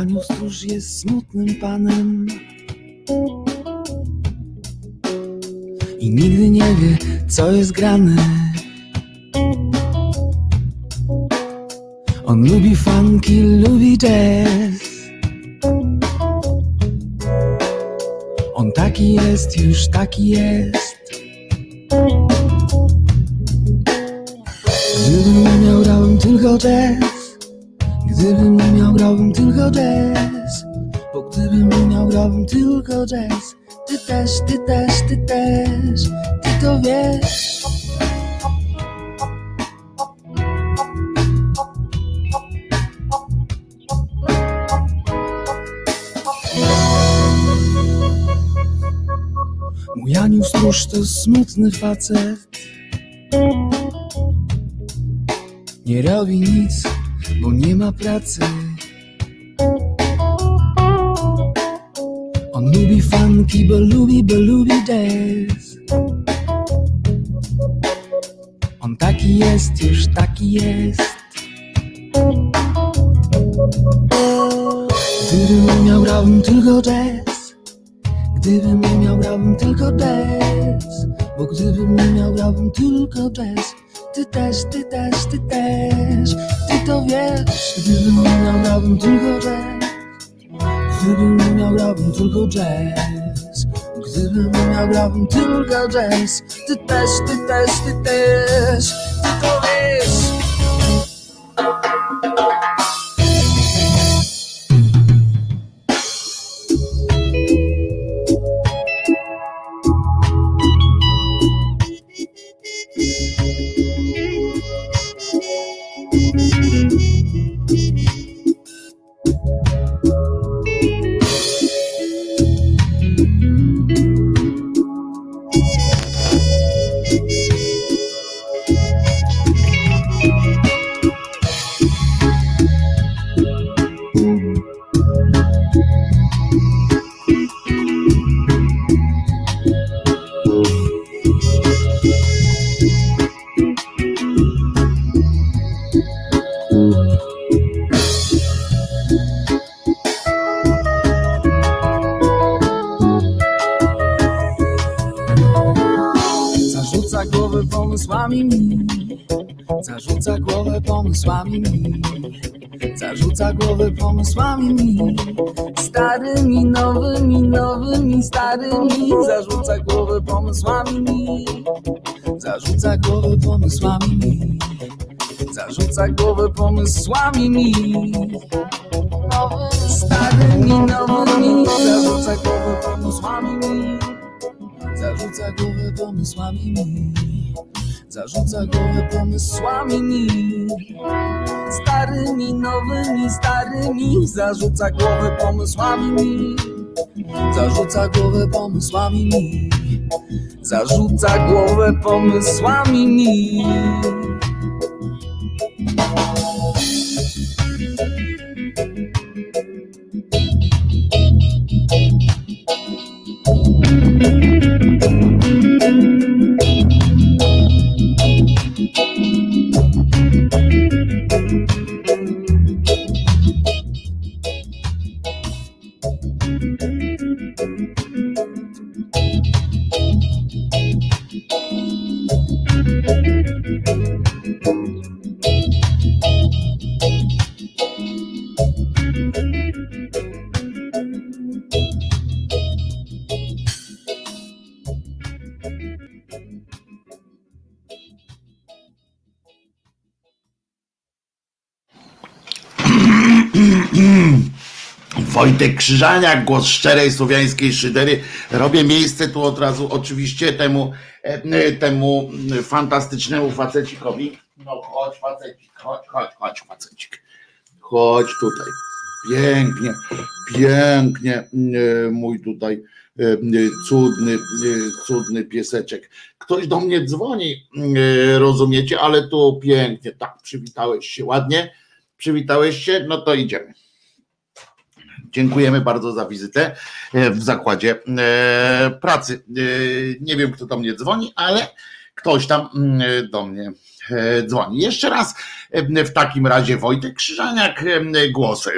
Janiu Stróż jest smutnym panem i nigdy nie wie, co jest grane. On lubi funky, lubi jazz. On taki jest, już taki jest. Gdybym miał, grałbym tylko jazz. Gdybym grałbym tylko jazz. Bo gdybym nie miał, grałbym tylko jazz. Ty też, ty też, ty też. Ty to wiesz. Mój Aniu stróż to smutny facet. Nie robi nic bo nie ma pracy. Funky, bo lubi, bo lubi jazz. On taki jest, już taki jest. Gdybym miał, grałbym tylko jazz. Gdybym nie miał, grałbym tylko jazz. Bo gdybym nie miał, grałbym tylko jazz. Ty też, ty też, ty też Ty to wiesz Gdybym nie miał, grałbym tylko jazz Gdybym nie miał, grałbym tylko jazz Gdybym nie miał, grałbym tylko jazz Ty też, ty też, ty też Ty to wiesz Zarzuca głowę pomysłami mi. Zarzuca głowę pomysłami mi. Starymi, nowymi, nowymi, starymi. Zarzuca głowę pomysłami mi. Zarzuca głowę pomysłami mi. Zarzuca głowę pomysłami mi. Starymi, nowymi. Zarzuca głowę pomysłami mi. Zarzuca głowę pomysłami mi Zarzuca głowę pomysłami mi Starymi, nowymi, starymi. Zarzuca głowę pomysłami mi Zarzuca głowę pomysłami mi Zarzuca głowę pomysłami mi Wojtek Krzyżaniak, głos szczerej słowiańskiej szydery. Robię miejsce tu od razu oczywiście temu, e, temu fantastycznemu facecikowi. No chodź facecik, chodź, chodź, chodź facecik. Chodź tutaj. Pięknie, pięknie e, mój tutaj e, cudny, cudny pieseczek. Ktoś do mnie dzwoni, rozumiecie, ale tu pięknie, tak, przywitałeś się ładnie, przywitałeś się, no to idziemy. Dziękujemy bardzo za wizytę e, w zakładzie e, pracy. E, nie wiem, kto do mnie dzwoni, ale ktoś tam mm, do mnie dzwoni. Jeszcze raz w takim razie Wojtek Krzyżaniak, głos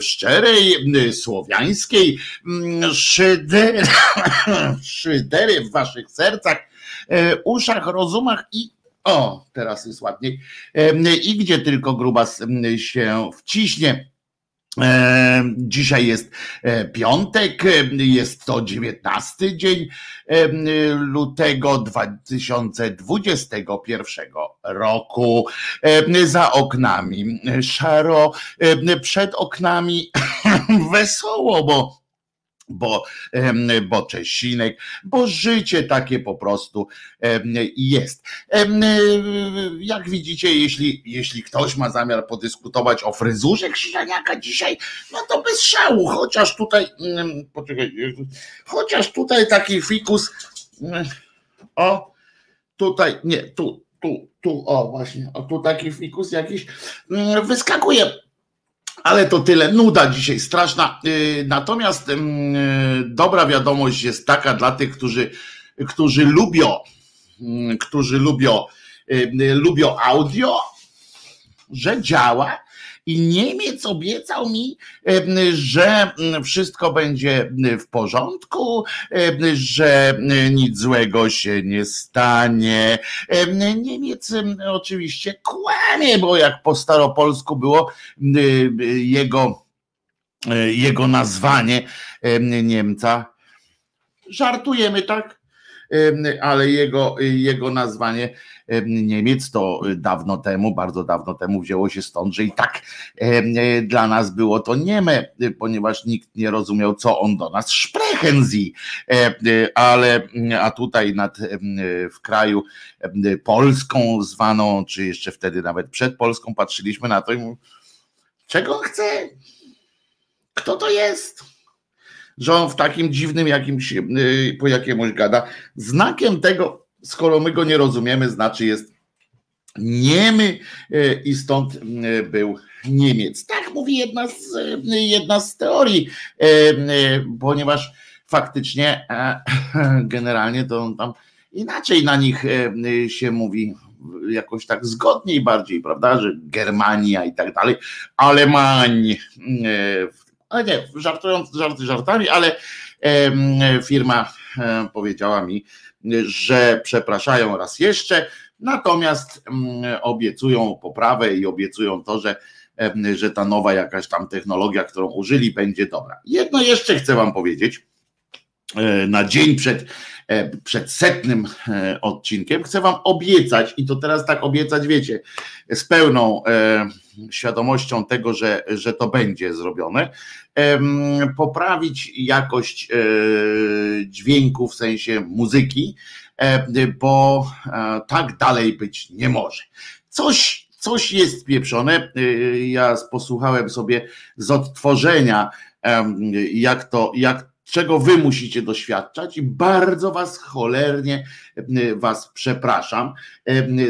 szczerej, słowiańskiej, szydery, szydery w waszych sercach, uszach, rozumach i o, teraz jest ładniej. I gdzie tylko grubas się wciśnie. Dzisiaj jest e, piątek, jest to 19 dzień lutego 2021 roku. Za oknami szaro, przed oknami wesoło, bo bo, bo Czesinek, bo życie takie po prostu jest. Jak widzicie, jeśli, jeśli ktoś ma zamiar podyskutować o fryzurze Krzyżaniaka dzisiaj, no to bez szału, chociaż tutaj, poczekaj, chociaż tutaj taki fikus, o, tutaj, nie, tu, tu, tu, o właśnie, o tu taki fikus jakiś wyskakuje ale to tyle, nuda dzisiaj straszna. Y, natomiast y, dobra wiadomość jest taka dla tych, którzy, którzy lubią, mm, którzy lubią, y, lubią audio, że działa i Niemiec obiecał mi, że wszystko będzie w porządku, że nic złego się nie stanie. Niemiec oczywiście kłamie, bo jak po staropolsku było jego, jego nazwanie Niemca. Żartujemy, tak? Ale jego, jego nazwanie Niemiec, to dawno temu, bardzo dawno temu wzięło się stąd, że i tak e, dla nas było to nieme, ponieważ nikt nie rozumiał, co on do nas sprechen sie. Ale a tutaj nad, w kraju Polską zwaną, czy jeszcze wtedy nawet przed Polską patrzyliśmy na to i czego on chce? Kto to jest? Że on w takim dziwnym jakimś, po jakiemuś gada. Znakiem tego, skoro my go nie rozumiemy, znaczy jest niemy e, i stąd e, był Niemiec. Tak mówi jedna z, e, jedna z teorii, ponieważ faktycznie generalnie to tam inaczej na nich się mówi jakoś tak zgodniej bardziej, prawda, że Germania i tak dalej, Alemań, ale nie, żartując żarty żartami, ale firma powiedziała mi, że przepraszają raz jeszcze, natomiast mm, obiecują poprawę i obiecują to, że, że ta nowa jakaś tam technologia, którą użyli, będzie dobra. Jedno jeszcze chcę Wam powiedzieć. E, na dzień przed, przed setnym e, odcinkiem chcę Wam obiecać, i to teraz tak obiecać, wiecie, z pełną świadomością tego, że, że to będzie zrobione, poprawić jakość dźwięku w sensie muzyki, bo tak dalej być nie może. Coś, coś jest pieprzone. Ja posłuchałem sobie z odtworzenia, jak to, jak czego wy musicie doświadczać i bardzo was cholernie was przepraszam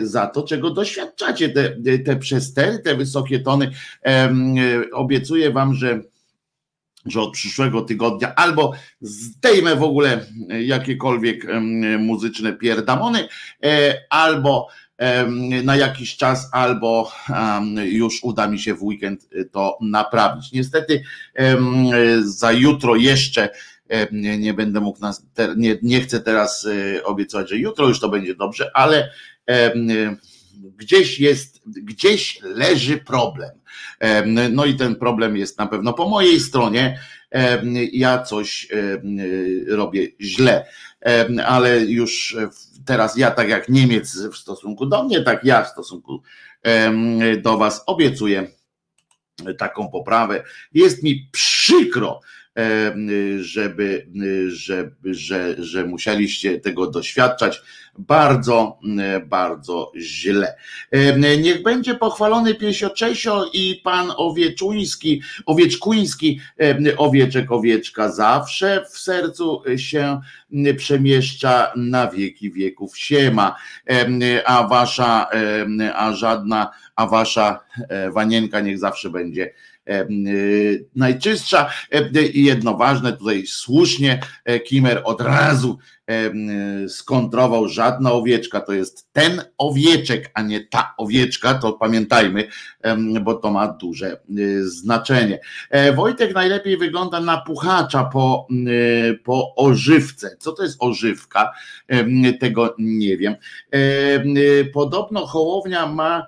za to, czego doświadczacie, te, te przestery, te wysokie tony. Obiecuję wam, że że od przyszłego tygodnia albo zdejmę w ogóle jakiekolwiek muzyczne pierdamony, e, albo na jakiś czas, albo już uda mi się w weekend to naprawić. Niestety za jutro jeszcze nie będę mógł nas, nie, nie chcę teraz e, obiecywać, że jutro już to będzie dobrze, ale gdzieś jest, gdzieś leży problem. No i ten problem jest na pewno po mojej stronie. Ja coś robię źle, ale już teraz ja, tak jak Niemiec w stosunku do mnie, tak ja w stosunku do Was obiecuję taką poprawę. Jest mi przykro, żeby, żeby że, że musieliście tego doświadczać bardzo, bardzo źle. Niech będzie pochwalony piesio Czesio i pan Owieczuński, Owieczkuński, owieczek, owieczka zawsze w sercu się przemieszcza na wieki wieków siema, a wasza, a żadna, a wasza e, wanienka niech zawsze będzie najczystsza i jedno ważne, tutaj słusznie e, Kimer od razu skontrował żadna owieczka, to jest ten owieczek, a nie ta owieczka, to pamiętajmy, bo to ma duże znaczenie. E, Wojtek najlepiej wygląda na puchacza po, po ożywce. Co to jest ożywka? Tego nie wiem. Podobno Hołownia ma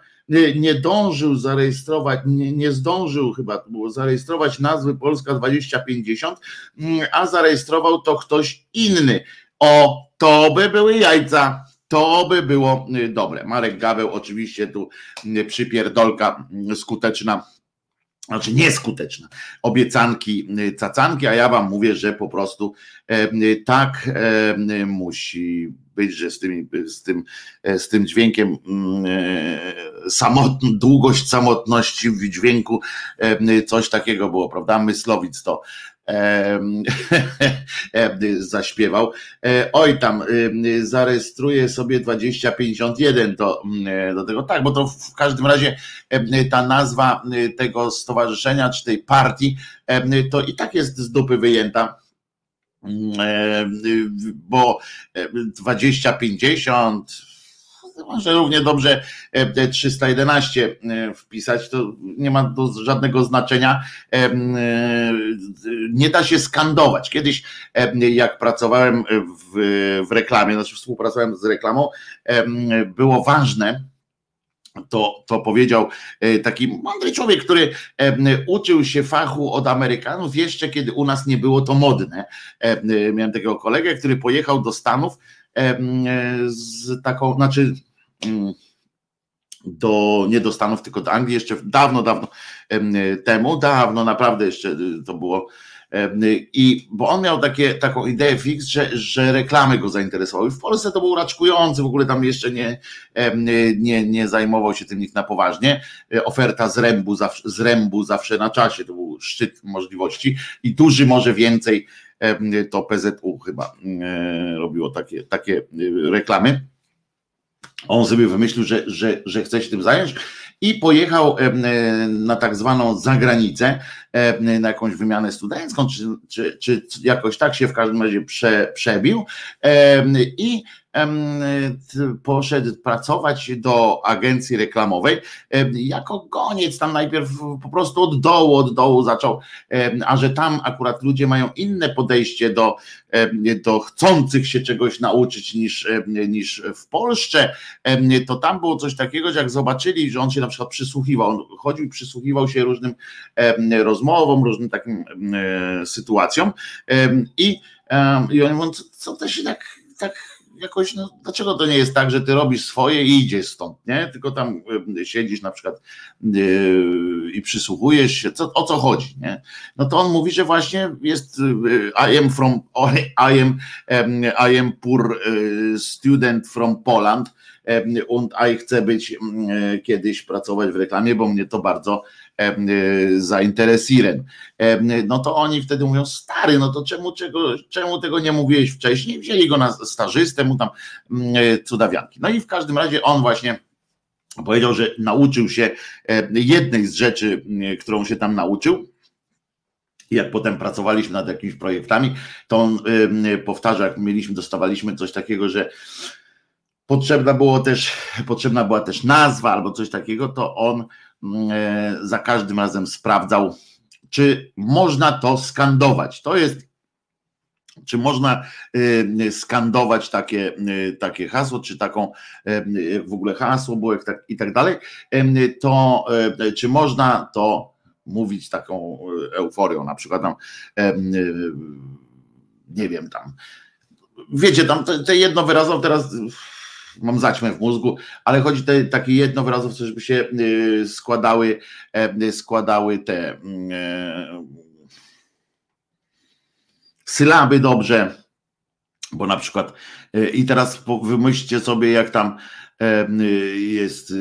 nie dążył zarejestrować, nie, nie zdążył chyba było zarejestrować nazwy Polska 2050, mm, a zarejestrował to ktoś inny. O, to by były jajca. To by było y, dobre. Marek Gaweł, oczywiście tu y, przypierdolka y, skuteczna znaczy nieskuteczna, obiecanki, cacanki, a ja wam mówię, że po prostu tak musi być, że z tym, z tym, z tym dźwiękiem mm, e, samotn, długość samotności w dźwięku coś takiego było, prawda? Myslowic to zaśpiewał. E, oj tam, zarejestruję sobie 2051 do, mm, do tego. Tak, bo to w każdym razie ta nazwa tego stowarzyszenia czy tej partii to i tak jest z dupy wyjęta bo 2050 może równie dobrze 311 wpisać, to nie ma to żadnego znaczenia. Nie da się skandować. Kiedyś, jak pracowałem w, w reklamie, znaczy współpracowałem z reklamą, było ważne, to, to powiedział e, taki mądry człowiek, który e, uczył się fachu od Amerykanów jeszcze kiedy u nas nie było to modne. E, miałem takiego kolegę, który pojechał do Stanów z taką, znaczy mm, do, nie do Stanów, tylko do Anglii jeszcze dawno, dawno temu, dawno naprawdę jeszcze to było i bo on miał takie, taką ideę fix, że, że reklamy go zainteresowały. W Polsce to był raczkujący, w ogóle tam jeszcze nie, nie, nie zajmował się tym nikt na poważnie. E, oferta z rębu, z rębu zawsze na czasie, to był szczyt możliwości i duży może więcej to PZU chyba e, robiło takie, takie e, reklamy. On sobie wymyślił, że, że, że chce się tym zająć i pojechał na tak zwaną zagranicę, na jakąś wymianę studencką, czy, czy, czy jakoś tak się w każdym razie prze, przebił i poszedł pracować do agencji reklamowej jako goniec, tam najpierw po prostu od dołu, od dołu zaczął, a że tam akurat ludzie mają inne podejście do, do chcących się czegoś nauczyć niż, niż w Polsce, to tam było coś takiego, że jak zobaczyli, że on się na przykład przysłuchiwał, on chodził i przysłuchiwał się różnym rozmowom, różnym takim sytuacjom i, i oni mówią, co to się tak, tak jakoś, no, dlaczego to nie jest tak, że ty robisz swoje i idziesz stąd, nie? Tylko tam y, siedzisz na przykład yy, i przysłuchujesz się, co, o co chodzi, nie? No to on mówi, że właśnie jest yy, I am from, I am, um, I am poor yy, student from Poland und I chcę być mm, kiedyś pracować w reklamie, bo mnie to bardzo Y, zainteresieren. No to oni wtedy mówią, stary, no to czemu, czego, czemu tego nie mówiłeś wcześniej? Wzięli go na stażystę, mu tam cudawianki. No i w każdym razie on właśnie powiedział, że nauczył się jednej z rzeczy, którą się tam nauczył, jak potem pracowaliśmy nad jakimiś projektami, to on powtarza, jak mieliśmy, dostawaliśmy coś takiego, że potrzebna było też, potrzebna była też nazwa albo coś takiego, to on E, za każdym razem sprawdzał, czy można to skandować. To jest czy można e, skandować takie, e, takie hasło, czy taką w ogóle hasło było tak, i tak dalej, to czy można to mówić taką euforią, na przykład tam nie wiem tam, wiecie tam te, te jedno wyrazowe teraz mam zaćmę w mózgu, ale chodzi te takie jedno wyrazowce, żeby się y, składały, e, składały te e, sylaby dobrze, bo na przykład e, i teraz wymyślcie sobie jak tam jest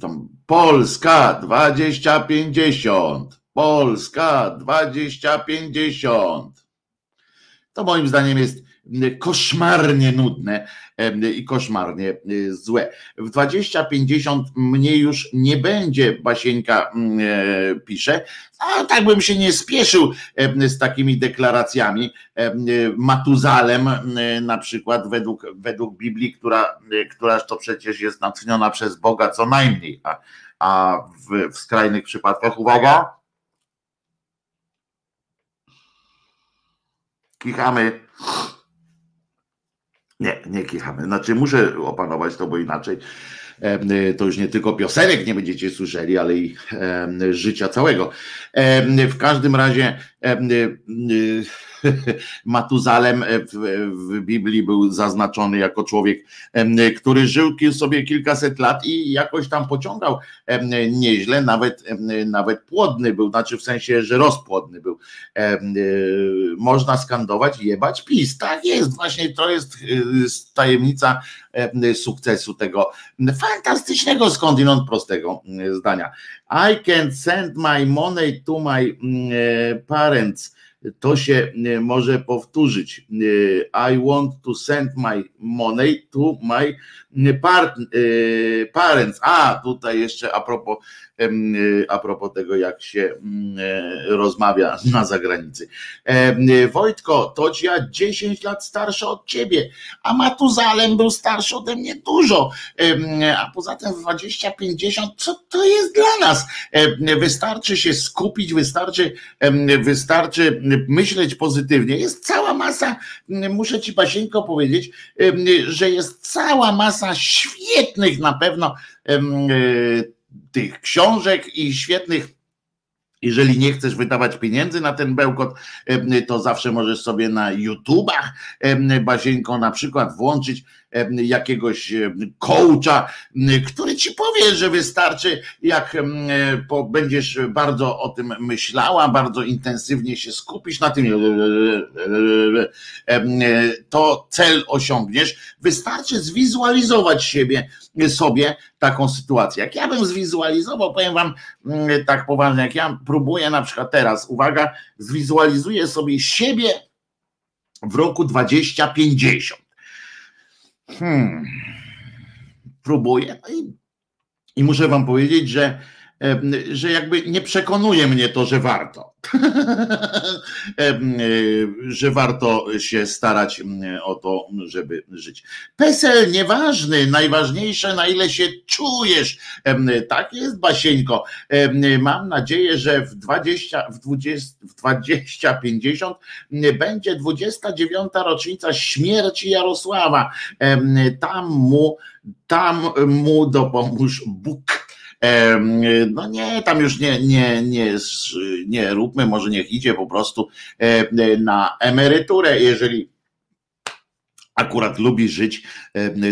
tam Polska 2050 Polska 2050 to moim zdaniem jest koszmarnie nudne i koszmarnie złe. W 2050 mnie już nie będzie, Basieńka pisze, a tak bym się nie spieszył z takimi deklaracjami. Matuzalem na przykład według, według Biblii, która, któraż to przecież jest natchniona przez Boga co najmniej, a, a w, w skrajnych przypadkach, uwaga, kichamy. Nie, nie kichamy. Znaczy muszę opanować to, bo inaczej to już nie tylko piosenek nie będziecie słyszeli, ale i życia całego. W każdym razie Matuzalem w, w Biblii był zaznaczony jako człowiek, który żył sobie kilkaset lat i jakoś tam pociągał nieźle, nawet, nawet płodny był, znaczy w sensie, że rozpłodny był. Można skandować, jebać PiS. Tak jest, właśnie to jest y, tajemnica sukcesu tego fantastycznego skądinąd prostego zdania. I can send my money to my parents to się e, może powtórzyć. E, I want to send my money to my e, parents. A, tutaj jeszcze a propos a propos tego, jak się mm, e, rozmawia na zagranicy. Wojtko, to ja 10 lat starszy od ciebie, a Matuzalem był starszy ode mnie dużo, a poza tym 20-50, co to jest dla nas? Wystarczy się skupić, wystarczy, wystarczy myśleć pozytywnie. Jest cała masa, muszę ci Basieńko powiedzieć, że jest cała masa świetnych na pewno tych książek i świetnych jeżeli nie chcesz wydawać pieniędzy na ten bełkot, to zawsze możesz sobie na YouTubach Bazieńko na przykład włączyć jakiegoś coacha, który ci powie, że wystarczy, jak będziesz bardzo o tym myślała, bardzo intensywnie się skupisz na tym, to cel osiągniesz. Wystarczy zwizualizować siebie, sobie taką sytuację. Jak ja bym zwizualizował, powiem wam tak poważnie, jak ja próbuję na przykład teraz, uwaga, zwizualizuję sobie siebie w roku 2050 Hmm. Próbuję. No i, I muszę wam powiedzieć, że że jakby nie przekonuje mnie to, że warto. że warto się starać o to, żeby żyć. PESEL nieważny, najważniejsze na ile się czujesz. Tak jest, Basieńko. Mam nadzieję, że w 20, w 20, w 20 50 będzie 29. rocznica śmierci Jarosława. Tam mu, tam mu dopomóż Bóg no nie, tam już nie, nie, nie, nie róbmy, może niech idzie po prostu na emeryturę, jeżeli akurat lubi żyć,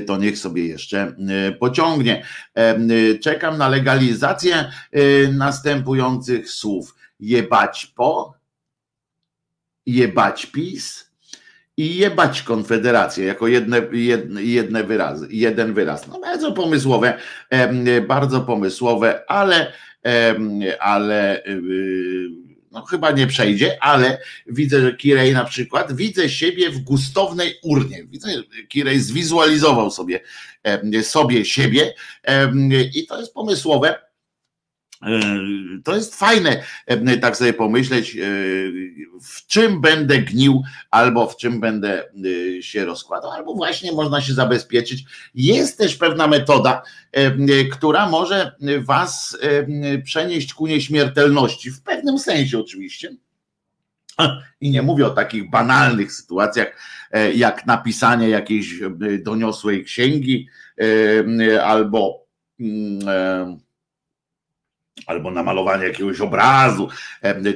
to niech sobie jeszcze pociągnie. Czekam na legalizację następujących słów. Jebać po, jebać PiS, i jebać Konfederację jako jedne, jedne, jedne wyrazy, jeden wyraz. No bardzo pomysłowe, bardzo pomysłowe, ale, ale no chyba nie przejdzie, ale widzę, że Kirej na przykład, widzę siebie w gustownej urnie. Widzę, Kirej zwizualizował sobie, sobie siebie i to jest pomysłowe to jest fajne, e, tak sobie pomyśleć, e, w czym będę gnił, albo w czym będę się rozkładał, albo właśnie można się zabezpieczyć. Jest też pewna metoda, która może Was przenieść ku nieśmiertelności, w pewnym sensie oczywiście. I nie mówię o takich banalnych sytuacjach, jak napisanie jakiejś doniosłej księgi, albo mm, albo namalowanie jakiegoś obrazu,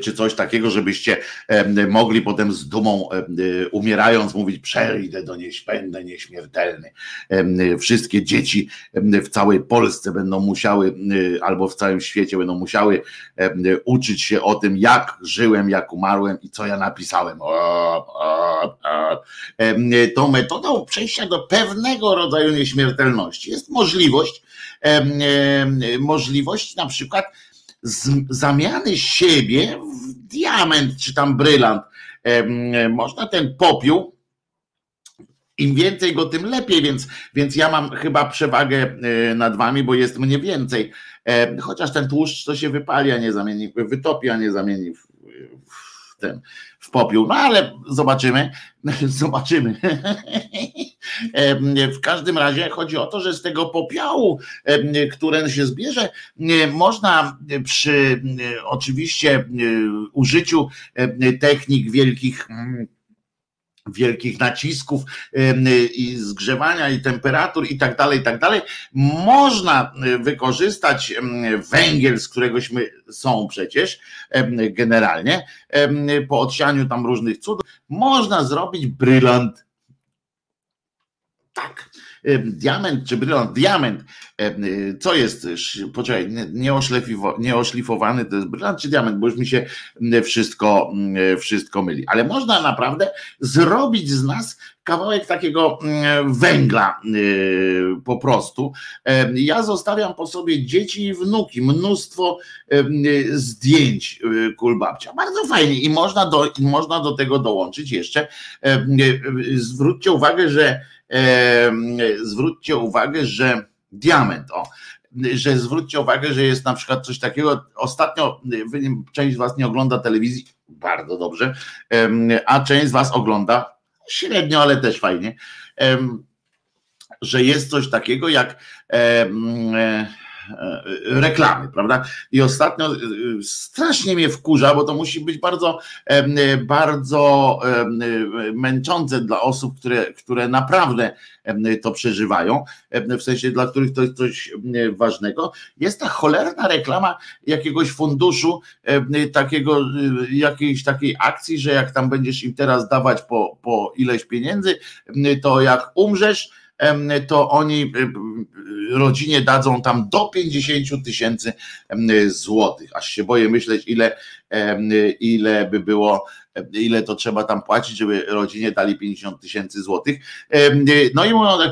czy coś takiego, żebyście mogli potem z dumą umierając mówić, przejdę do nieś, będę nieśmiertelny. Wszystkie dzieci w całej Polsce będą musiały, albo w całym świecie będą musiały uczyć się o tym, jak żyłem, jak umarłem i co ja napisałem. Tą metodą przejścia do pewnego rodzaju nieśmiertelności jest możliwość, możliwość na przykład zamiany siebie w diament czy tam brylant. Można ten popiół im więcej go, tym lepiej, więc, więc ja mam chyba przewagę nad wami, bo jest mnie więcej. Chociaż ten tłuszcz to się wypali, a nie zamieni, wytopi, a nie zamieni w, w ten w popiół. No ale zobaczymy, zobaczymy. W każdym razie chodzi o to, że z tego popiołu, który się zbierze, można przy oczywiście użyciu technik wielkich wielkich nacisków i zgrzewania i temperatur i tak dalej, i tak dalej. Można wykorzystać węgiel, z któregośmy są przecież generalnie, po odsianiu tam różnych cudów. Można zrobić brylant. Tak diament czy brylant, diament, co jest, poczekaj, nieoszlifowany to jest brylant czy diament, bo już mi się wszystko, wszystko myli, ale można naprawdę zrobić z nas kawałek takiego węgla po prostu. Ja zostawiam po sobie dzieci i wnuki, mnóstwo zdjęć kulbabcia. Bardzo fajnie i można do, można do tego dołączyć jeszcze. Zwróćcie uwagę, że zwróćcie uwagę, że diament, o, że zwróćcie uwagę, że jest na przykład coś takiego, ostatnio część z was nie ogląda telewizji, bardzo dobrze, a część z was ogląda średnio, ale też fajnie, że jest coś takiego jak reklamy, prawda? I ostatnio e, strasznie mnie wkurza, bo to musi być bardzo, bardzo męczące dla osób, które, które naprawdę to przeżywają, w sensie dla których to jest coś ważnego. Jest ta cholerna reklama jakiegoś funduszu, takiego, jakiejś takiej akcji, że jak tam będziesz im teraz dawać po, po ileś pieniędzy, to jak umrzesz, to oni rodzinie dadzą tam do 50 tysięcy złotych. Aż się boję myśleć, ile, ile by było, ile to trzeba tam płacić, żeby rodzinie dali 50 tysięcy złotych. No i mówią tak,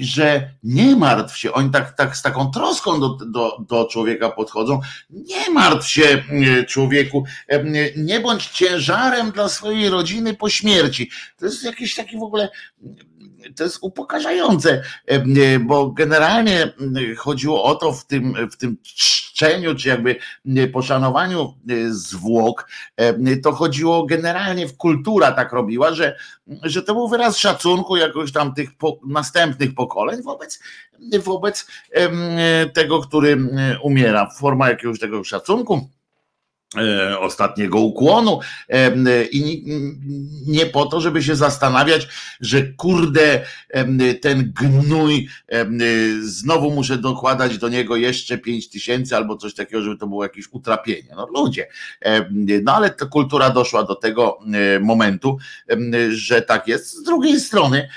że nie martw się, oni tak, tak z taką troską do, do, do człowieka podchodzą. Nie martw się, człowieku, nie bądź ciężarem dla swojej rodziny po śmierci. To jest jakiś taki w ogóle to jest upokarzające, bo generalnie chodziło o to w tym, w tym czczeniu, czy jakby poszanowaniu zwłok, to chodziło generalnie w kultura tak robiła, że, że to był wyraz szacunku jakoś tam tych po, następnych pokoleń wobec, wobec tego, który umiera, forma jakiegoś tego szacunku. E, ostatniego ukłonu e, i nie po to, żeby się zastanawiać, że kurde ten gnój znowu muszę dokładać do niego jeszcze pięć tysięcy albo coś takiego, żeby to było jakieś utrapienie. No ludzie, no ale ta kultura doszła do tego e, momentu, że tak jest. Z drugiej strony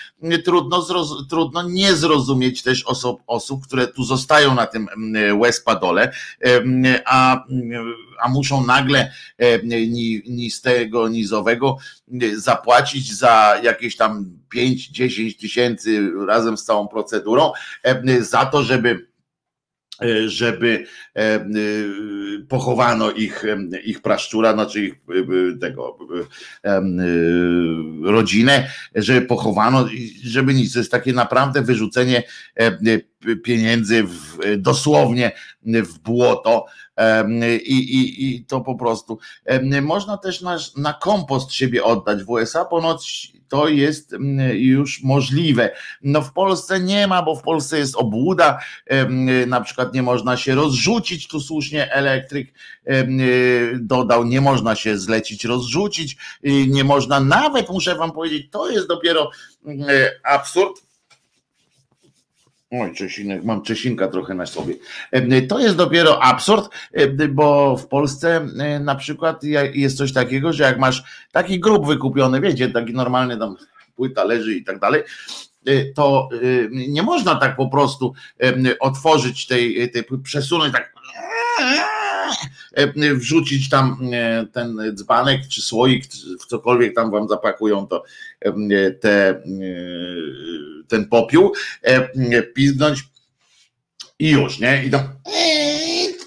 trudno, trudno nie zrozumieć też osób, osób, które tu zostają na tym łespadole, a a muszą nagle e, ni z tego nizowego e, zapłacić za jakieś tam 5-10 tysięcy razem z całą procedurą e, za to, żeby żeby pochowano ich, ich praszczura, znaczy ich tego rodzinę, żeby pochowano, żeby nic. To jest takie naprawdę wyrzucenie pieniędzy w, dosłownie w błoto i, i, i to po prostu. Można też na, na kompost siebie oddać. W USA, ponoć to jest już możliwe. No w Polsce nie ma, bo w Polsce jest obłuda, na przykład nie można się rozrzucić, tu słusznie elektryk dodał, nie można się zlecić, rozrzucić, nie można nawet, muszę wam powiedzieć, to jest dopiero absurd, Oj, Czesinek, mam Czesinka trochę na sobie. To jest dopiero absurd, bo w Polsce na przykład jest coś takiego, że jak masz taki grób wykupiony, wiecie, taki normalny tam płyta leży i tak dalej, to nie można tak po prostu otworzyć tej, tej przesunąć tak E, wrzucić tam e, ten dzbanek czy słoik, w cokolwiek tam wam zapakują to e, te, ten popiół, piznąć i już, nie? I tam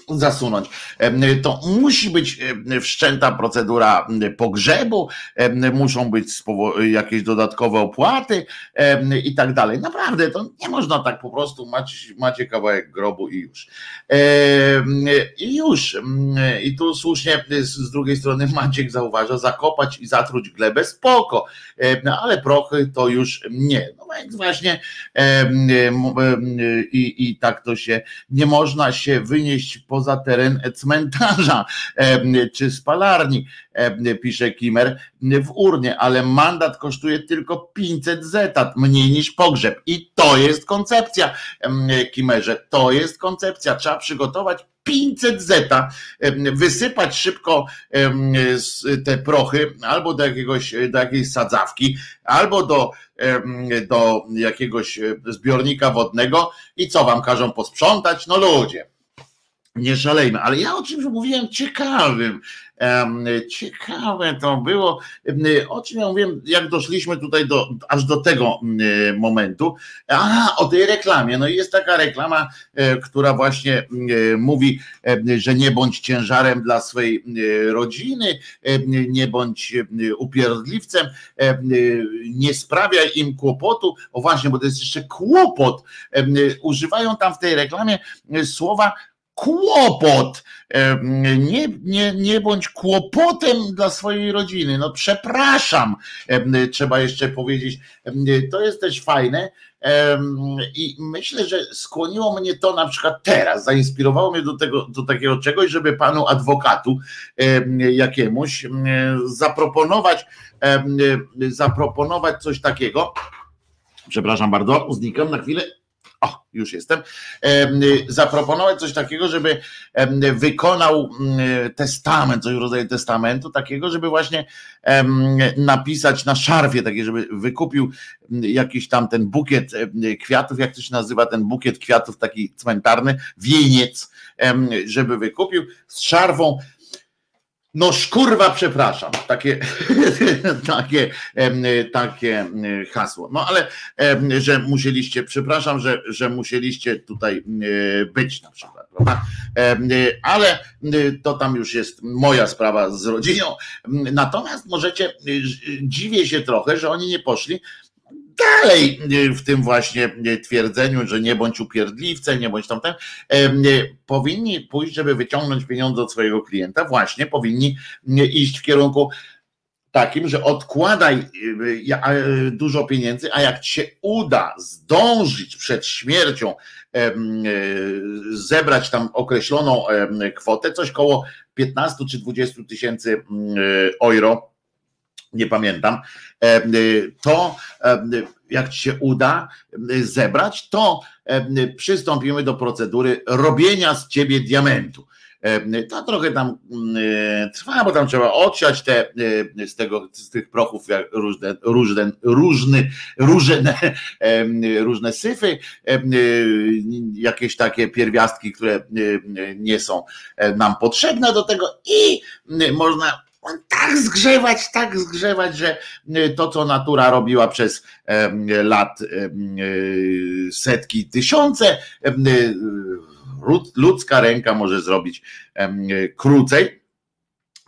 zasunąć. To musi być wszczęta procedura pogrzebu, muszą być jakieś dodatkowe opłaty i tak dalej. Naprawdę, to nie można tak po prostu, macie, macie kawałek grobu i już. I już. I tu słusznie z drugiej strony Maciek zauważa, zakopać i zatruć glebę spoko, ale prochy to już nie. No więc właśnie i, i tak to się, nie można się wynieść poza teren cmentarza czy spalarni, pisze Kimer, w urnie, ale mandat kosztuje tylko 500 zetat, mniej niż pogrzeb. I to jest koncepcja, Kimerze, to jest koncepcja. Trzeba przygotować 500 zeta, wysypać szybko te prochy albo do jakiegoś, do jakiejś sadzawki, albo do, do jakiegoś zbiornika wodnego i co wam każą posprzątać? No ludzie nie szalejmy, ale ja o czymś mówiłem ciekawym, Ciekawe to było, o czym ja mówiłem, jak doszliśmy tutaj do, aż do tego momentu. Aha, o tej reklamie. No i jest taka reklama, e, która właśnie mówi, że nie bądź ciężarem dla swojej rodziny, nie bądź upierdliwcem, nie sprawiaj im kłopotu. O właśnie, bo to jest jeszcze kłopot. Używają tam w tej reklamie słowa kłopot. Nie, nie, nie bądź kłopotem dla swojej rodziny. No przepraszam, trzeba jeszcze powiedzieć. To jest też fajne. I myślę, że skłoniło mnie to na przykład teraz, zainspirowało mnie do tego, do takiego czegoś, żeby panu adwokatu jakiemuś zaproponować, zaproponować coś takiego. Przepraszam bardzo, znikam na chwilę o, już jestem, zaproponować coś takiego, żeby wykonał mm, testament, coś w rodzaju testamentu, takiego, żeby właśnie napisać na szarfie, takie, żeby wykupił mm, jakiś tam ten bukiet kwiatów, jak to się nazywa, ten bukiet kwiatów taki cmentarny, wieniec, żeby wykupił z szarfą no szkurwa, przepraszam, takie, takie, takie hasło. No ale, że musieliście, przepraszam, że, że musieliście tutaj być na przykład, prawda? Ale to tam już jest moja sprawa z rodziną. Natomiast możecie, dziwię się trochę, że oni nie poszli dalej w tym właśnie twierdzeniu, że nie bądź upierdliwcem, nie bądź tamten, powinni pójść, żeby wyciągnąć pieniądze od swojego klienta, właśnie powinni iść w kierunku takim, że odkładaj dużo pieniędzy, a jak ci się uda zdążyć przed śmiercią zebrać tam określoną kwotę, coś koło 15 czy 20 tysięcy euro, nie pamiętam, to e, jak ci się uda e, zebrać, to przystąpimy do procedury robienia z ciebie diamentu. To trochę tam trwa, bo tam trzeba odsiać te z tego, z tych prochów różne, różne, różne, różne, różne syfy, jakieś takie pierwiastki, które nie są nam potrzebne do tego i można tak zgrzewać, tak zgrzewać, że y, to, co natura robiła przez lat y, setki, tysiące, y, ludzka ręka może zrobić krócej.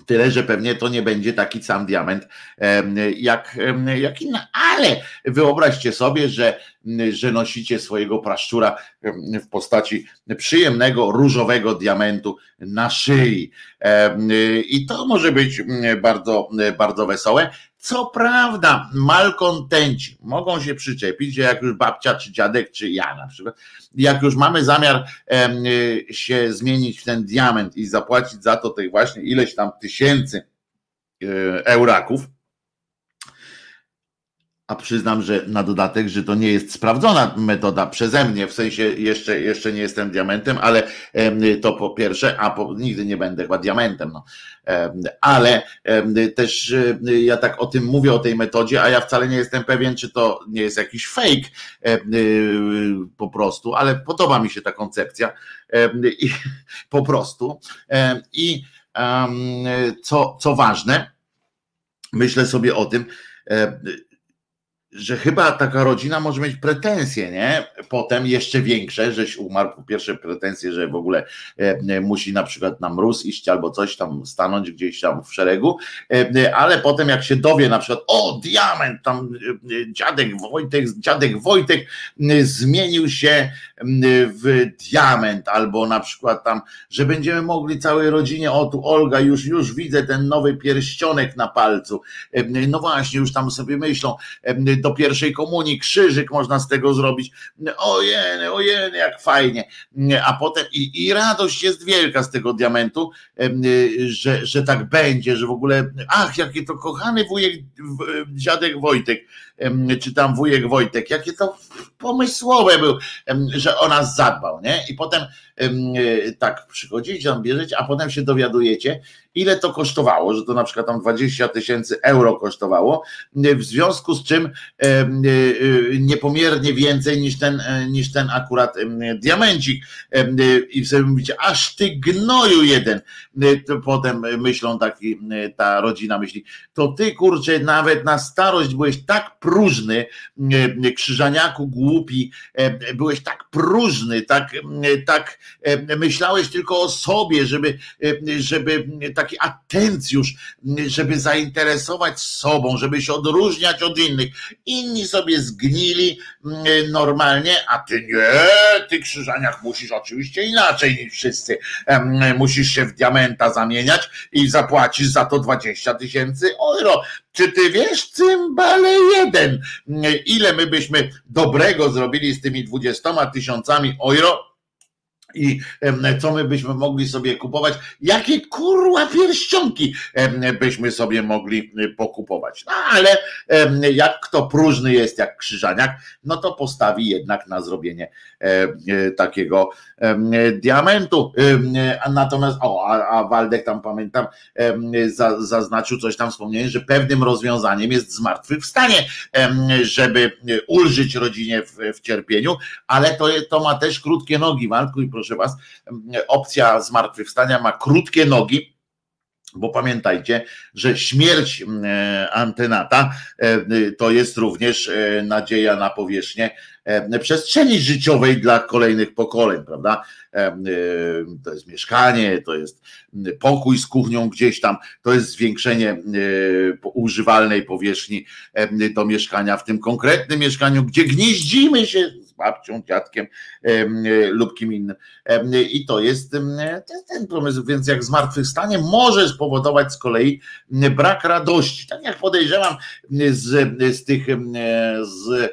Tyle, że pewnie to nie będzie taki sam diament jak, jak inna. Ale wyobraźcie sobie, że, że nosicie swojego praszczura w postaci przyjemnego różowego diamentu na szyi. I to może być bardzo, bardzo wesołe. Co prawda, malkontenci mogą się przyczepić, że jak już babcia, czy dziadek, czy ja na przykład, jak już mamy zamiar się zmienić w ten diament i zapłacić za to tej właśnie ileś tam tysięcy e, euraków, a przyznam, że na dodatek, że to nie jest sprawdzona metoda przeze mnie, w sensie jeszcze, jeszcze nie jestem diamentem, ale to po pierwsze, a po, nigdy nie będę chyba diamentem, no. ale też ja tak o tym mówię, o tej metodzie, a ja wcale nie jestem pewien, czy to nie jest jakiś fake po prostu, ale podoba mi się ta koncepcja i po prostu i co, co ważne, myślę sobie o tym, że chyba taka rodzina może mieć pretensje, nie? Potem jeszcze większe, żeś umarł, po pierwsze pretensje, że w ogóle e, musi na przykład na mróz iść albo coś tam stanąć gdzieś tam w szeregu, e, ale potem jak się dowie na przykład, o diament, tam e, dziadek Wojtek, dziadek Wojtek zmienił się w diament, albo na przykład tam, że będziemy mogli całej rodzinie, o tu Olga, już, już widzę ten nowy pierścionek na palcu, no właśnie, już tam sobie myślą, do pierwszej komunii, krzyżyk można z tego zrobić. Ojej, ojej, jak fajnie. A potem i, i radość jest wielka z tego diamentu, że, że tak będzie, że w ogóle, ach, jakie to kochany wujek, dziadek Wojtek, czy tam wujek Wojtek, jakie to pomysłowe był, że o nas zadbał, nie? I potem tak przychodzicie, tam bierzecie, a potem się dowiadujecie, ile to kosztowało, że to na przykład tam 20 tysięcy euro kosztowało, w związku z czym e, e, niepomiernie więcej niż ten, e, niż ten akurat diamencik i sobie mówicie, aż ty gnoju jeden, potem myślą taki, ta rodzina myśli, to ty kurczę nawet na starość byłeś tak próżny, krzyżaniaku głupi, byłeś tak próżny, tak, tak myślałeś tylko o sobie, żeby, żeby tak taki atencjusz, żeby zainteresować sobą, żeby się odróżniać od innych. Inni sobie zgnili normalnie, a ty nie, ty krzyżaniach musisz oczywiście inaczej niż wszyscy. Musisz się w diamenta zamieniać i zapłacisz za to 20 tysięcy euro. Czy ty wiesz, cymbale jeden, ile my byśmy dobrego zrobili z tymi 20 tysiącami euro? I co my byśmy mogli sobie kupować, jakie kurła pierścionki byśmy sobie mogli y, pokupować. No ale jak kto próżny jest jak krzyżaniak, no to postawi jednak na zrobienie y, takiego diamentu. Natomiast, o, a, Waldek tam pamiętam, zaznaczył coś tam wspomnienie, że pewnym rozwiązaniem jest zmartwychwstanie, żeby ulżyć rodzinie w, w cierpieniu, ale to, to ma też krótkie nogi, Waldku, i proszę was, opcja zmartwychwstania ma krótkie nogi, bo pamiętajcie, że śmierć antenata to jest również nadzieja na powierzchnię przestrzeni życiowej dla kolejnych pokoleń, prawda? To jest mieszkanie, to jest pokój z kuchnią gdzieś tam, to jest zwiększenie używalnej powierzchni do mieszkania w tym konkretnym mieszkaniu, gdzie gnieździmy się babcią, dziadkiem lub kim innym. I to jest, ten pomysł, więc jak zmartwychwstanie może spowodować z kolei brak radości. Tak jak podejrzewam z, z tych z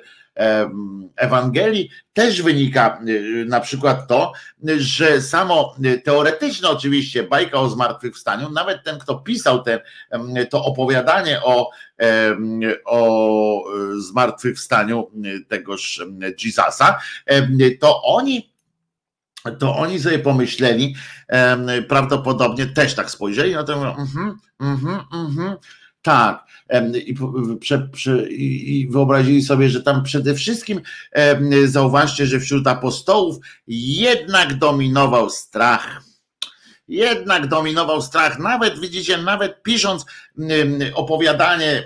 Ewangelii też wynika na przykład to, że samo teoretyczne oczywiście bajka o zmartwychwstaniu, nawet ten, kto pisał ten, to opowiadanie o, o zmartwychwstaniu tegoż Jezusa, to oni to oni sobie pomyśleli, prawdopodobnie też tak spojrzeli na to, mhm, mhm, mhm, tak. I, I, wyobrazili sobie, że tam przede wszystkim zauważcie, że wśród apostołów jednak dominował strach. Jednak dominował strach, nawet widzicie, nawet pisząc opowiadanie y,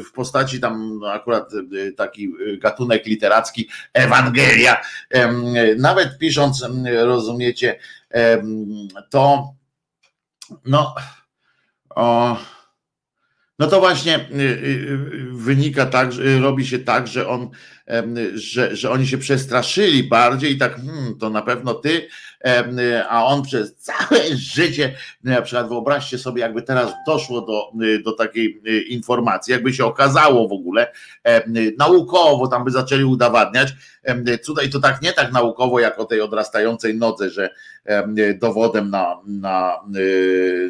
w postaci tam akurat y, taki gatunek literacki, Ewangelia, nawet pisząc, rozumiecie, to no o no to właśnie y, y, wynika tak, że robi się tak, że on, że, że oni się przestraszyli bardziej i tak, hmm, to na pewno ty, a on przez całe życie, na przykład wyobraźcie sobie, jakby teraz doszło do, do takiej informacji, jakby się okazało w ogóle naukowo, tam by zaczęli udowadniać. Cuda i to tak nie tak naukowo, jak o tej odrastającej nodze, że dowodem na, na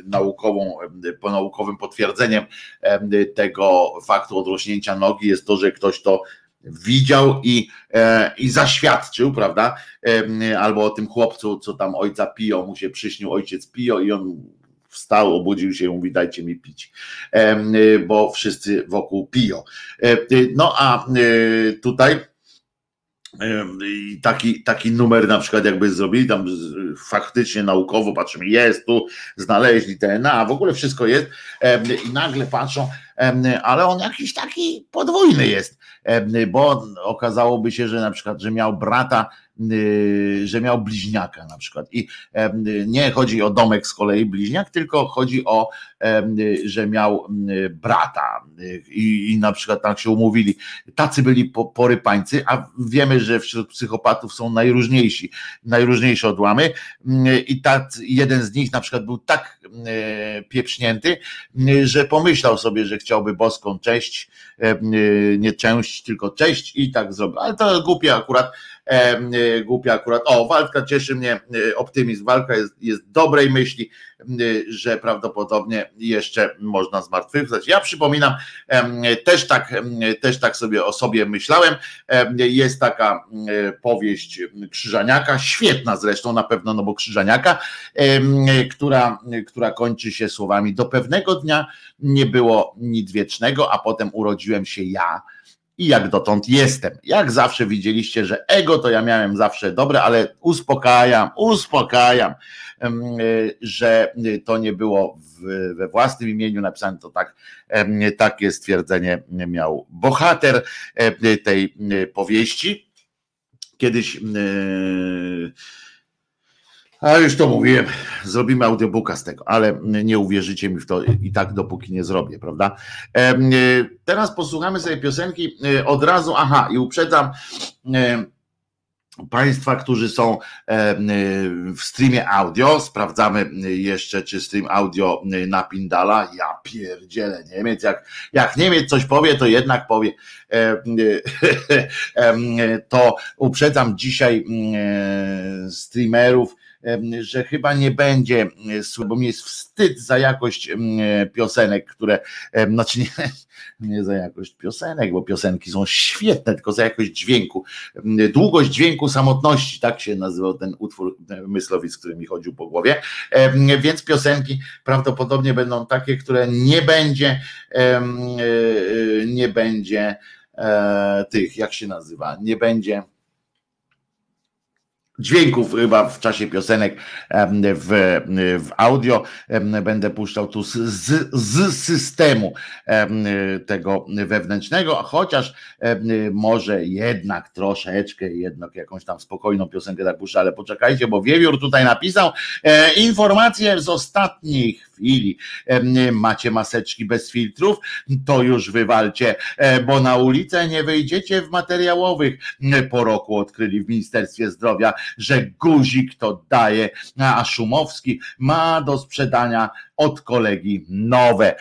naukową, po naukowym potwierdzeniem tego faktu odrośnięcia nogi jest to, że ktoś to widział i, e, i zaświadczył, prawda? Albo o tym chłopcu, co tam ojca Pio, mu się przyśnił ojciec Pio i on wstał, obudził się i mówi dajcie mi pić, bo wszyscy wokół piją. E, no a e, tutaj i taki, taki numer na przykład jakby zrobili tam faktycznie naukowo, patrzymy, jest tu, znaleźli DNA, w ogóle wszystko jest i nagle patrzą, ale on jakiś taki podwójny jest, bo okazałoby się, że na przykład, że miał brata, że miał bliźniaka na przykład. I nie chodzi o domek z kolei bliźniak, tylko chodzi o, że miał brata. I, i na przykład tak się umówili, tacy byli porypańcy, a wiemy, że wśród psychopatów są najróżniejsi, najróżniejsze odłamy. I tak jeden z nich na przykład był tak pieprznięty, że pomyślał sobie, że chciałby boską cześć, e, nie część, tylko cześć i tak zrobił. Ale to głupie akurat, e, głupie akurat. O, walka cieszy mnie, e, optymizm. Walka jest, jest dobrej myśli, że prawdopodobnie jeszcze można zmartwychwstać. Ja przypominam, też tak, też tak sobie o sobie myślałem. Jest taka powieść Krzyżaniaka, świetna zresztą na pewno, no bo Krzyżaniaka, która, która kończy się słowami do pewnego dnia nie było nic wiecznego, a potem urodziłem się ja i jak dotąd jestem. Jak zawsze widzieliście, że ego to ja miałem zawsze dobre, ale uspokajam, uspokajam, że to nie było we własnym imieniu napisane, to tak, takie stwierdzenie miał bohater tej powieści. Kiedyś a już to mówiłem, zrobimy audiobooka z tego, ale nie uwierzycie mi w to i tak dopóki nie zrobię, prawda? E, teraz posłuchamy sobie piosenki e, od razu, aha, i uprzedzam e, Państwa, którzy są w streamie audio, sprawdzamy jeszcze, czy stream audio napindala. Ja pierdzielę, Niemiec, jak, jak Niemiec coś powie, to jednak powie. To uprzedzam dzisiaj streamerów, że chyba nie będzie, bo mi jest wstyd za jakość piosenek, które, znaczy nie, nie za jakość piosenek, bo piosenki są świetne, tylko za jakość dźwięku. Długość dźwięku samotności, tak się nazywał ten utwór myslowic, który mi chodził po głowie. Więc piosenki prawdopodobnie będą takie, które nie będzie, e, nie będzie e, tych, jak się nazywa, nie będzie dźwięków chyba w czasie piosenek w, w audio. Będę puszczał tu z, z systemu tego wewnętrznego, chociaż może jednak troszeczkę, jednak jakąś tam spokojną piosenkę tak puszczę, ale poczekajcie, bo Wiewiór tutaj napisał e, informacje z ostatnich chwili macie maseczki bez filtrów, to już wywalcie, e, bo na ulicę nie wyjdziecie w materiałowych. Po roku odkryli w Ministerstwie Zdrowia, że guzik to daje, a Szumowski ma do sprzedania od kolegi nowe.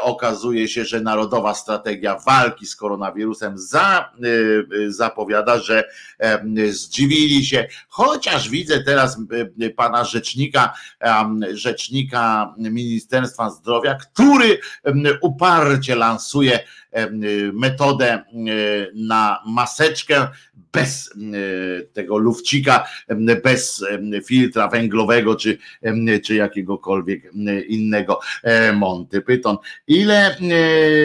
Okazuje się, że Narodowa Strategia Walki z Koronawirusem za, e, e, zapowiada, że zdziwili się, chociaż widzę teraz pana rzecznika, rzecznika Ministerstwa Zdrowia, który uparcie lansuje metodę na maseczkę bez tego lufcika, bez filtra węglowego czy, czy jakiegokolwiek innego. E, Monty Python. Ile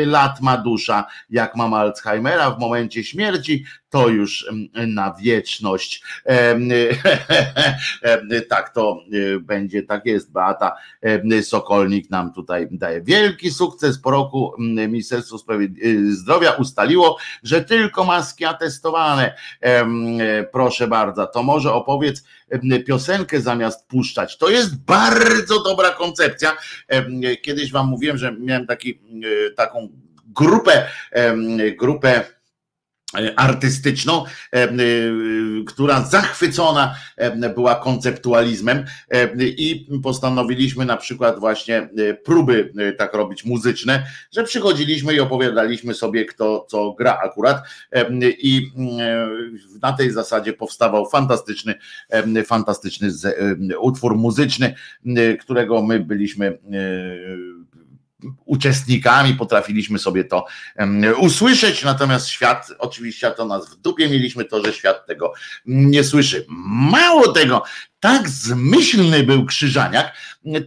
lat ma dusza, jak mam Alzheimera w momencie śmierci, to już na wieczność. Tak to e, będzie, tak jest. Beata Sokolnik nam tutaj daje wielki sukces. Po roku Ministerstwo Zdrowia ustaliło, że tylko maski atestowane. Proszę bardzo, to może opowiedz piosenkę zamiast puszczać. To jest bardzo dobra koncepcja. Kiedyś wam mówiłem, że miałem taki, taką grupę, grupę E, artystyczną, e, e, która zachwycona była konceptualizmem i postanowiliśmy na przykład właśnie próby tak robić muzyczne, że przychodziliśmy i opowiadaliśmy sobie kto co gra akurat i na tej zasadzie powstawał fantastyczny fantastyczny utwór muzyczny, którego my byliśmy uczestnikami, potrafiliśmy sobie to usłyszeć, natomiast świat, oczywiście to nas w dupie mieliśmy to, że świat tego nie słyszy. Mało tego, tak zmyślny był Krzyżaniak,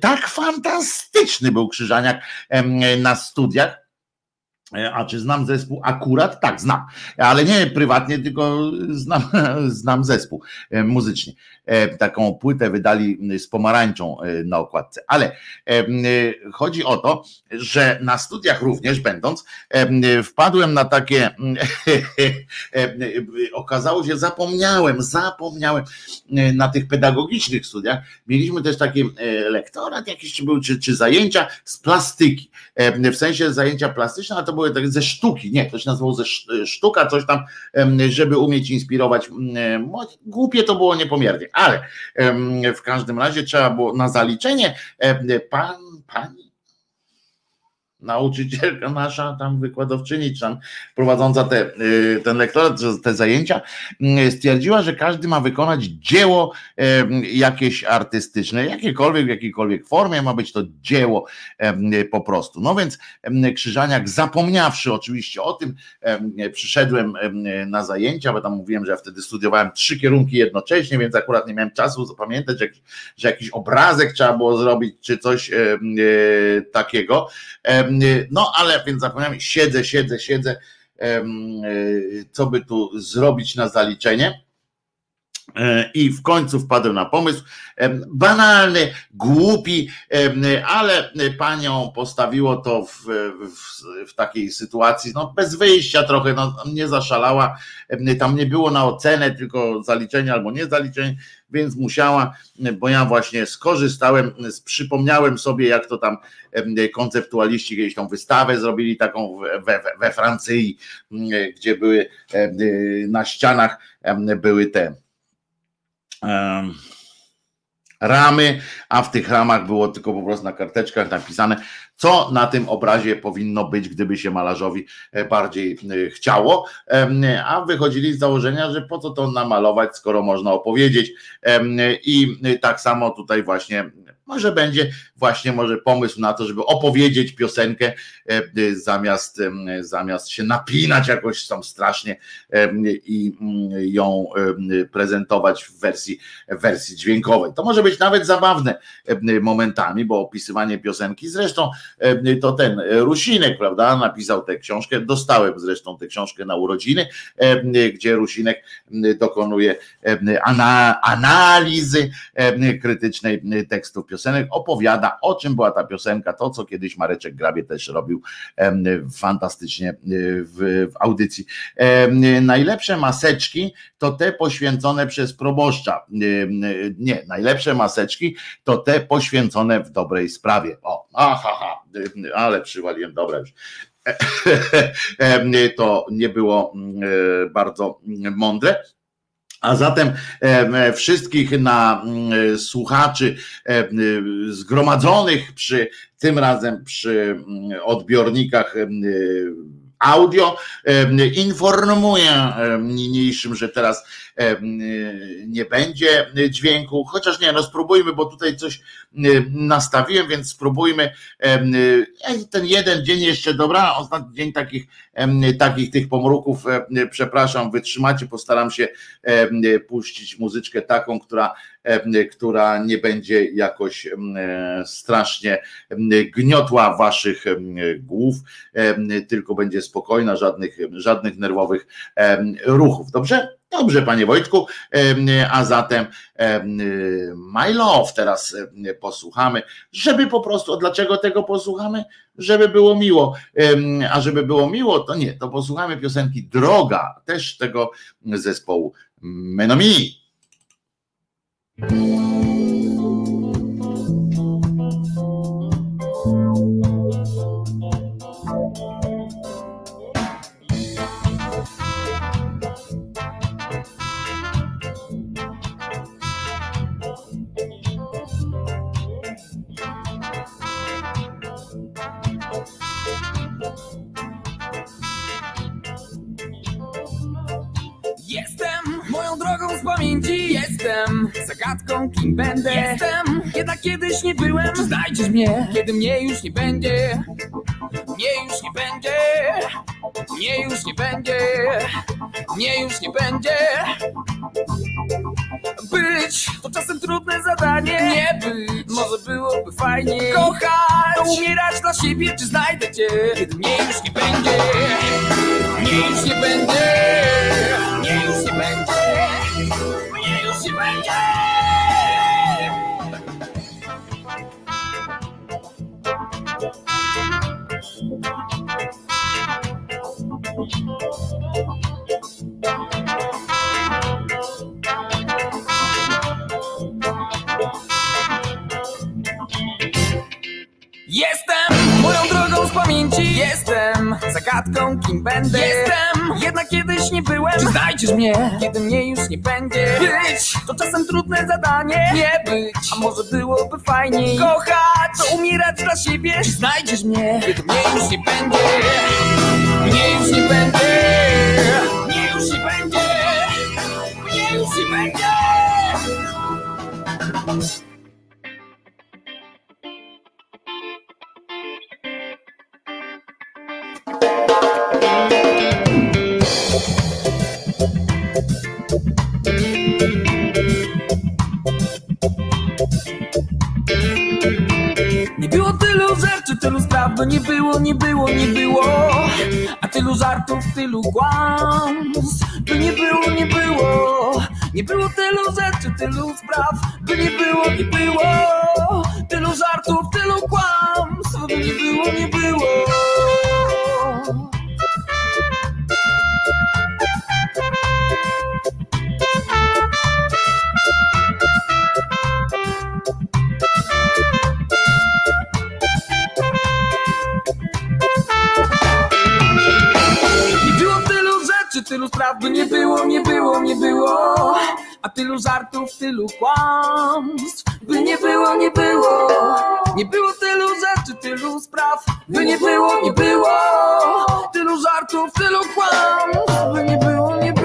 tak fantastyczny był Krzyżaniak na studiach, E, a czy znam zespół? Akurat tak, znam, ale nie prywatnie, tylko znam, znam zespół e, muzycznie. E, taką płytę wydali z pomarańczą na okładce. Ale chodzi o to, że na studiach również będąc, wpadłem na takie, okazało się, zapomniałem, zapomniałem na tych pedagogicznych studiach. Mieliśmy też taki lektorat jakiś, czy, był, czy, czy zajęcia z plastyki. W sensie zajęcia plastyczne, a to były tak ze sztuki, nie, to się nazywało ze sztuka, coś tam, żeby umieć inspirować. Głupie to było niepomiernie, ale w każdym razie trzeba było na zaliczenie pan, pani nauczycielka nasza, tam wykładowczyni, czy tam prowadząca te, y, ten lektorat, te zajęcia, y, stwierdziła, że każdy ma wykonać dzieło jakieś artystyczne, jakiekolwiek, w jakiejkolwiek formie, ma być to dzieło po prostu. No więc Krzyżaniak, zapomniawszy oczywiście o tym, przyszedłem na zajęcia, bo tam mówiłem, że ja wtedy studiowałem trzy kierunki jednocześnie, więc akurat nie miałem czasu zapamiętać, że jakiś obrazek trzeba było zrobić, czy coś e, takiego no ale więc zapomniałem, siedzę, siedzę, siedzę, e, co by tu zrobić na zaliczenie. E, I w końcu wpadłem na pomysł, banalny, głupi, ale panią postawiło to w, w, w, takiej sytuacji, no bez wyjścia trochę, no nie zaszalała, tam nie było na ocenę, tylko zaliczenie albo nie zaliczenie, więc musiała, bo ja właśnie skorzystałem, przypomniałem sobie, jak to tam konceptualiści kiedyś tą wystawę zrobili taką we, we Francji, gdzie były na ścianach były te ramy, a w tych ramach było tylko po prostu na karteczkach napisane, co na tym obrazie powinno być, gdyby się malarzowi e, bardziej e, chciało, a wychodzili z założenia, że po co to namalować, skoro można opowiedzieć. I tak samo tutaj właśnie może będzie właśnie może pomysł na to, żeby opowiedzieć piosenkę e, e, zamiast, zamiast się napinać jakoś tam strasznie i mm, ją prezentować w wersji, w wersji dźwiękowej. To może być nawet zabawne momentami, bo opisywanie piosenki, zresztą to ten Rusinek, prawda, napisał tę książkę, dostałem zresztą tę książkę na urodziny, gdzie Rusinek dokonuje analizy krytycznej tekstów piosenki piosenek, opowiada o czym była ta piosenka, to co kiedyś Mareczek Grabie też robił fantastycznie e, w, w audycji. Najlepsze maseczki to te poświęcone przez proboszcza. Nie, najlepsze maseczki to te poświęcone w dobrej sprawie. O, aha, aha, ale przywaliłem, dobra już to nie było e, bardzo mądre. A zatem e, wszystkich na mm, słuchaczy e, zgromadzonych przy tym razem przy mm, odbiornikach audio. Informuję niniejszym, że teraz nie będzie dźwięku, chociaż nie, no spróbujmy, bo tutaj coś nastawiłem, więc spróbujmy ten jeden dzień jeszcze, dobra, ostatni dzień takich, takich tych pomruków, przepraszam, wytrzymacie, postaram się puścić muzyczkę taką, która która nie będzie jakoś strasznie gniotła waszych głów, tylko będzie spokojna, żadnych, żadnych nerwowych ruchów. Dobrze? Dobrze, panie Wojtku, a zatem My Love teraz posłuchamy, żeby po prostu, dlaczego tego posłuchamy? Żeby było miło, a żeby było miło, to nie, to posłuchamy piosenki Droga, też tego zespołu Menomi. Thank you. Zagadką, kim będę. Jestem, jednak kiedyś nie byłem. Czy znajdziesz mnie, kiedy mnie już nie będzie. Mnie już nie będzie. Mnie już nie będzie. Mnie już nie będzie. Być to czasem trudne zadanie. Nie być, może byłoby fajnie. Kochać, to umierać dla siebie, czy znajdę cię? Kiedy mnie już nie będzie. Mnie już nie będzie. Mnie już nie będzie Mnie już nie będzie Pamięci Jestem zagadką kim będę. Jestem. Jednak kiedyś nie byłem. Czy znajdziesz mnie, kiedy mnie już nie będzie. Być. To czasem trudne zadanie. Nie być, a może byłoby fajniej. Kochać, to umierać dla siebie. Czy znajdziesz mnie, kiedy mnie już nie będzie. Mnie już nie będzie. Mnie już nie będzie. Mnie już nie będzie tylu spraw, by nie było, nie było, nie było. A tylu żartów, tylu kłamstw, by nie było, nie było. Nie było tylu rzeczy, tylu spraw, by nie było, nie było. Tylu żartów, tylu kłamstw, by nie było, nie było tylu spraw, by nie było, nie było, nie było. A tylu żartów, tylu kłamstw, by nie było, nie było. Nie było tylu rzeczy, tylu spraw, by nie było, nie było. Tylu żartów, tylu kłamstw, by nie było, nie było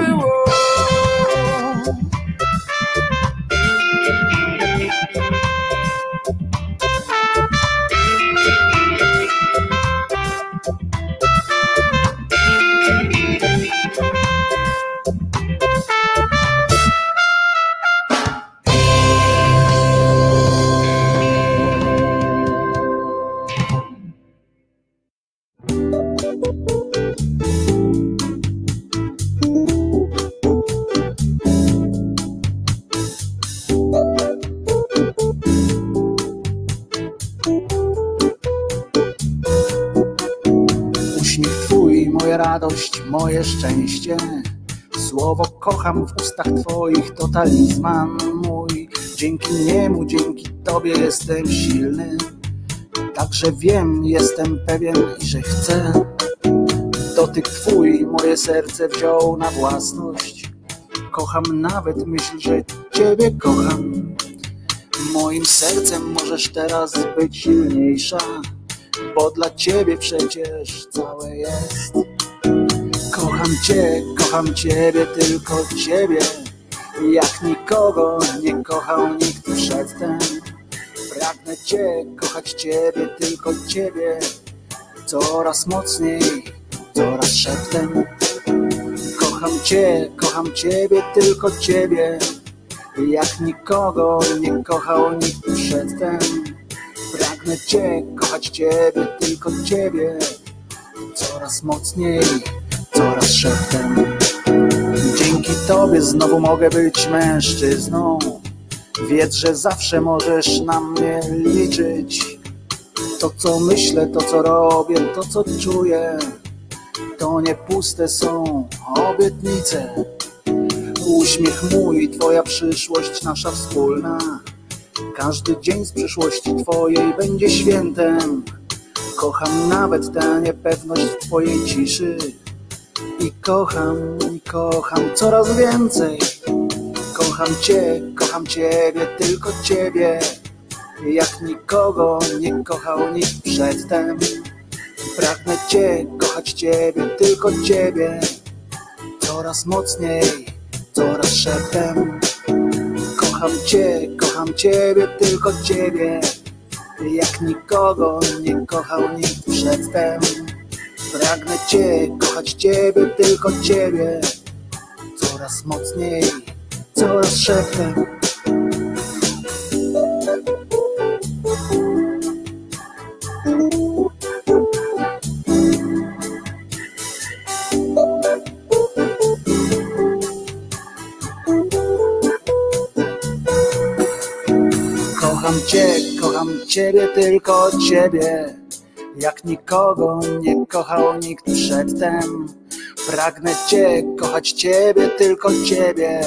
radość, moje szczęście. Słowo kocham w ustach Twoich, to talizman mój. Dzięki niemu, dzięki Tobie jestem silny. Także wiem, jestem pewien i że chcę. Dotyk Twój moje serce wziął na własność. Kocham nawet myśl, że Ciebie kocham. Moim sercem możesz teraz być silniejsza bo dla ciebie przecież całe jest. Kocham cię, kocham ciebie, tylko ciebie, jak nikogo nie kochał nikt przedtem. Pragnę cię, kochać ciebie, tylko ciebie, coraz mocniej, coraz szeptem. Kocham cię, kocham ciebie, tylko ciebie, jak nikogo nie kochał nikt przedtem. Pragnę Cię, kochać Ciebie, tylko Ciebie Coraz mocniej, szeptem Dzięki Tobie znowu mogę być mężczyzną. Wiedz, że zawsze możesz na mnie liczyć. To co myślę, to co robię, to co czuję To nie puste są obietnice. Uśmiech mój, Twoja przyszłość, nasza wspólna. Każdy dzień z przyszłości Twojej będzie świętem. Kocham nawet tę niepewność w Twojej ciszy. I kocham, i kocham coraz więcej. Kocham Cię, kocham Ciebie, tylko Ciebie. Jak nikogo nie kochał nikt przedtem. Pragnę Cię, kochać Ciebie, tylko Ciebie. Coraz mocniej, coraz szeptem. Kocham Cię, kocham Ciebie, tylko Ciebie Jak nikogo nie kochał nikt przedtem Pragnę Cię, kochać Ciebie, tylko Ciebie. Coraz mocniej, coraz szeptem. Kocham Cię, kocham Ciebie, tylko Ciebie. Jak nikogo nie kochał nikt przedtem. Pragnę cię, kochać ciebie, tylko ciebie.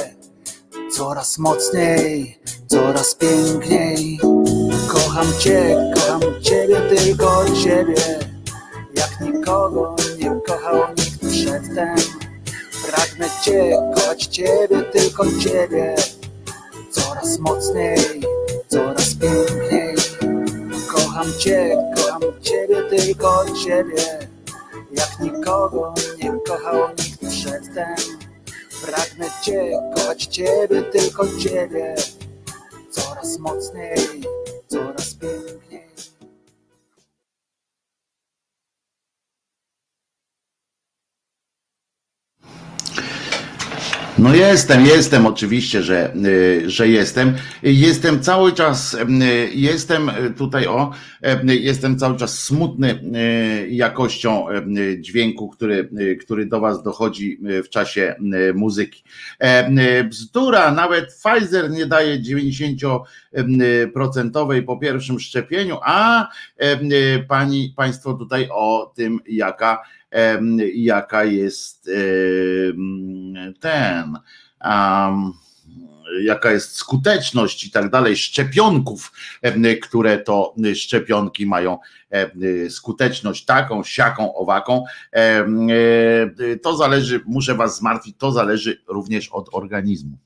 Coraz mocniej, coraz piękniej. Kocham cię, kocham ciebie, tylko ciebie. Jak nikogo nie kochał nikt przedtem. Pragnę cię, kochać ciebie, tylko ciebie. Coraz mocniej, coraz piękniej. Kocham cię, kocham ciebie, tylko ciebie. Jak nikogo nie kochał nikt przedtem. Pragnę cię, kochać ciebie, tylko ciebie. Coraz mocniej, coraz piękniej. No jestem, jestem oczywiście, że, y, że jestem. Jestem cały czas, y, jestem tutaj o, y, jestem cały czas smutny jakością dźwięku, który, który do Was dochodzi w czasie muzyki. E, bzdura, nawet Pfizer nie daje 90% po pierwszym szczepieniu, a pani, Państwo tutaj o tym, jaka jaka jest ten, jaka jest skuteczność i tak dalej szczepionków, które to szczepionki mają skuteczność taką, siaką, owaką. To zależy, muszę Was zmartwić, to zależy również od organizmu.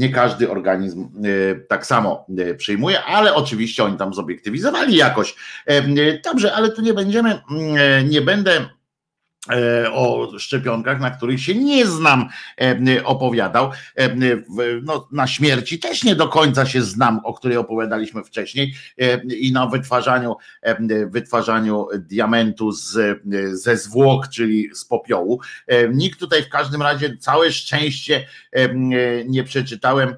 Nie każdy organizm e, tak samo e, przyjmuje, ale oczywiście oni tam zobiektywizowali jakoś. E, dobrze, ale tu nie będziemy, nie będę o szczepionkach, na których się nie znam, e, opowiadał. E, no, na śmierci też nie do końca się znam, o której opowiadaliśmy wcześniej i na wytwarzaniu, wytwarzaniu diamentu z, ze zwłok, czyli z popiołu. Nikt tutaj w każdym razie całe szczęście nie przeczytałem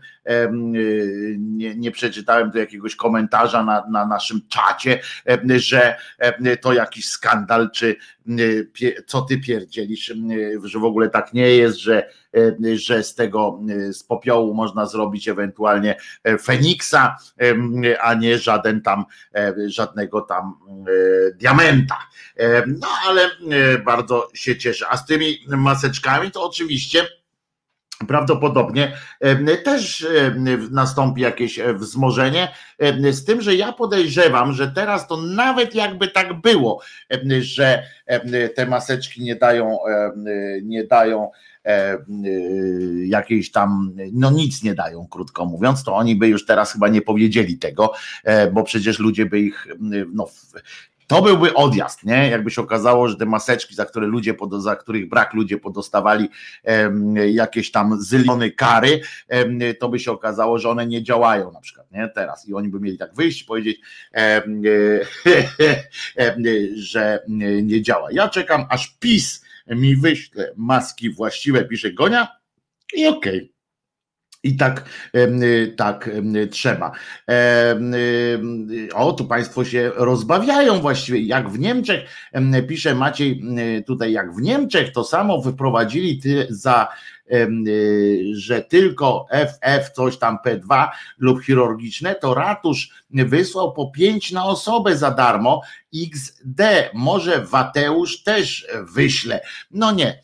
nie, nie przeczytałem tu jakiegoś komentarza na, na naszym czacie, że to jakiś skandal, czy co ty pierdzielisz, że w ogóle tak nie jest, że, że z tego z popiołu można zrobić ewentualnie Feniksa, a nie żaden tam, żadnego tam diamenta. No ale bardzo się cieszę. A z tymi maseczkami to oczywiście prawdopodobnie też nastąpi jakieś wzmożenie, z tym, że ja podejrzewam, że teraz to nawet jakby tak było, że te maseczki nie dają, nie dają jakiejś tam, no nic nie dają, krótko mówiąc, to oni by już teraz chyba nie powiedzieli tego, bo przecież ludzie by ich, no to byłby odjazd, nie? Jakby się okazało, że te maseczki, za które ludzie, za których brak ludzie podostawali jakieś tam zyliony kary, to by się okazało, że one nie działają na przykład, nie? Teraz. I oni by mieli tak wyjść i powiedzieć, że nie działa. Ja czekam, aż PiS mi wyśle maski właściwe, pisze Gonia i okej. Okay. I tak, y, tak trzeba. Y, o, tu Państwo się rozbawiają właściwie. Jak w Niemczech, pisze Maciej y, tutaj, jak w Niemczech to samo wyprowadzili za że tylko FF, coś tam P2 lub chirurgiczne, to ratusz wysłał po 5 na osobę za darmo XD. Może Wateusz też wyśle. No nie,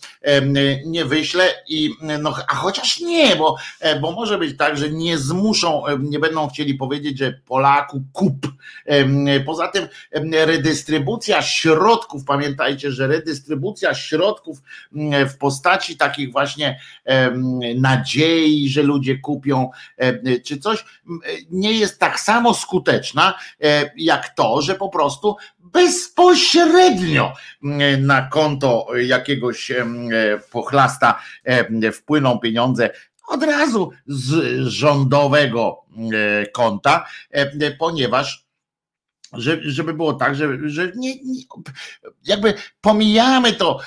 nie wyśle i no, a chociaż nie, bo, e, bo może być tak, że nie zmuszą, nie będą chcieli powiedzieć, że Polaku kup. Poza tym redystrybucja środków, pamiętajcie, że redystrybucja środków w postaci takich właśnie nadziei, że ludzie kupią czy coś, nie jest tak samo skuteczna e, jak to, że po prostu bezpośrednio mm, na konto jakiegoś pochlasta wpłyną pieniądze od razu z rządowego e, konta, ponieważ żeby było tak, że, że nie, nie, jakby pomijamy to,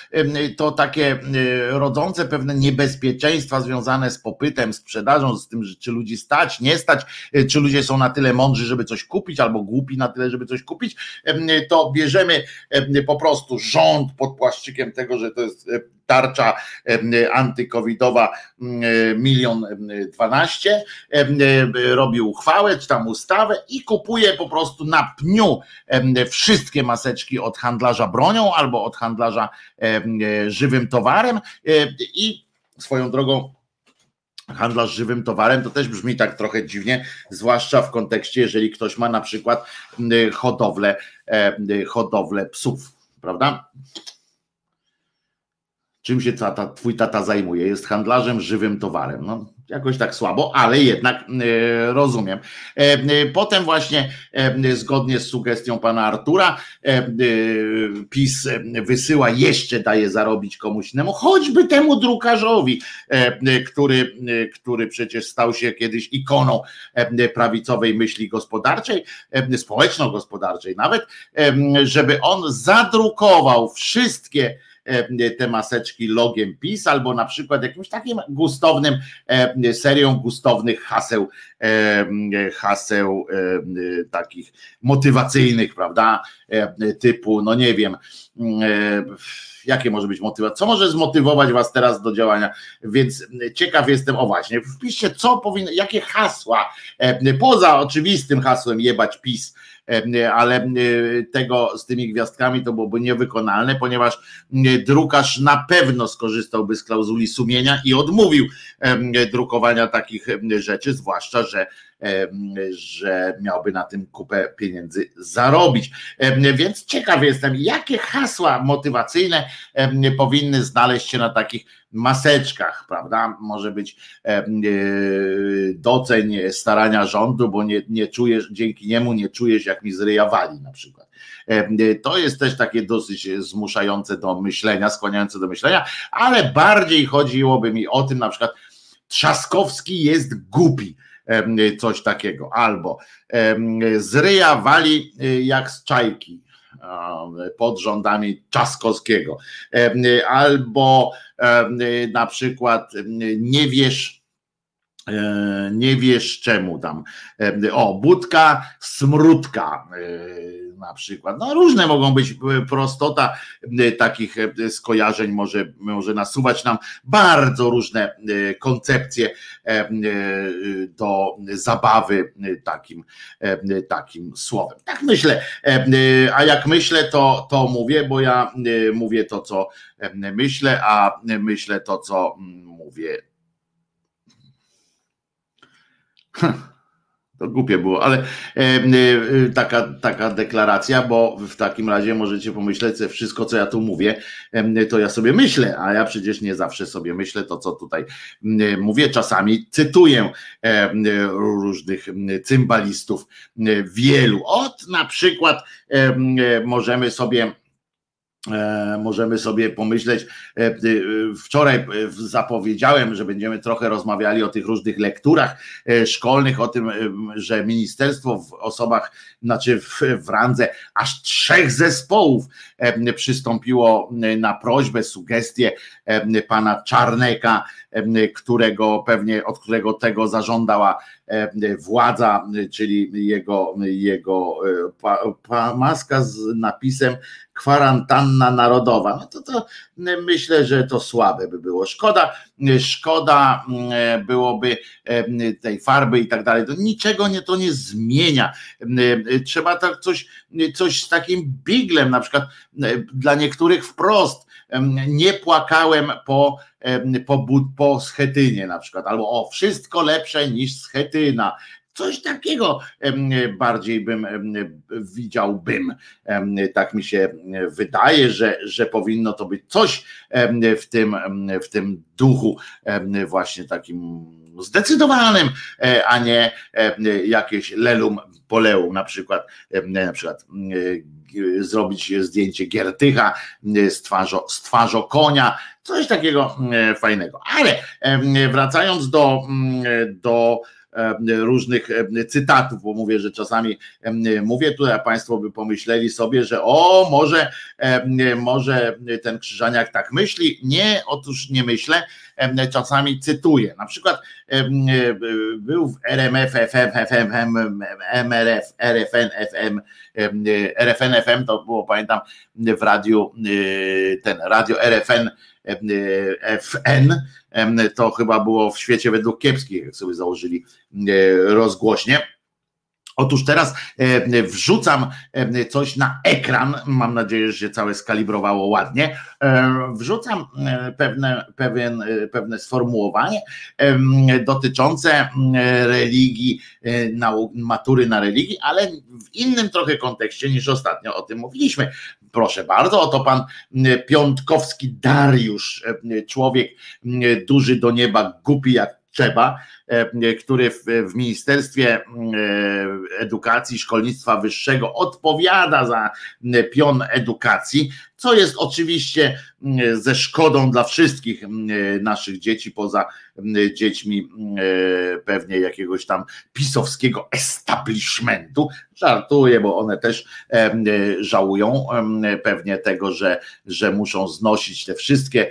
to takie rodzące pewne niebezpieczeństwa związane z popytem, sprzedażą, z tym, czy ludzi stać, nie stać, e, czy ludzie są na tyle mądrzy, żeby coś kupić, albo głupi na tyle, żeby coś kupić, to bierzemy po prostu rząd pod płaszczykiem tego, że to jest e, tarcza antykowidowa milion dwanaście, robi uchwałę czy tam ustawę i kupuje po prostu na pniu wszystkie maseczki od handlarza bronią albo od handlarza żywym towarem i swoją drogą handlarz żywym towarem, to też brzmi tak trochę dziwnie, zwłaszcza w kontekście, jeżeli ktoś ma na przykład hodowlę, hodowlę psów, prawda? Czym się tata, twój tata zajmuje? Jest handlarzem żywym towarem. No, jakoś tak słabo, ale jednak e, rozumiem. E, e, potem właśnie zgodnie z sugestią pana Artura PiS wysyła, jeszcze daje zarobić komuś innemu, choćby temu drukarzowi, który, który przecież stał się kiedyś ikoną prawicowej myśli gospodarczej, społeczno-gospodarczej nawet, żeby on zadrukował wszystkie te maseczki logiem PiS, albo na przykład jakimś takim gustownym, e, serią gustownych haseł, e, haseł takich motywacyjnych, prawda? Typu, no nie wiem, jakie może być motywacja, co może zmotywować was teraz do działania, więc ciekaw jestem, o właśnie, wpiszcie, co powinno, jakie hasła, poza oczywistym hasłem jebać PiS, ale tego z tymi gwiazdkami to byłoby niewykonalne, ponieważ drukarz na pewno skorzystałby z klauzuli sumienia i odmówił drukowania takich rzeczy, zwłaszcza, że że miałby na tym kupę pieniędzy zarobić. Więc ciekaw jestem, jakie hasła motywacyjne powinny znaleźć się na takich maseczkach, prawda? Może być e, doceń starania rządu, bo nie, nie czujesz, dzięki niemu nie czujesz, jak mi zryja wali na przykład. To jest też takie dosyć zmuszające do myślenia, skłaniające do myślenia, ale bardziej chodziłoby mi o tym na przykład Trzaskowski jest głupi coś takiego, albo z ryja wali y, jak z czajki pod rządami Czaskowskiego, albo na przykład nie wiesz, e, nie wiesz czemu tam. O, budka, smródka na przykład. No różne mogą być e, prostota e, takich e, skojarzeń może, może nasuwać nam bardzo różne koncepcje do zabawy takim, takim słowem. Tak myślę. A jak myślę, to, to mówię, bo ja mówię to, co myślę, a myślę to, co mówię. To głupie było, ale e, e, taka, taka deklaracja, bo w takim razie możecie pomyśleć, że wszystko, co ja tu mówię, to ja sobie myślę, a ja przecież nie zawsze sobie myślę to, co tutaj mówię. Czasami cytuję różnych cymbalistów, wielu. Od na przykład możemy sobie E, możemy sobie pomyśleć. E, e, wczoraj zapowiedziałem, że będziemy trochę rozmawiali o tych różnych lekturach szkolnych, o tym, że ministerstwo w osobach, znaczy w, randze aż trzech zespołów przystąpiło na prośbę, sugestię pana Czarneka, którego pewnie, od którego tego zażądała władza, czyli jego, jego pa, pa, maska z napisem kwarantanna narodowa. No to, to myślę, że to słabe by było. Szkoda, szkoda byłoby tej farby i tak dalej. To niczego nie, to nie zmienia. Trzeba tak coś, coś z takim biglem, na przykład dla niektórych wprost. Nie płakałem po, po, po schetynie na przykład, albo o wszystko lepsze niż schetyna Coś takiego bardziej bym widziałbym. Tak mi się wydaje, że, że powinno to być coś w tym, w tym duchu właśnie takim zdecydowanym, e, a nie jakieś lelum poleum, na przykład, na przykład zrobić zdjęcie Giertycha z twarzą, z twarzą konia, coś takiego fajnego. Ale wracając do, do E, różnych e, cytatów, bo mówię, że czasami e, mówię tu, a Państwo by pomyśleli sobie, że o, może, może ten Krzyżaniak tak myśli. Nie, otóż nie myślę, czasami cytuję. Na przykład był w RMF, FM, FM, MRF, RFN, FM, RFN, FM, to było pamiętam w radiu, ten radio RFN FN, to chyba było w świecie według kiepskich, jak sobie założyli rozgłośnie Otóż teraz e, wrzucam e, coś na ekran. Mam nadzieję, że się całe skalibrowało ładnie. E, wrzucam pewne, pewien, pewne sformułowanie dotyczące religii, matury na religii, ale w innym trochę kontekście niż ostatnio o tym mówiliśmy. Proszę bardzo, oto pan Piątkowski Dariusz, człowiek duży do nieba, głupi jak trzeba, który w, Ministerstwie Edukacji i Szkolnictwa Wyższego odpowiada za pion edukacji, co jest oczywiście ze szkodą dla wszystkich naszych dzieci, poza dziećmi pewnie jakiegoś tam pisowskiego establishmentu. Żartuję, bo one też żałują pewnie tego, że, że muszą znosić te wszystkie,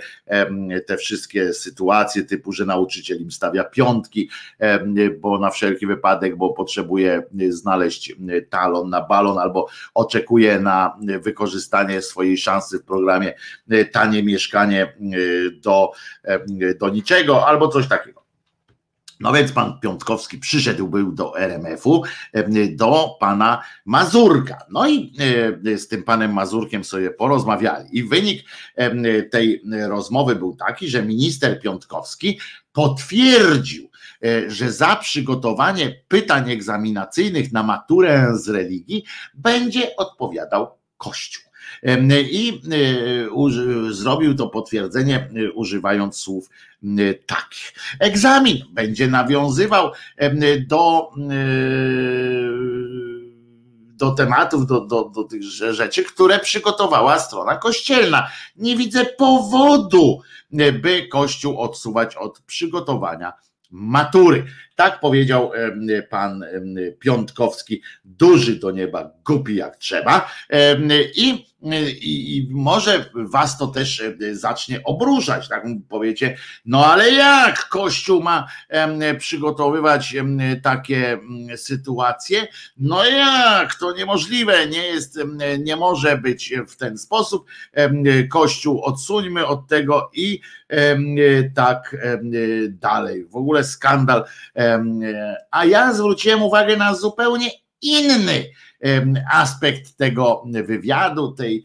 te wszystkie sytuacje typu, że nauczyciel im stawia piątki, bo na wszelki wypadek, bo potrzebuje znaleźć talon na balon albo oczekuje na wykorzystanie swojej szansy w programie tanie mieszkanie do, do niczego albo coś takiego. No więc pan Piątkowski przyszedł był do RMF-u, do pana Mazurka. No i z tym panem Mazurkiem sobie porozmawiali. I wynik tej rozmowy był taki, że minister Piątkowski potwierdził, że za przygotowanie pytań egzaminacyjnych na maturę z religii będzie odpowiadał Kościół. I e, zrobił to potwierdzenie e, używając słów takich. Egzamin będzie nawiązywał do do tematów, do, do, do tych rzeczy, które przygotowała strona kościelna. Nie widzę powodu, by Kościół odsuwać od przygotowania matury. Tak powiedział pan Piątkowski, duży do nieba, głupi jak trzeba. I, i, I, może was to też zacznie obruszać. Tak powiecie, no ale jak Kościół ma przygotowywać takie sytuacje? No jak to niemożliwe, nie jest, nie może być w ten sposób. Kościół odsuńmy od tego i tak dalej. W ogóle skandal a ja zwróciłem uwagę na zupełnie inny aspekt tego wywiadu, tej,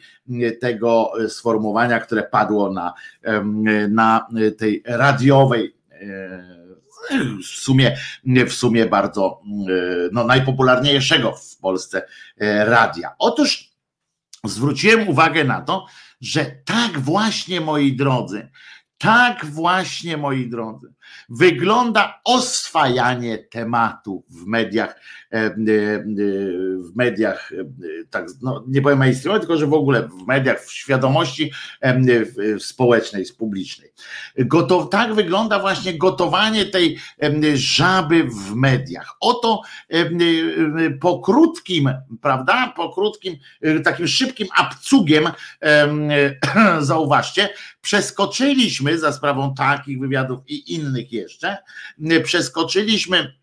tego sformułowania, które padło na, na tej radiowej w sumie, w sumie bardzo no, najpopularniejszego w Polsce radia. Otóż zwróciłem uwagę na to, że tak właśnie, moi drodzy, tak właśnie, moi drodzy, wygląda oswajanie tematu w mediach, e, e, w mediach, e, tak, no, nie powiem mainstreamowych, tylko że w ogóle w mediach, w świadomości społecznej, publicznej. Gotow, tak wygląda właśnie gotowanie tej żaby w mediach. Oto po krótkim, prawda, po krótkim, takim szybkim abcugiem, zauważcie, przeskoczyliśmy za sprawą takich wywiadów i innych jeszcze, przeskoczyliśmy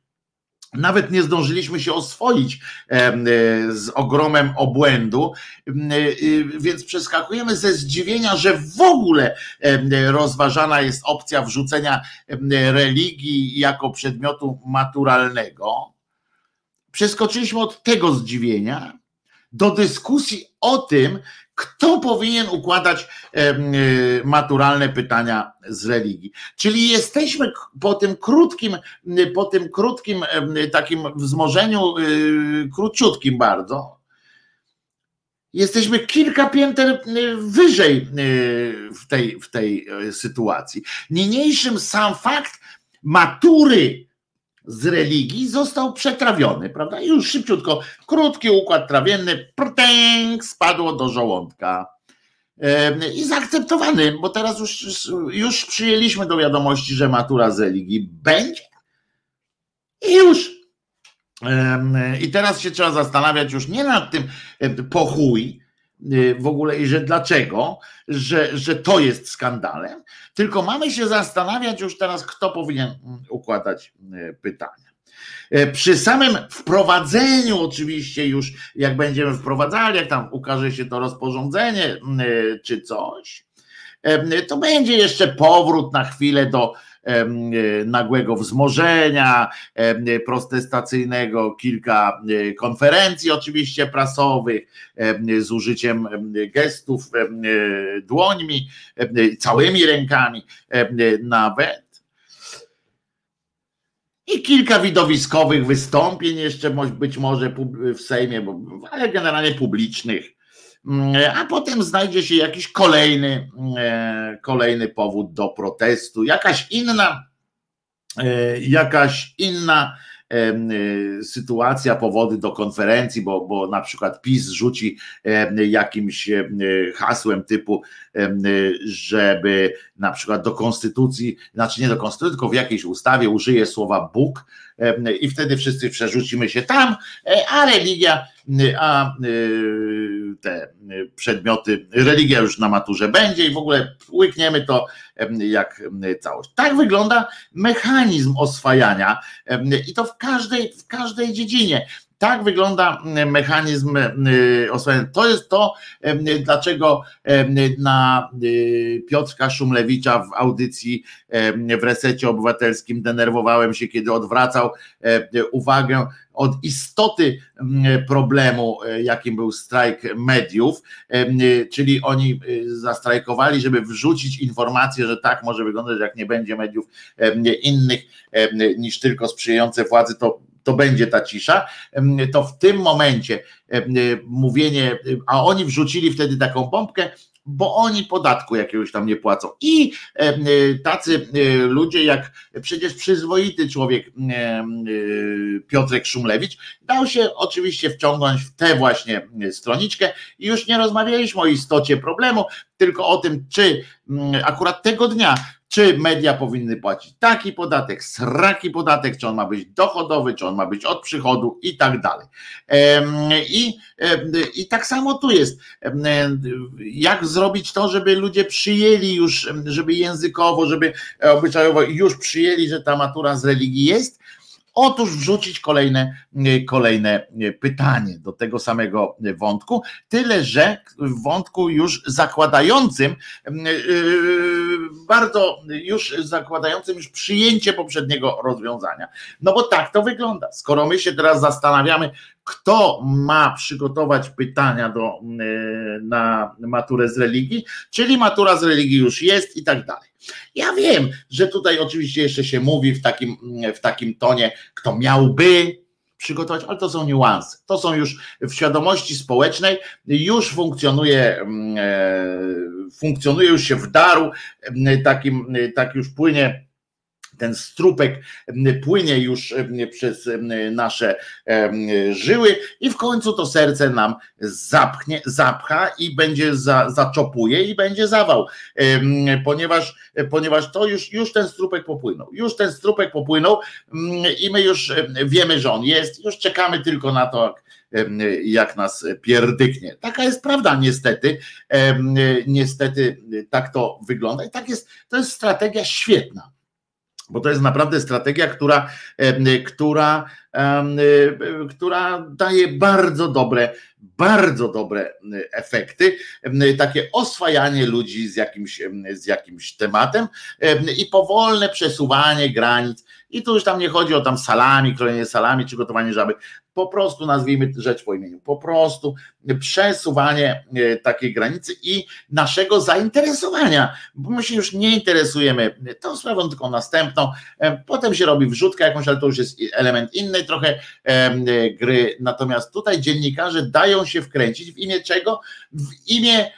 nawet nie zdążyliśmy się oswoić z ogromem obłędu, więc przeskakujemy ze zdziwienia, że w ogóle rozważana jest opcja wrzucenia religii jako przedmiotu maturalnego. Przeskoczyliśmy od tego zdziwienia do dyskusji o tym, kto powinien układać y, maturalne pytania z religii. Czyli jesteśmy po tym krótkim, po tym krótkim takim wzmożeniu, y, króciutkim bardzo, jesteśmy kilka pięter y, wyżej w tej, w tej sytuacji. Niniejszym sam fakt matury z religii został przetrawiony, prawda? I już szybciutko, krótki układ trawienny, prtęk, spadło do żołądka. I zaakceptowany, bo teraz już, już przyjęliśmy do wiadomości, że matura z religii będzie. I już. I teraz się trzeba zastanawiać już nie nad tym po chuj, Y, w ogóle i że dlaczego, że, że to jest skandalem, tylko mamy się zastanawiać już teraz, kto powinien mm, układać y, pytania. Y, przy samym wprowadzeniu, oczywiście, już jak będziemy wprowadzali, jak tam ukaże się to rozporządzenie czy coś, to będzie jeszcze powrót na chwilę do nagłego wzmożenia protestacyjnego, kilka konferencji oczywiście prasowych z użyciem gestów dłońmi, całymi rękami nawet. I kilka widowiskowych wystąpień jeszcze być może w Sejmie, ale generalnie publicznych a potem znajdzie się jakiś kolejny, e, kolejny powód do protestu, jakaś inna, e, jakaś inna e, sytuacja, powody do konferencji, bo, bo na przykład PiS rzuci jakimś hasłem typu, żeby na przykład do konstytucji, znaczy nie do konstytucji, tylko w jakiejś ustawie użyje słowa Bóg i wtedy wszyscy przerzucimy się tam, a religia, a te przedmioty, religia już na maturze będzie i w ogóle łykniemy to jak całość. Tak wygląda mechanizm oswajania i to w każdej, w każdej dziedzinie. Tak wygląda mechanizm oswajania. To jest to, dlaczego na Piotrka Szumlewicza w audycji w resecie obywatelskim denerwowałem się, kiedy odwracał uwagę od istoty problemu, e, jakim był strajk mediów, e, czyli oni e, zastrajkowali, żeby wrzucić informację, że tak może wyglądać, jak nie będzie mediów innych niż tylko sprzyjające władzy, to to będzie ta cisza, to w tym momencie mówienie, a oni wrzucili wtedy taką bombkę, bo oni podatku jakiegoś tam nie płacą. I e, tacy ludzie, jak przecież przyzwoity człowiek Piotrek Szumlewicz, dał się oczywiście wciągnąć w tę właśnie stroniczkę i już nie rozmawialiśmy o istocie problemu, tylko o tym, czy akurat tego dnia czy media powinny płacić taki podatek, sraki podatek, czy on ma być dochodowy, czy on ma być od przychodu i tak dalej. I, i tak samo tu jest. Jak zrobić to, żeby ludzie przyjęli już, żeby językowo, żeby obyczajowo już przyjęli, że ta matura z religii jest, Otóż wrzucić kolejne, kolejne pytanie do tego samego wątku, tyle że w wątku już zakładającym, yy, bardzo już zakładającym już przyjęcie poprzedniego rozwiązania. No bo tak to wygląda. Skoro my się teraz zastanawiamy, kto ma przygotować pytania do, na maturę z religii, czyli matura z religii już jest i tak dalej. Ja wiem, że tutaj oczywiście jeszcze się mówi w takim, w takim tonie, kto miałby przygotować, ale to są niuanse. To są już w świadomości społecznej, już funkcjonuje, mm, e, funkcjonuje już się w daru, mm, takim, tak już płynie ten strupek płynie już przez nasze żyły i w końcu to serce nam zapchnie, zapcha i będzie za, zaczopuje i będzie zawał, ponieważ, ponieważ to już, już ten strupek popłynął, już ten strupek popłynął i my już wiemy, że on jest, już czekamy tylko na to, jak jak nas pierdyknie. Taka jest prawda, niestety. Niestety tak to wygląda i tak jest, to jest strategia świetna bo to jest naprawdę strategia, która, która, która daje bardzo dobre, bardzo dobre efekty, takie oswajanie ludzi z jakimś, z jakimś tematem i powolne przesuwanie granic. I tu już tam nie chodzi o tam salami, krojenie salami czy gotowanie żaby, po prostu nazwijmy rzecz po imieniu, po prostu przesuwanie e, takiej granicy i naszego zainteresowania, bo my się już nie interesujemy tą sprawą, tylko następną, e, potem się robi wrzutka jakąś, ale to już jest element innej trochę e, gry, natomiast tutaj dziennikarze dają się wkręcić w imię czego? W imię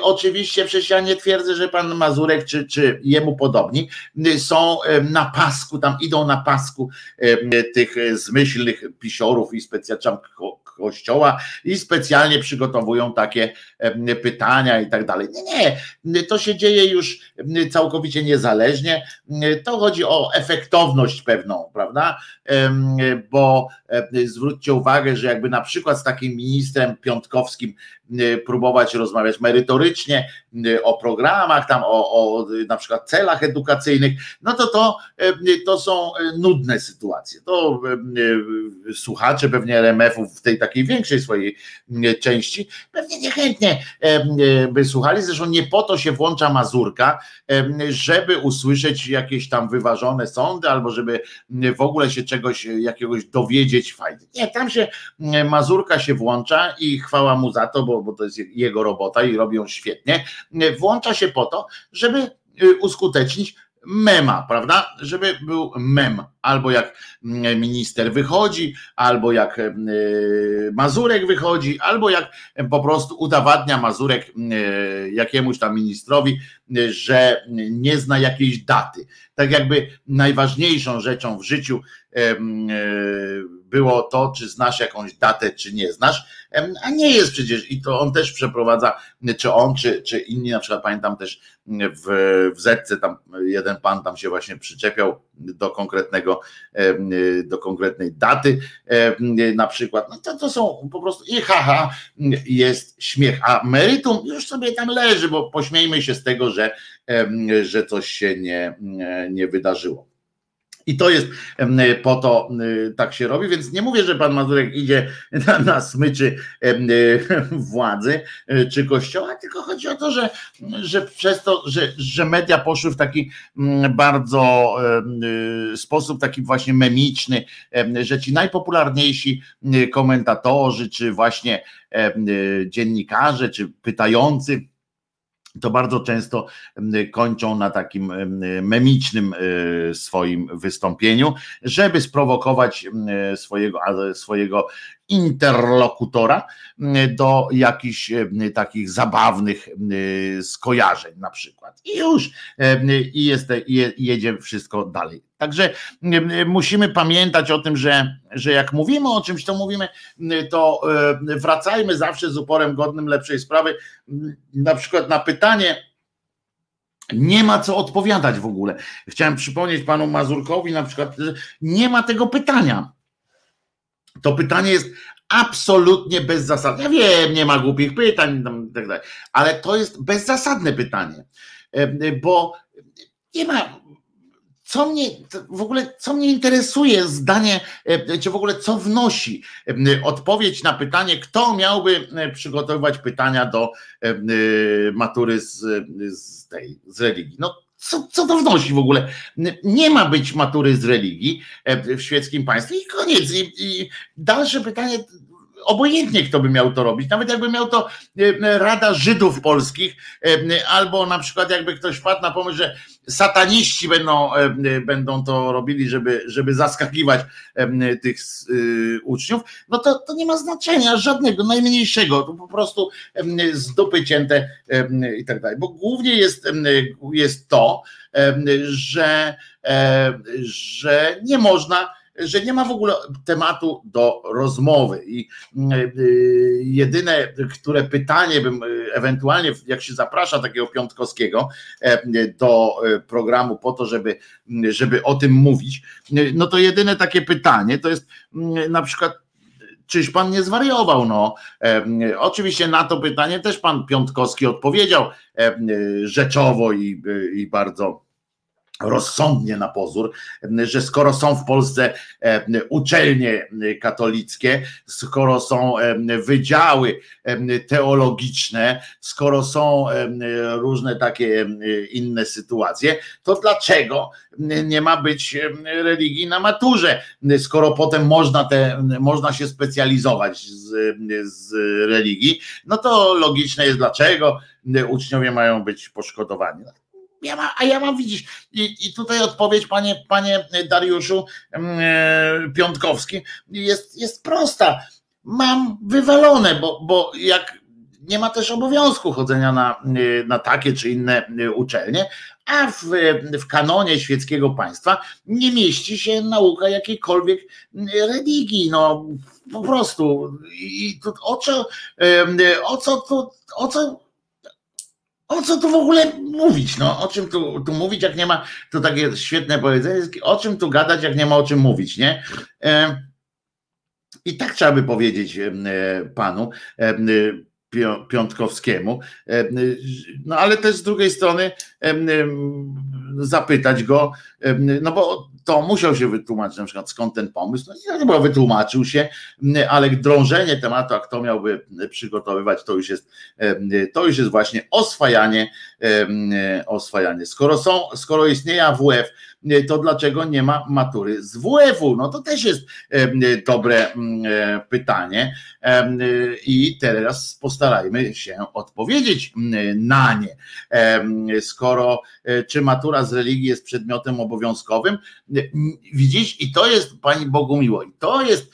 oczywiście, przecież ja nie twierdzę, że pan Mazurek czy, czy jemu podobni są na pasku, tam idą na pasku tych zmyślnych pisiorów i specjalnie kościoła i specjalnie przygotowują takie pytania i tak dalej. Nie, nie, to się dzieje już całkowicie niezależnie. To chodzi o efektowność pewną, prawda? Bo zwróćcie uwagę, że jakby na przykład z takim ministrem Piątkowskim próbować rozmawiać merytorycznie o programach, tam o, o na przykład celach edukacyjnych, no to to, to są nudne sytuacje. To słuchacze pewnie RMF-ów w tej takiej większej swojej części pewnie niechętnie by słuchali, zresztą nie po to się włącza Mazurka, żeby usłyszeć jakieś tam wyważone sądy, albo żeby w ogóle się czegoś, jakiegoś dowiedzieć fajnie. Nie, tam się Mazurka się włącza i chwała mu za to, bo, bo to jest jego robota i robią świetnie. Włącza się po to, żeby y, uskutecznić mema, prawda? Żeby był mem, albo jak mm, minister wychodzi, albo jak e, Mazurek wychodzi, albo jak po prostu udowadnia Mazurek e, jakiemuś tam ministrowi, że nie zna jakiejś daty. Tak jakby najważniejszą rzeczą w życiu było to, czy znasz jakąś datę, czy nie znasz, a nie jest przecież, i to on też przeprowadza, czy on, czy, czy inni, na przykład pamiętam też w, w Zetce, tam jeden pan tam się właśnie przyczepiał do konkretnego, do konkretnej daty na przykład, no to, to są po prostu i haha, jest śmiech, a meritum już sobie tam leży, bo pośmiejmy się z tego, że, że coś się nie, nie wydarzyło. I to jest po to tak się robi, więc nie mówię, że pan Mazurek idzie na, na smyczy władzy e, czy kościoła, tylko chodzi o to, że, że przez to, że, że media poszły w taki bardzo e, sposób taki właśnie memiczny, że ci najpopularniejsi komentatorzy, czy właśnie dziennikarze, czy pytający, to bardzo często kończą na takim memicznym e, swoim wystąpieniu, żeby sprowokować swojego, swojego interlokutora do jakichś takich zabawnych skojarzeń na przykład. I już i, jest, jedzie wszystko dalej. Także musimy pamiętać o tym, że, że jak mówimy o czymś, to mówimy, to wracajmy zawsze z uporem godnym lepszej sprawy, na przykład na pytanie, nie ma co odpowiadać w ogóle. Chciałem przypomnieć panu Mazurkowi na przykład, nie ma tego pytania. To pytanie jest absolutnie bezzasadne. Ja wiem, nie ma głupich pytań i tak ale to jest bezzasadne pytanie, bo nie ma. Co mnie w ogóle, co mnie interesuje zdanie, czy w ogóle co wnosi odpowiedź na pytanie, kto miałby przygotowywać pytania do matury z, z tej z religii. No co, co to wnosi w ogóle? Nie ma być matury z religii e, w świeckim państwie i koniec. I, i dalsze pytanie, obojętnie kto by miał to robić, nawet jakby miał to e, Rada Żydów Polskich, e, albo na przykład jakby ktoś wpadł na pomysł, że sataniści będą, będą to robili, żeby, żeby zaskakiwać tych uczniów, no to, to nie ma znaczenia żadnego, najmniejszego, to po prostu z cięte i tak dalej, bo głównie jest, jest to, że, że nie można że nie ma w ogóle tematu do rozmowy i jedyne, które pytanie bym ewentualnie, jak się zaprasza takiego Piątkowskiego do programu po to, żeby, żeby o tym mówić, no to jedyne takie pytanie to jest na przykład czyś pan nie zwariował? No, oczywiście na to pytanie też pan Piątkowski odpowiedział rzeczowo i, i bardzo rozsądnie na pozór, że skoro są w Polsce uczelnie katolickie, skoro są wydziały teologiczne, skoro są różne takie inne sytuacje, to dlaczego nie ma być religii na maturze, skoro potem można, te, można się specjalizować z, z religii, no to logiczne jest dlaczego uczniowie mają być poszkodowani. Ja mam, a ja mam widzieć, i, i tutaj odpowiedź, panie, panie Dariuszu mm, e, Piątkowski, jest, jest prosta. Mam wywalone, bo, bo jak nie ma też obowiązku chodzenia na, e, na takie czy inne e, uczelnie, a w, w kanonie świeckiego państwa nie mieści się nauka jakiejkolwiek religii. No po prostu. I to, o co, o co, o co o co tu w ogóle mówić? No, o czym tu, tu mówić, jak nie ma, to takie świetne powiedzenie, o czym tu gadać, jak nie ma o czym mówić, nie? E, I tak trzeba by powiedzieć e, panu. E, Piątkowskiemu. No ale też z drugiej strony zapytać go, no bo to musiał się wytłumaczyć na przykład skąd ten pomysł. No chyba wytłumaczył się, ale drążenie tematu, a kto miałby przygotowywać, to już jest, to już jest właśnie oswajanie, oswajanie. Skoro są, skoro istnieje AWF, to dlaczego nie ma matury z WF-u? No to też jest dobre pytanie i teraz postarajmy się odpowiedzieć na nie. Skoro czy matura z religii jest przedmiotem obowiązkowym, widzisz, i to jest Pani Bogu miło, i to jest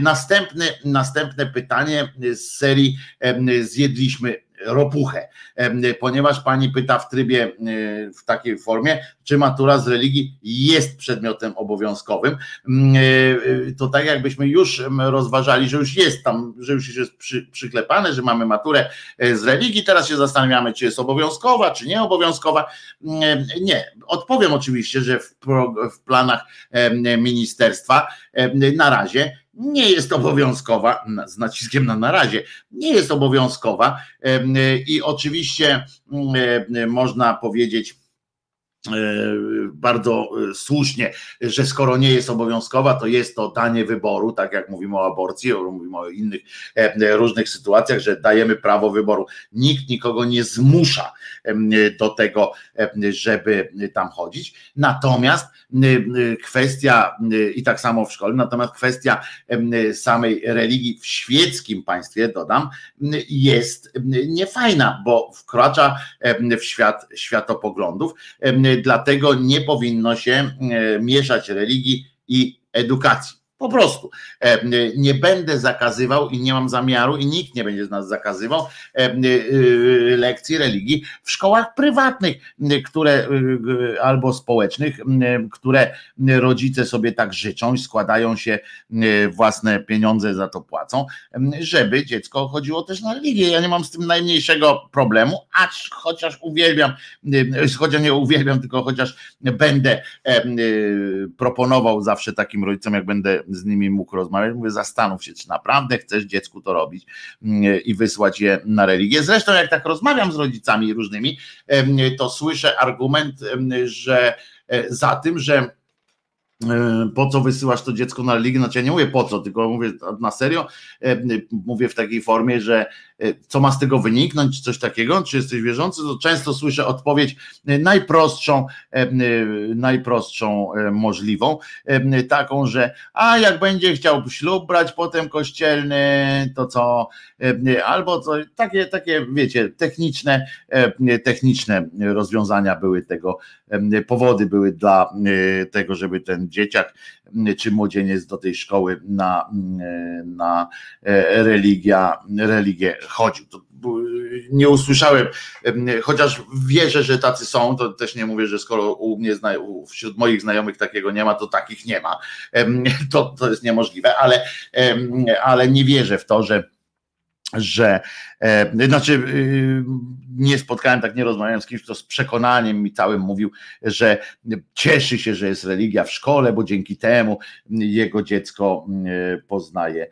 następne, następne pytanie z serii Zjedliśmy ropuchę, ponieważ pani pyta w trybie, e, w takiej formie, czy matura z religii jest przedmiotem obowiązkowym, mm, e, e, to tak jakbyśmy już rozważali, że już jest tam, że już jest przy, przyklepane, że mamy maturę z religii, teraz się zastanawiamy, czy jest obowiązkowa, czy nie obowiązkowa. Mm, nie, odpowiem oczywiście, że w, w planach ministerstwa na razie nie jest obowiązkowa, z naciskiem na na razie, nie jest obowiązkowa i oczywiście można powiedzieć, E, bardzo e, słusznie, że skoro nie jest obowiązkowa, to jest to danie wyboru, tak jak mówimy o aborcji, mówimy o innych e, różnych sytuacjach, że dajemy prawo wyboru. Nikt nikogo nie zmusza do tego, żeby tam chodzić. Natomiast kwestia, i tak samo w szkole, natomiast kwestia samej religii w świeckim państwie, dodam, jest niefajna, bo wkracza w świat światopoglądów dlatego nie powinno się e, mieszać religii i edukacji. Po prostu e, nie będę zakazywał i nie mam zamiaru i nikt nie będzie z nas zakazywał e, lekcji religii w szkołach prywatnych, które albo społecznych, które rodzice sobie tak życzą i składają się własne pieniądze za to płacą, żeby dziecko chodziło też na religię. Ja nie mam z tym najmniejszego problemu, acz chociaż uwielbiam, chociaż nie uwielbiam, tylko chociaż będę proponował zawsze takim rodzicom, jak będę z nimi mógł rozmawiać, mówię, zastanów się, czy naprawdę chcesz dziecku to robić mm, i wysłać je na religię. Zresztą jak tak rozmawiam z rodzicami różnymi, to słyszę argument, że e, za tym, że E, po co wysyłasz to dziecko na religię? Znaczy ja nie mówię po co, tylko mówię na serio, mówię w takiej formie, że co ma z tego wyniknąć, czy coś takiego, czy jesteś wierzący, to często słyszę odpowiedź najprostszą, najprostszą możliwą, taką, że a jak będzie chciał ślub brać potem kościelny, to co, albo co, takie, takie wiecie, techniczne, techniczne rozwiązania były tego, powody były dla tego, żeby ten dzieciak czy młodzieniec do tej szkoły na, na religia, religię chodził. To nie usłyszałem, chociaż wierzę, że tacy są, to też nie mówię, że skoro u mnie wśród moich znajomych takiego nie ma, to takich nie ma. To, to jest niemożliwe, ale, ale nie wierzę w to, że że e, znaczy y, nie spotkałem, tak nie rozmawiałem z kimś, kto z przekonaniem mi całym mówił, że cieszy się, że jest religia w szkole, bo dzięki temu jego dziecko y, poznaje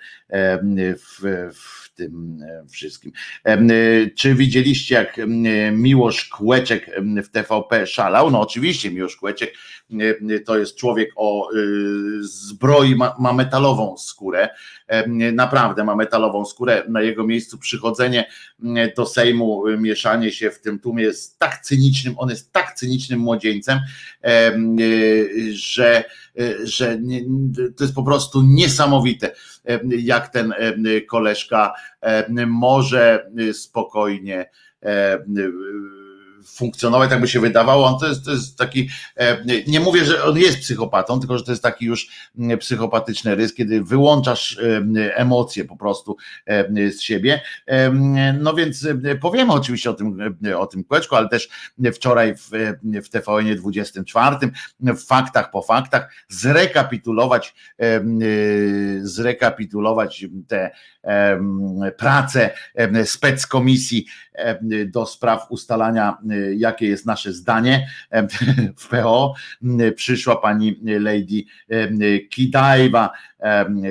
w, w tym e, wszystkim. Czy widzieliście, jak Miłosz Kłeczek w TVP szalał? No oczywiście Miłosz Kłeczek to jest człowiek o y, zbroi, ma, ma metalową skórę, naprawdę ma metalową skórę. Na jego miejscu przychodzenie do Sejmu, mieszanie się w tym tłumie jest tak cynicznym, on jest tak cynicznym młodzieńcem, y, że, y, że to jest po prostu niesamowite, jak ten koleżka może spokojnie funkcjonować, tak by się wydawało. On to jest, to jest taki, e, nie mówię, że on jest psychopatą, tylko że to jest taki już mm, psychopatyczny rys, kiedy wyłączasz e, emocje po prostu e, z siebie. No więc powiemy oczywiście o tym, o tym kółeczku, ale też wczoraj w, w TVN 24, w faktach po faktach, zrekapitulować, zrekapitulować te pracę speckomisji do spraw ustalania, jakie jest nasze zdanie w PO. Przyszła pani Lady Kidajwa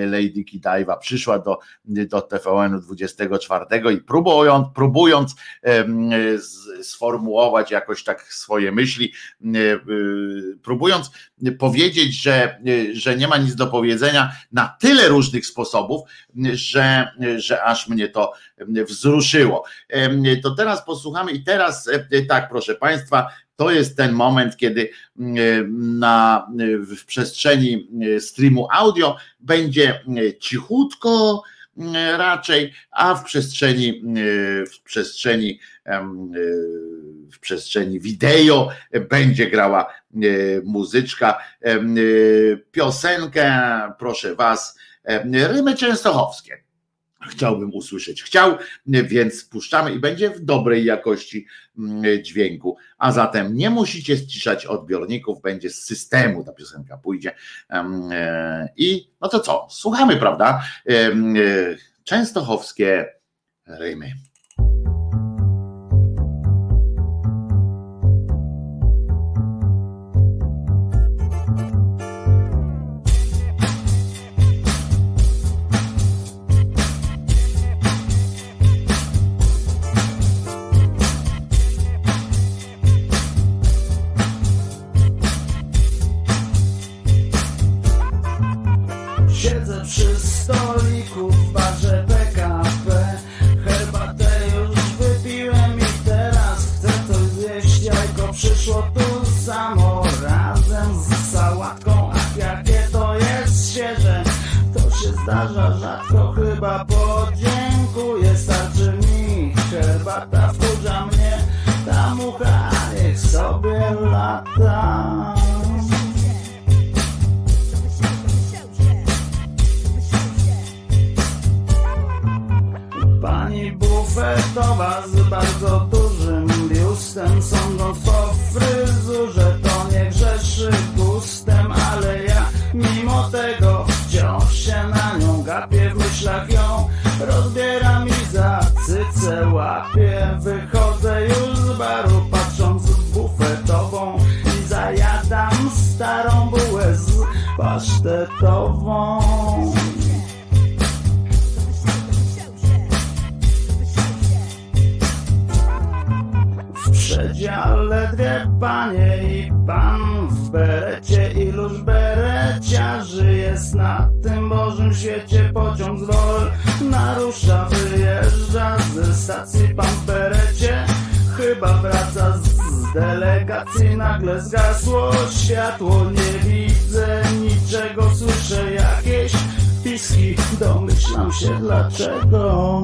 Lady Kidajwa przyszła do, do TVN-u 24 i próbując, próbując sformułować jakoś tak swoje myśli, próbując powiedzieć, że, że nie ma nic do powiedzenia na tyle różnych sposobów, że, że aż mnie to wzruszyło. To teraz posłuchamy i teraz tak, proszę Państwa, to jest ten moment, kiedy na, w przestrzeni streamu audio będzie cichutko raczej, a w przestrzeni w przestrzeni w przestrzeni wideo będzie grała muzyczka, piosenkę, proszę was, rymy częstochowskie chciałbym usłyszeć. Chciał, więc puszczamy i będzie w dobrej jakości mm, dźwięku. A zatem nie musicie ściszać odbiorników, będzie z systemu ta piosenka pójdzie. E, I no to co? Słuchamy, prawda? E, częstochowskie rymy. Bufetowa z bardzo berecie iluż bereciarzy jest na tym Bożym świecie pociąg z Wol. Narusza, wyjeżdża ze stacji pan w berecie chyba wraca z delegacji nagle zgasło światło. Nie widzę niczego słyszę jakieś piski. Domyślam się dlaczego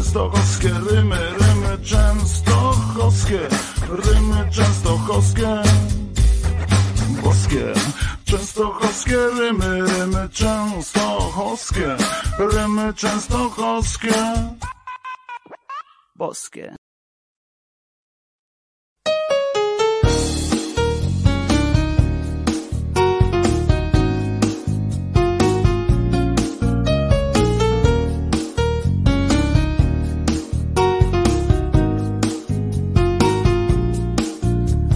Częstochowskie rymy, rymy częstochowskie, rymy częstochowskie, boskie. Częstochowskie rymy, rymy częstochowskie, rymy częstochowskie, boskie.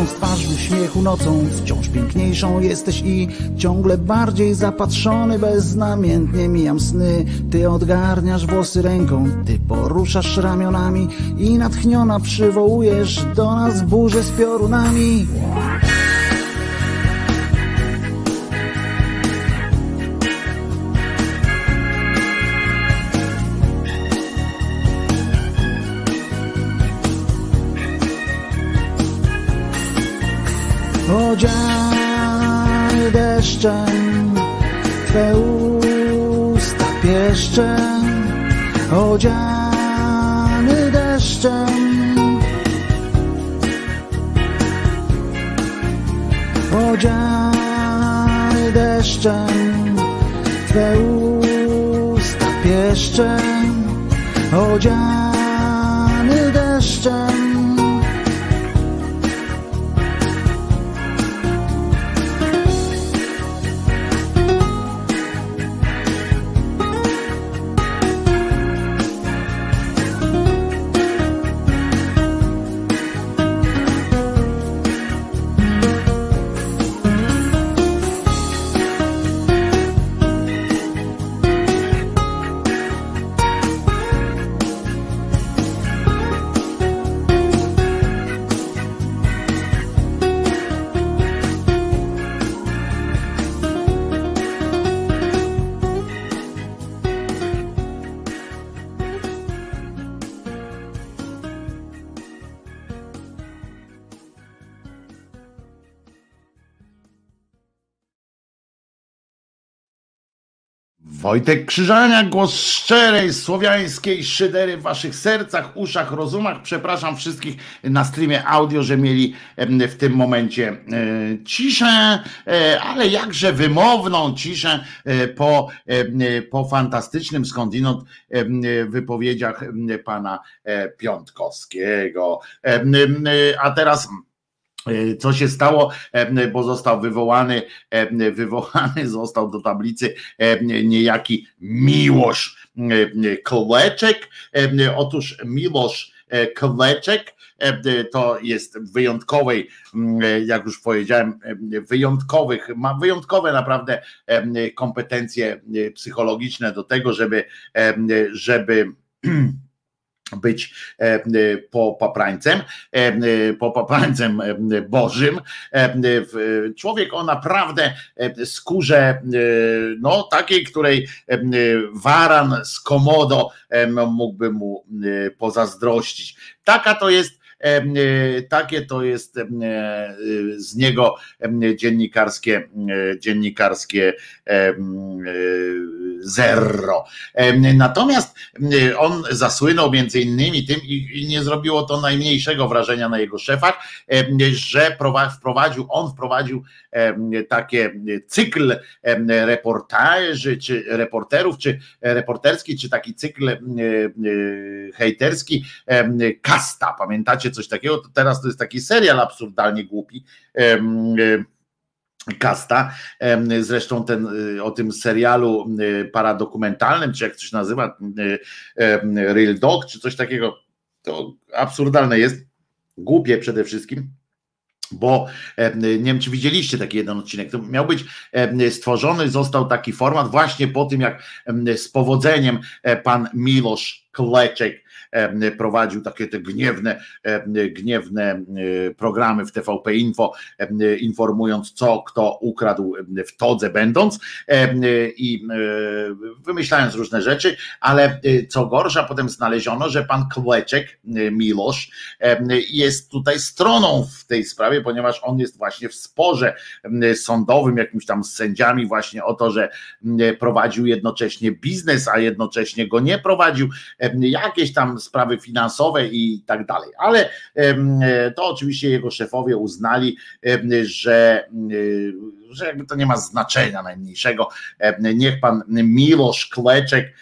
Marszcząc twarz w uśmiechu nocą, wciąż piękniejszą jesteś i ciągle bardziej zapatrzony, beznamiętnie mijam sny. Ty odgarniasz włosy ręką, ty poruszasz ramionami i natchniona przywołujesz do nas burzę z piorunami. Deszczem, Twe usta pieszczem, odziany deszczem. Odziany deszczem, Twe usta pieszczem, odziany Wojtek Krzyżania, głos szczerej, słowiańskiej szydery w waszych sercach, uszach, rozumach. Przepraszam wszystkich na streamie audio, że mieli w tym momencie e, ciszę, e, ale jakże wymowną ciszę e, po, po fantastycznym skądinąd wypowiedziach pana Piątkowskiego. A teraz co się stało, e, bo został wywołany, e, wywołany został do tablicy niejaki Miłosz Kołeczek. Otóż Miłosz Kołeczek to jest wyjątkowej, jak już powiedziałem, wyjątkowych, ma wyjątkowe naprawdę kompetencje psychologiczne do tego, żeby, żeby być e, e, po paprańcem, e, po paprańcem Bożym. Człowiek o naprawdę skórze, no takiej, której waran z komodo mógłby mu pozazdrościć. Taka to jest takie to jest e, z niego dziennikarskie, dziennikarskie zero. Natomiast on zasłynął między innymi tym i nie zrobiło to najmniejszego wrażenia na jego szefach, że wprowadził, on wprowadził takie cykl reportaży, czy reporterów, czy reporterski, czy taki cykl hejterski kasta. Pamiętacie coś takiego? To teraz to jest taki serial absurdalnie głupi. Kasta. Zresztą ten, y, o tym serialu y, paradokumentalnym, czy jak się nazywa, y, Real Dog, czy coś takiego, to absurdalne jest, głupie przede wszystkim bo nie wiem, czy widzieliście taki jeden odcinek, to miał być stworzony, został taki format właśnie po tym, jak z powodzeniem pan Milosz Kleczek prowadził takie te gniewne, gniewne e, programy w TVP Info, informując co kto ukradł w todze będąc i e, wymyślając różne rzeczy, ale e, co gorsza, potem znaleziono, że pan Kleczek, Milosz, jest tutaj stroną w tej sprawie, ponieważ on jest właśnie w sporze sądowym, jakimś tam z sędziami właśnie o to, że prowadził jednocześnie biznes, a jednocześnie go nie prowadził, jakieś tam sprawy finansowe i tak dalej. Ale to oczywiście jego szefowie uznali, że że jakby to nie ma znaczenia najmniejszego. Niech pan Miłosz Kleczek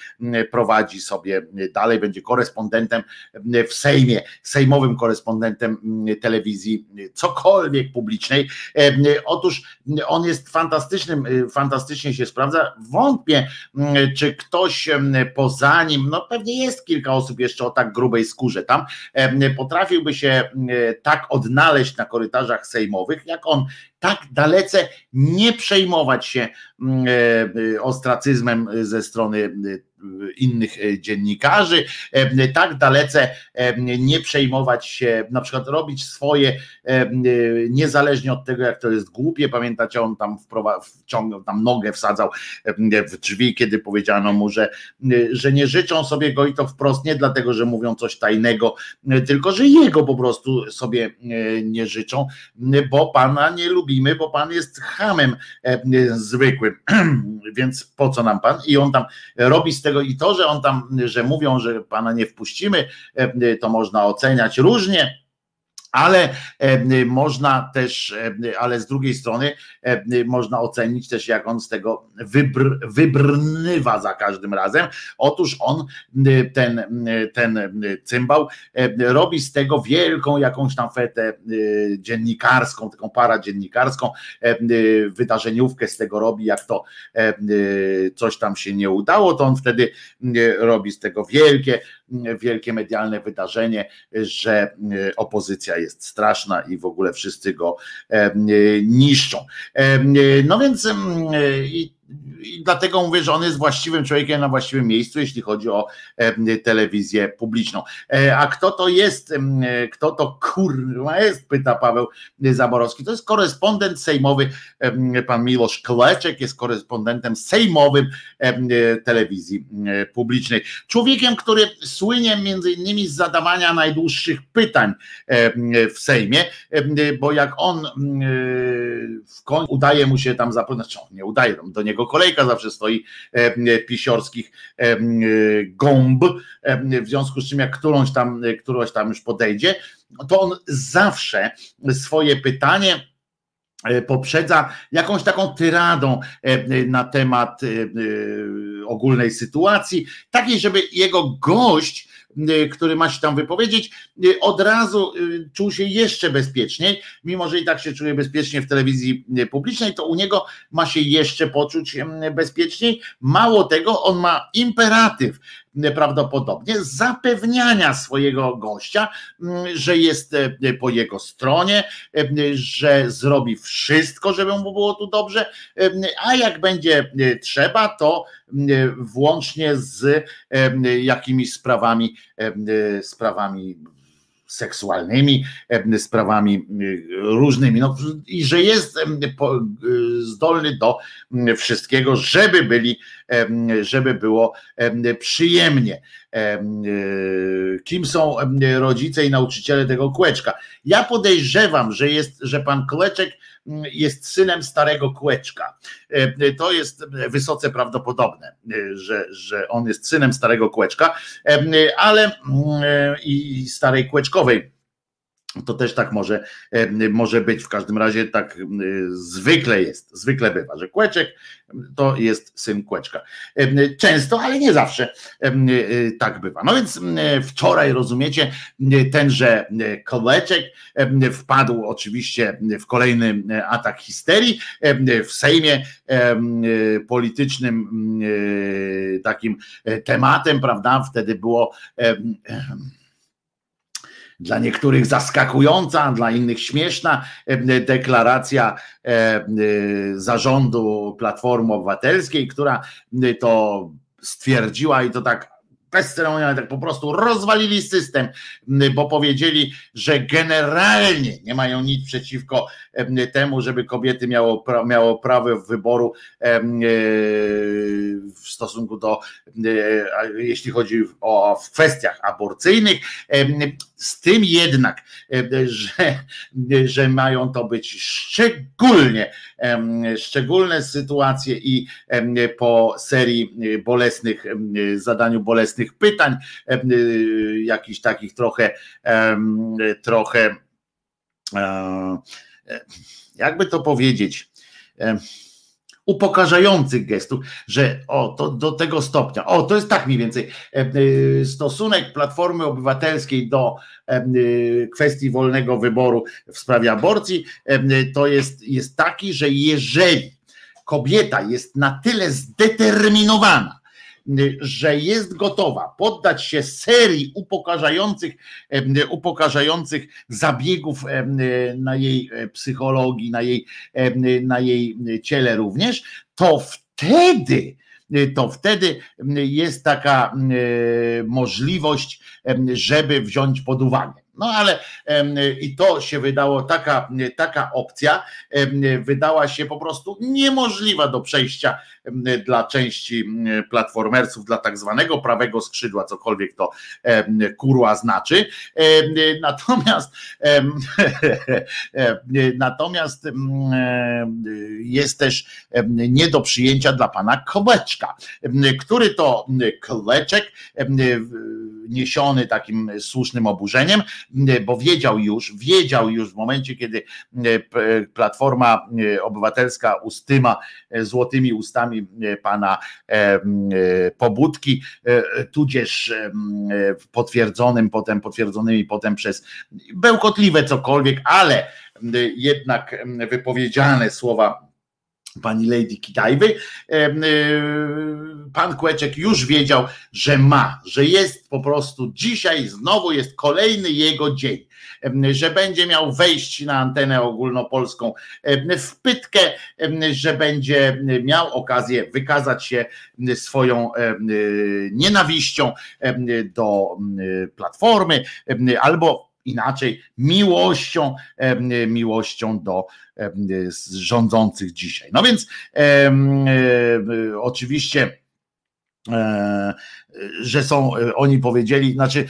prowadzi sobie dalej, będzie korespondentem w Sejmie, sejmowym korespondentem telewizji, cokolwiek publicznej. Otóż on jest fantastycznym, fantastycznie się sprawdza. Wątpię, czy ktoś poza nim, no pewnie jest kilka osób jeszcze o tak grubej skórze tam, potrafiłby się tak odnaleźć na korytarzach sejmowych, jak on tak dalece nie przejmować się mm, e, e, ostracyzmem ze strony e, innych e, dziennikarzy, e, tak dalece e, nie przejmować się, na przykład robić swoje, niezależnie od tego, jak to jest głupie. Pamiętacie, on tam wciągnął, tam nogę wsadzał w drzwi, kiedy powiedziano mu, że, że nie życzą sobie go i to wprost nie dlatego, że mówią coś tajnego, tylko że jego po prostu sobie nie życzą, bo pana nie lubimy, bo pan jest hamem zwykłym, więc po co nam pan? I on tam robi z tego i to, że on tam, że mówią, że pana nie wpuścimy, e, to można oceniać różnie ale e, można też, e, ale z drugiej strony e, można ocenić też, jak on z tego wybr, wybrnywa za każdym razem. Otóż on, ten, ten cymbał, robi z tego wielką jakąś tam fetę dziennikarską, taką paradziennikarską, wydarzeniówkę z tego robi, jak to coś tam się nie udało, to on wtedy robi z tego wielkie, wielkie medialne wydarzenie, że opozycja jest straszna i w ogóle wszyscy go niszczą. No więc i i dlatego mówię, że on jest właściwym człowiekiem na właściwym miejscu, jeśli chodzi o telewizję publiczną. E, a kto to jest, kto to kurwa jest, pyta Paweł Zaborowski. To jest korespondent sejmowy, pan Miłosz Kleczek jest korespondentem sejmowym telewizji publicznej. Człowiekiem, który słynie między innymi z zadawania najdłuższych pytań w Sejmie, bo jak on w końcu udaje mu się tam zapytać, znaczy nie udaje, do niego kolejka zawsze stoi pisiorskich gąb, w związku z czym jak którąś tam, którąś tam już podejdzie, to on zawsze swoje pytanie e, poprzedza jakąś taką tyradą na temat ogólnej sytuacji, takiej, żeby jego gość który ma się tam wypowiedzieć, y, od razu y, czuł się jeszcze bezpieczniej, mimo że i tak się czuje bezpiecznie w telewizji publicznej, to u niego ma się jeszcze poczuć bezpieczniej. Mało tego, on ma imperatyw prawdopodobnie zapewniania swojego gościa, że jest po jego stronie, że zrobi wszystko, żeby mu było tu dobrze, a jak będzie trzeba, to włącznie z jakimiś sprawami, sprawami seksualnymi, sprawami różnymi, no, i że jest zdolny do wszystkiego, żeby byli, żeby było przyjemnie. Kim są rodzice i nauczyciele tego kłeczka? Ja podejrzewam, że jest, że pan Kłeczek jest synem starego kłeczka. To jest wysoce prawdopodobne, że, że on jest synem starego kłeczka, ale i starej kłeczkowej to też tak może, może być. W każdym razie tak zwykle jest, zwykle bywa, że Kłeczek to jest syn Kłeczka. Często, ale nie zawsze tak bywa. No więc wczoraj, rozumiecie, tenże Kłeczek wpadł oczywiście w kolejny atak histerii w Sejmie politycznym takim tematem, prawda? Wtedy było dla niektórych zaskakująca, dla innych śmieszna deklaracja zarządu Platformy Obywatelskiej, która to stwierdziła i to tak bezceremonialnie, tak po prostu rozwalili system, bo powiedzieli, że generalnie nie mają nic przeciwko temu, żeby kobiety miało, miało prawo wyboru e, w stosunku do, e, jeśli chodzi o w kwestiach aborcyjnych, z tym jednak, że, że mają to być szczególnie szczególne sytuacje i po serii bolesnych, zadaniu bolesnych pytań, jakichś takich trochę, trochę, e, jakby to powiedzieć, upokarzających gestów, że o, to do tego stopnia, o, to jest tak mniej więcej stosunek Platformy Obywatelskiej do kwestii wolnego wyboru w sprawie aborcji, to jest, jest taki, że jeżeli kobieta jest na tyle zdeterminowana, że jest gotowa poddać się serii upokarzających, upokarzających zabiegów na jej psychologii, na jej, na jej ciele również, to wtedy to wtedy jest taka możliwość, żeby wziąć pod uwagę. No ale i to się wydało, taka, taka opcja wydała się po prostu niemożliwa do przejścia dla części platformersów, dla tak zwanego prawego skrzydła, cokolwiek to kurła znaczy. Natomiast natomiast jest też nie do przyjęcia dla pana Kołeczka, który to Kleczek niesiony takim słusznym oburzeniem, bo wiedział już, wiedział już w momencie, kiedy Platforma Obywatelska ustyma złotymi ustami E, pana e, e, pobudki, tudzież potwierdzonym potem, potwierdzonymi potem przez bełkotliwe cokolwiek, ale jednak wypowiedziane słowa pani Lady Kidajwy, pan Kłeczek już wiedział, że ma, że jest po prostu dzisiaj znowu jest kolejny jego dzień że będzie miał wejść na antenę ogólnopolską w pytkę, że będzie miał okazję wykazać się swoją nienawiścią do platformy albo inaczej miłością, miłością do rządzących dzisiaj. No więc e, oczywiście e, że są, e, oni powiedzieli, znaczy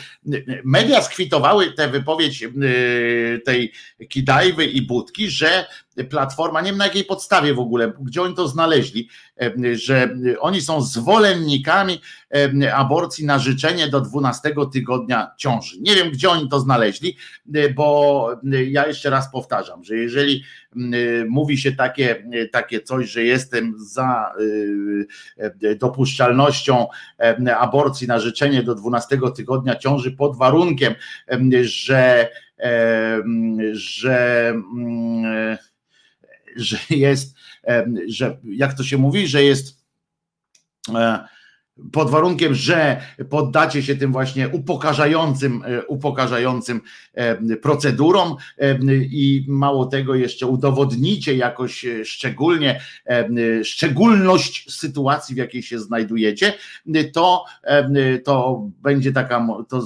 media skwitowały tę wypowiedź tej Kidajwy i Budki, że Platforma, nie wiem na jakiej podstawie w ogóle, gdzie oni to znaleźli, e, że oni są zwolennikami aborcji na życzenie do 12 tygodnia ciąży. Nie wiem, gdzie oni to znaleźli, bo ja jeszcze raz powtarzam, że jeżeli mówi się takie, takie coś, że jestem za dopuszczalnością aborcji na życzenie do 12 tygodnia ciąży pod warunkiem, że, że, że jest, że jak to się mówi, że jest e, pod warunkiem, że poddacie się tym właśnie upokarzającym, e, upokarzającym e, procedurom e, i mało tego jeszcze udowodnicie jakoś szczególnie szczególność sytuacji, w jakiej się znajdujecie, to, to będzie taka, to,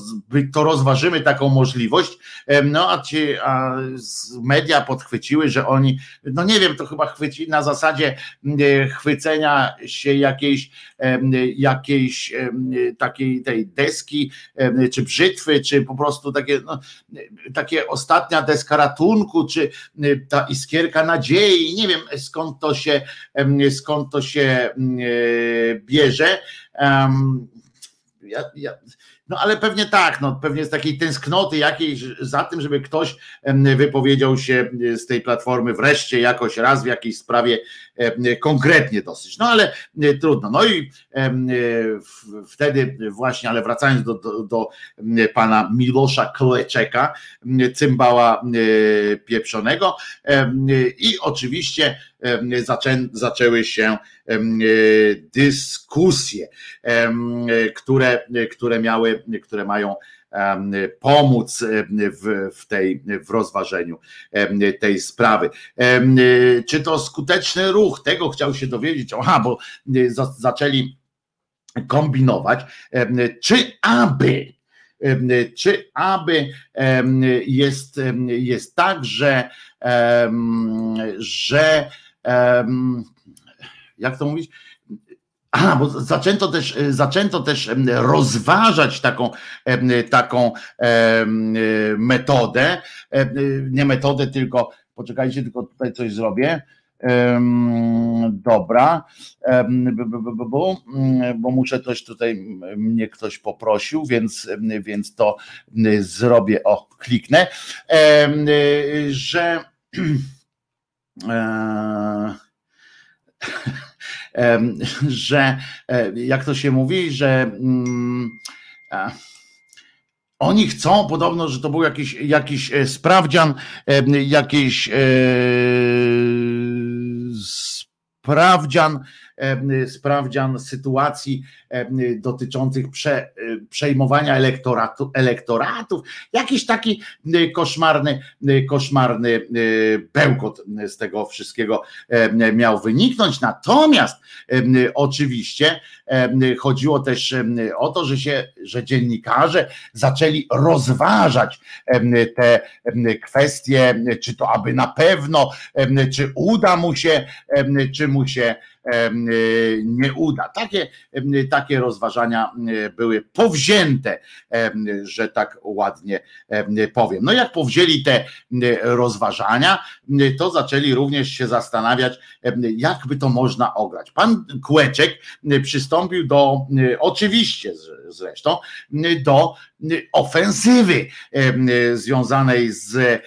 to rozważymy taką możliwość, no a, ci, a media podchwyciły, że oni, no nie wiem, to chyba chwycili na zasadzie chwycenia się jakiejś, jak jakiejś takiej tej deski, czy brzytwy, czy po prostu takie, no, takie ostatnia deska ratunku, czy ta iskierka nadziei, nie wiem skąd to się, skąd to się bierze. Ja, ja, no ale pewnie tak, no pewnie z takiej tęsknoty jakiejś za tym, żeby ktoś wypowiedział się z tej platformy wreszcie jakoś raz w jakiejś sprawie konkretnie dosyć. No ale trudno. No i wtedy właśnie, ale wracając do, do, do pana Milosza Kleczeka, cymbała pieprzonego i oczywiście zaczę, zaczęły się dyskusje, które, które miały, które mają pomóc w, w, tej, w rozważeniu tej sprawy. Czy to skuteczny ruch? Tego chciał się dowiedzieć. Aha, bo y, za- zaczęli kombinować, czy aby czy aby jest, jest tak, że, że jak to mówić? A, bo zaczęto też, zaczęto też rozważać taką, taką em, metodę, em, nie metodę, tylko poczekajcie, tylko tutaj coś zrobię. Dobra, bo, mm, bo muszę coś tutaj, mnie ktoś poprosił, więc, więc to zrobię, o, kliknę, y, że e, że e, jak to się mówi, że mm, oni chcą podobno, że to był jakiś, jakiś e, sprawdzian, jakiś e, sprawdzian, sprawdzian sytuacji dotyczących prze, przejmowania elektoratu, elektoratów, jakiś taki koszmarny, koszmarny bełkot z tego wszystkiego miał wyniknąć. Natomiast oczywiście chodziło też o to, że się, że dziennikarze zaczęli rozważać te kwestie, czy to aby na pewno, czy uda mu się, czy mu się nie uda. Takie, takie rozważania były powzięte, em, że tak ładnie em, powiem. No jak powzięli te rozważania, to zaczęli również się zastanawiać, em, jak by to można ograć. Pan Kłeczek przystąpił do, oczywiście zresztą, do ofensywy związanej z,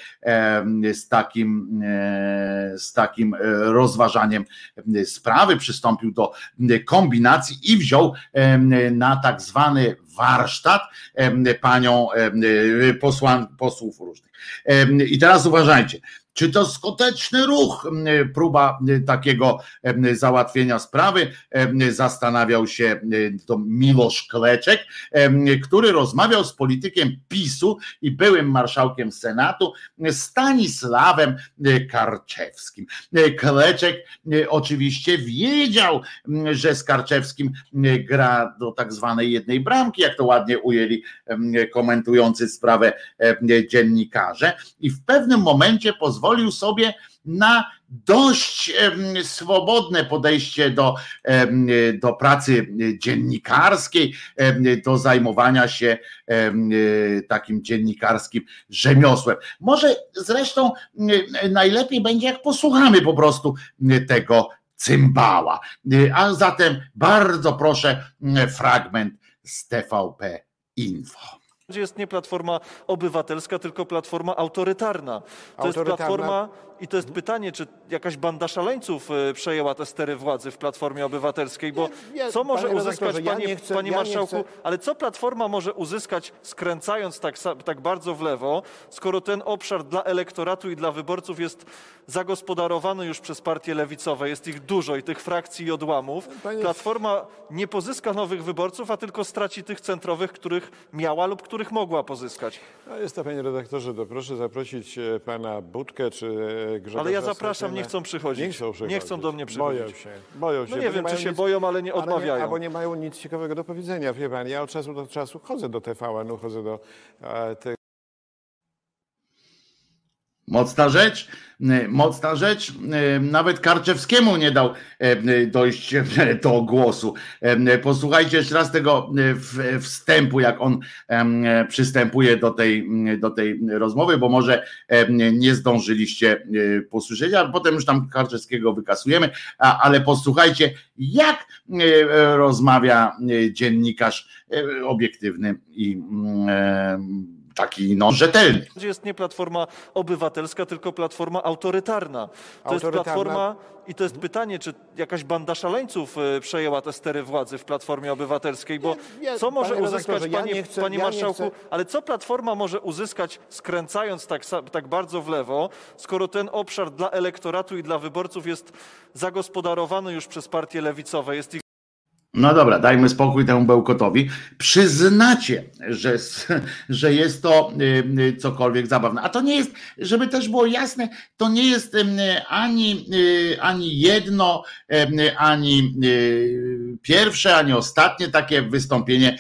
z takim, e, z takim e, rozważaniem em, sprawy, przystąpił do kombinacji i wziął na tak zwany warsztat panią posłan, posłów różnych. I teraz uważajcie, czy to skuteczny ruch, em, próba em, takiego em, załatwienia sprawy? Zastanawiał się to Miłosz Kleczek, który rozmawiał z politykiem PiSu i byłym marszałkiem Senatu Stanisławem e, Karczewskim. E, Kleczek e, oczywiście wiedział, że z Karczewskim gra do tak zwanej jednej bramki, jak to ładnie ujęli komentujący sprawę em, dziennikarze i w pewnym momencie pozwolił sobie na dość swobodne podejście do, do pracy dziennikarskiej, do zajmowania się takim dziennikarskim rzemiosłem. Może zresztą najlepiej będzie, jak posłuchamy po prostu tego cymbała. A zatem bardzo proszę fragment z TVP Info. Jest nie platforma obywatelska, tylko platforma autorytarna. To jest Autorytarna. platforma i to jest pytanie, czy jakaś banda szaleńców e, przejęła te stery władzy w Platformie Obywatelskiej, bo Nie, nie, co może panie uzyskać, redaktorze, ja panie, nie chcę- panie ja nie marszałku, chcę- ale co Platforma może uzyskać skręcając tak, sa- tak bardzo w lewo, skoro ten obszar dla elektoratu i dla wyborców jest zagospodarowany już przez partie lewicowe, jest ich dużo i tych frakcji i odłamów. Panie- Platforma nie pozyska nowych wyborców, a tylko straci tych centrowych, których miała lub których mogła pozyskać. No jest to, panie redaktorze, to proszę zaprosić e, pana Budkę czy e, Grzegorza Ale ja zapraszam, nie chcą przychodzić. Nie chcą przychodzić. Nie chcą do mnie Boją przychodzić. się, boją się. No nie wiem, czy się nic- boją, ale nie ale odmawiają. albo nie mają nic ciekawego do powiedzenia, wie pan. Ja od czasu do czasu chodzę do TVN-u, chodzę do e, tych Mocna rzecz, y, mocna rzecz. y, Nawet Karczewskiemu nie dał y, dojść do głosu. Posłuchajcie jeszcze raz tego wstępu, jak on przystępuje do tej, y, do tej rozmowy, bo może nie zdążyliście posłyszeć, a potem już tam Karczewskiego wykasujemy, ale posłuchajcie, jak rozmawia dziennikarz obiektywny i mm, taki no, rzetelny. Jest nie platforma obywatelska, tylko platforma autorytarna. To jest platforma i to jest pytanie, czy jakaś banda szaleńców e, przejęła te stery władzy w Platformie Obywatelskiej, bo Nie, nie, co może panie uzyskać, ja panie, nie chcę- panie ja marszałku, ale co Platforma może uzyskać skręcając tak, tak bardzo w lewo, skoro ten obszar dla elektoratu i dla wyborców jest zagospodarowany już przez partie lewicowe, jest ich No dobra, dajmy spokój temu bełkotowi. Przyznacie, że, że jest to y, y, cokolwiek zabawne. A to nie jest, żeby też było jasne, to nie jest ani, y, ani jedno, ani pierwsze, ani ostatnie takie wystąpienie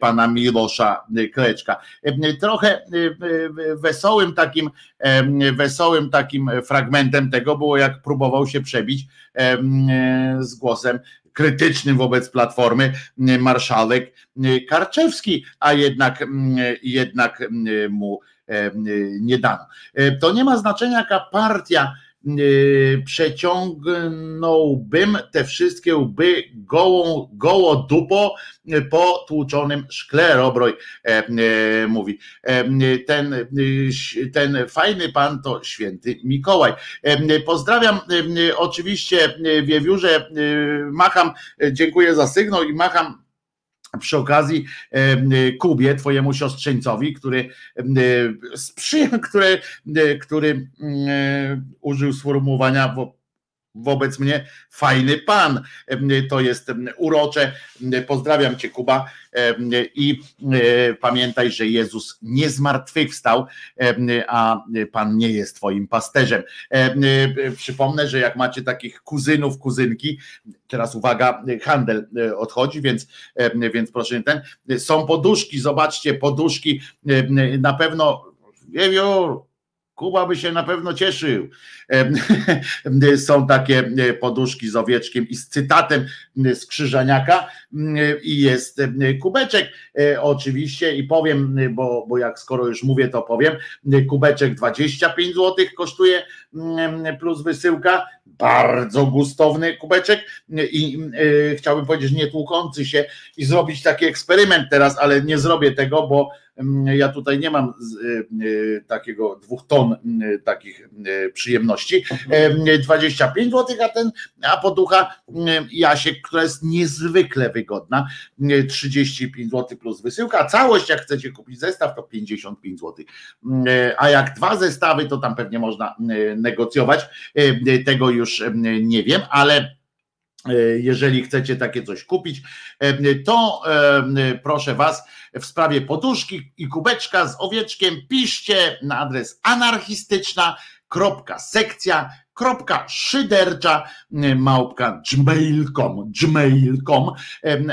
pana Milosza Kleczka. Trochę wesołym takim, wesołym takim fragmentem tego było, jak próbował się przebić z głosem krytycznym wobec Platformy marszałek Karczewski, a jednak, jednak mu nie dano. To nie ma znaczenia, jaka partia przeciągnąłbym te wszystkie łby gołą, goło dupo po tłuczonym szkle, Robroj e, e, mówi. E, ten, ten fajny pan to święty Mikołaj. Pozdrawiam oczywiście Wiewiórze, macham, dziękuję za sygnał i macham przy okazji Kubie, twojemu siostrzeńcowi, który, który, który użył sformułowania wobec mnie fajny pan. To jest urocze. Pozdrawiam cię, Kuba. I e, pamiętaj, że Jezus nie zmartwychwstał, a pan nie jest twoim pasterzem. Przypomnę, że jak macie takich kuzynów, kuzynki, teraz uwaga, handel e, odchodzi, więc, więc proszę ten. Są poduszki, zobaczcie, poduszki na pewno. Wiewiór, Kuba by się na pewno cieszył. Są takie e, poduszki z owieczkiem i z cytatem z Krzyżaniaka i jest kubeczek e, oczywiście i powiem, bo, bo jak skoro już mówię to powiem, kubeczek 25 zł kosztuje plus wysyłka, bardzo gustowny kubeczek i e, chciałbym powiedzieć nie tłukący się i zrobić taki eksperyment teraz, ale nie zrobię tego, bo ja tutaj nie mam takiego dwóch ton takich przyjemności. 25 zł, a ten, a poducha Jasiek, która jest niezwykle wygodna, 35 zł plus wysyłka. Całość, jak chcecie kupić zestaw, to 55 zł. A jak dwa zestawy, to tam pewnie można negocjować. Tego już nie wiem, ale jeżeli chcecie takie coś kupić, to proszę Was w sprawie poduszki i kubeczka z owieczkiem piszcie na adres anarchistyczna kropka sekcja kropka szydercza małpka gmail.com gmail.com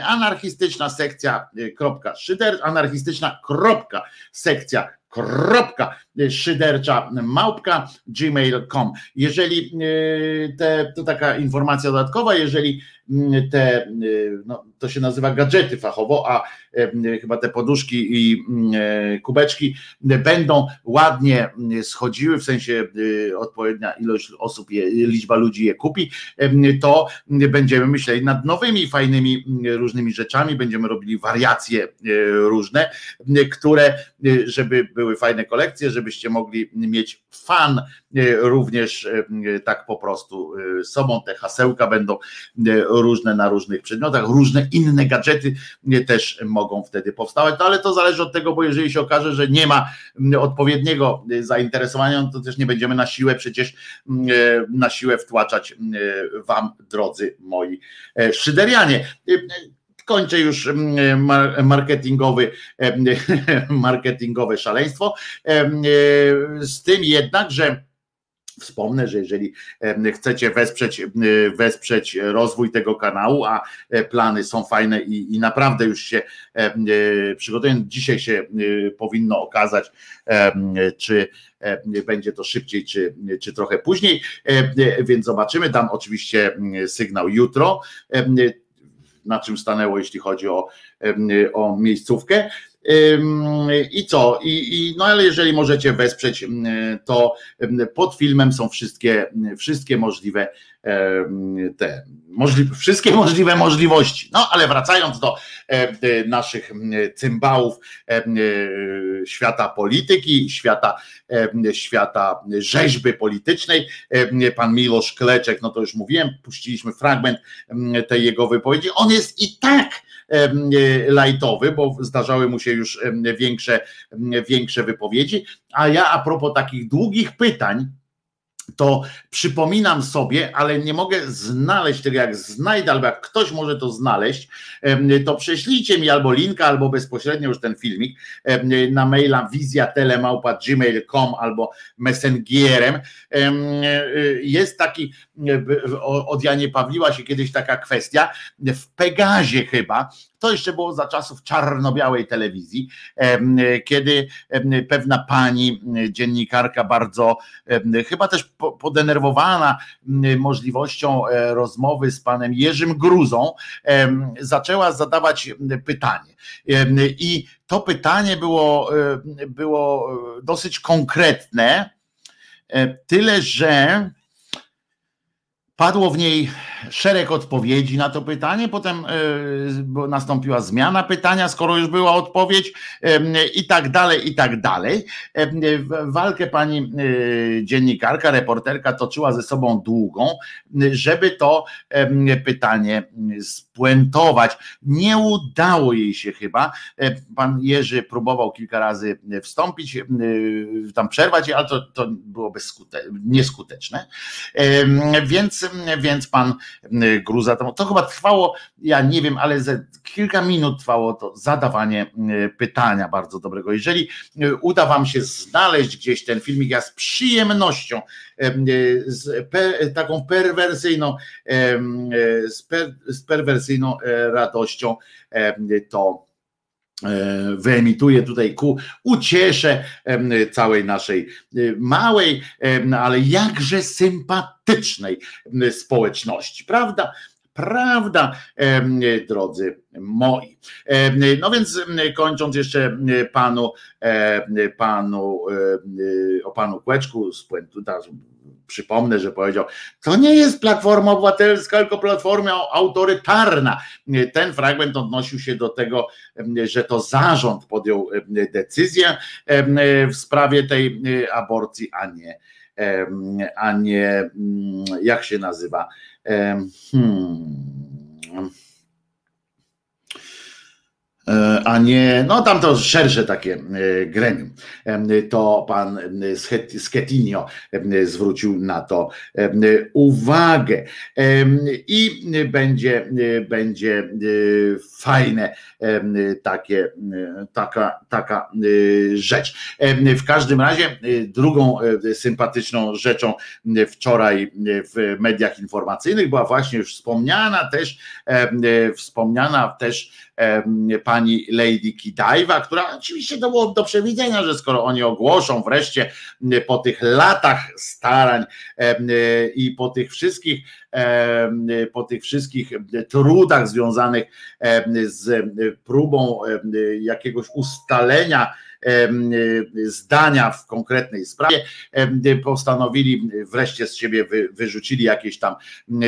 anarchistyczna sekcja kropka szyder anarchistyczna kropka sekcja kropka szydercza małpka gmail.com jeżeli te, to taka informacja dodatkowa jeżeli te, no, to się nazywa gadżety fachowo, a chyba te poduszki i e, kubeczki będą ładnie schodziły, w sensie odpowiednia ilość osób, je, liczba ludzi je kupi, to będziemy myśleli nad nowymi, fajnymi różnymi rzeczami, będziemy robili wariacje różne, które, żeby były fajne kolekcje, żebyście mogli mieć fan również tak po prostu sobą, te hasełka będą różne na różnych przedmiotach, różne inne gadżety też mogą wtedy powstawać, no ale to zależy od tego, bo jeżeli się okaże, że nie ma odpowiedniego zainteresowania, no to też nie będziemy na siłę przecież na siłę wtłaczać wam, drodzy moi e, szyderianie kończę już marketingowy, marketingowe szaleństwo. E, z tym jednak, że Wspomnę, że jeżeli chcecie wesprzeć, wesprzeć rozwój tego kanału, a e, plany są fajne i, i naprawdę już się e, przygotowują, dzisiaj się powinno okazać, czy będzie to szybciej, czy, czy trochę później, więc zobaczymy. Dam oczywiście sygnał jutro, na czym stanęło, jeśli chodzi o, o miejscówkę. I co? I, I, no ale jeżeli możecie wesprzeć, to pod filmem są wszystkie, wszystkie możliwe te możliwe, wszystkie możliwe możliwości. No ale wracając do naszych cymbałów świata polityki, świata, świata rzeźby politycznej, pan Miłosz Kleczek, no to już mówiłem, puściliśmy fragment tej jego wypowiedzi. On jest i tak lajtowy, bo zdarzały mu się już większe, większe wypowiedzi. A ja a propos takich długich pytań, to przypominam sobie, ale nie mogę znaleźć tego, jak znajdę, albo jak ktoś może to znaleźć, to prześlijcie mi albo linka, albo bezpośrednio już ten filmik na maila wizjatelemałpa.gmail.com albo messengerem. Jest taki, od Janie Pawliła się kiedyś taka kwestia, w Pegazie chyba, to jeszcze było za czasów czarno-białej telewizji, kiedy pewna pani dziennikarka bardzo chyba też podenerwowana możliwością e, rozmowy z panem Jerzym Gruzą, zaczęła zadawać pytanie. I to pytanie było, było dosyć konkretne, e, tyle że Padło w niej szereg odpowiedzi na to pytanie, potem e, nastąpiła zmiana pytania, skoro już była odpowiedź i tak dalej, i tak dalej. Walkę pani e, dziennikarka, reporterka toczyła ze sobą długą, żeby to pytanie spuentować. Nie udało jej się chyba. E, pan Jerzy próbował kilka razy wstąpić, tam przerwać, ale to, to było nieskuteczne. Więc, więc pan Gruza, to, to chyba trwało, ja nie wiem, ale ze kilka minut trwało to zadawanie pytania bardzo dobrego. Jeżeli uda wam się znaleźć gdzieś ten filmik, ja z przyjemnością, z per, taką perwersyjną, z, per, z perwersyjną e, radością to E, wyemituję tutaj ku uciesze całej naszej e, małej, ale jakże sympatycznej społeczności, prawda? Prawda, drodzy moi. No więc kończąc jeszcze panu, panu o panu Kłeczku z przypomnę, że powiedział, to nie jest Platforma Obywatelska, tylko Platforma autorytarna. Ten fragment odnosił się do tego, że to zarząd podjął decyzję w sprawie tej aborcji, a nie, a nie jak się nazywa. Hmm. E, a nie, no tam to szersze takie e, gremium. To pan Schetinio zwrócił na to uwagę i będzie, będzie fajne takie, taka, taka rzecz. W każdym razie drugą sympatyczną rzeczą wczoraj w mediach informacyjnych była właśnie już wspomniana też, wspomniana też pani Lady Kidaiwa, która oczywiście to było do przewidzenia, że skoro oni ogłoszą wreszcie po tych latach starań i po tych wszystkich po tych wszystkich trudach związanych z próbą jakiegoś ustalenia zdania w konkretnej sprawie, postanowili wreszcie z siebie wyrzucili jakieś tam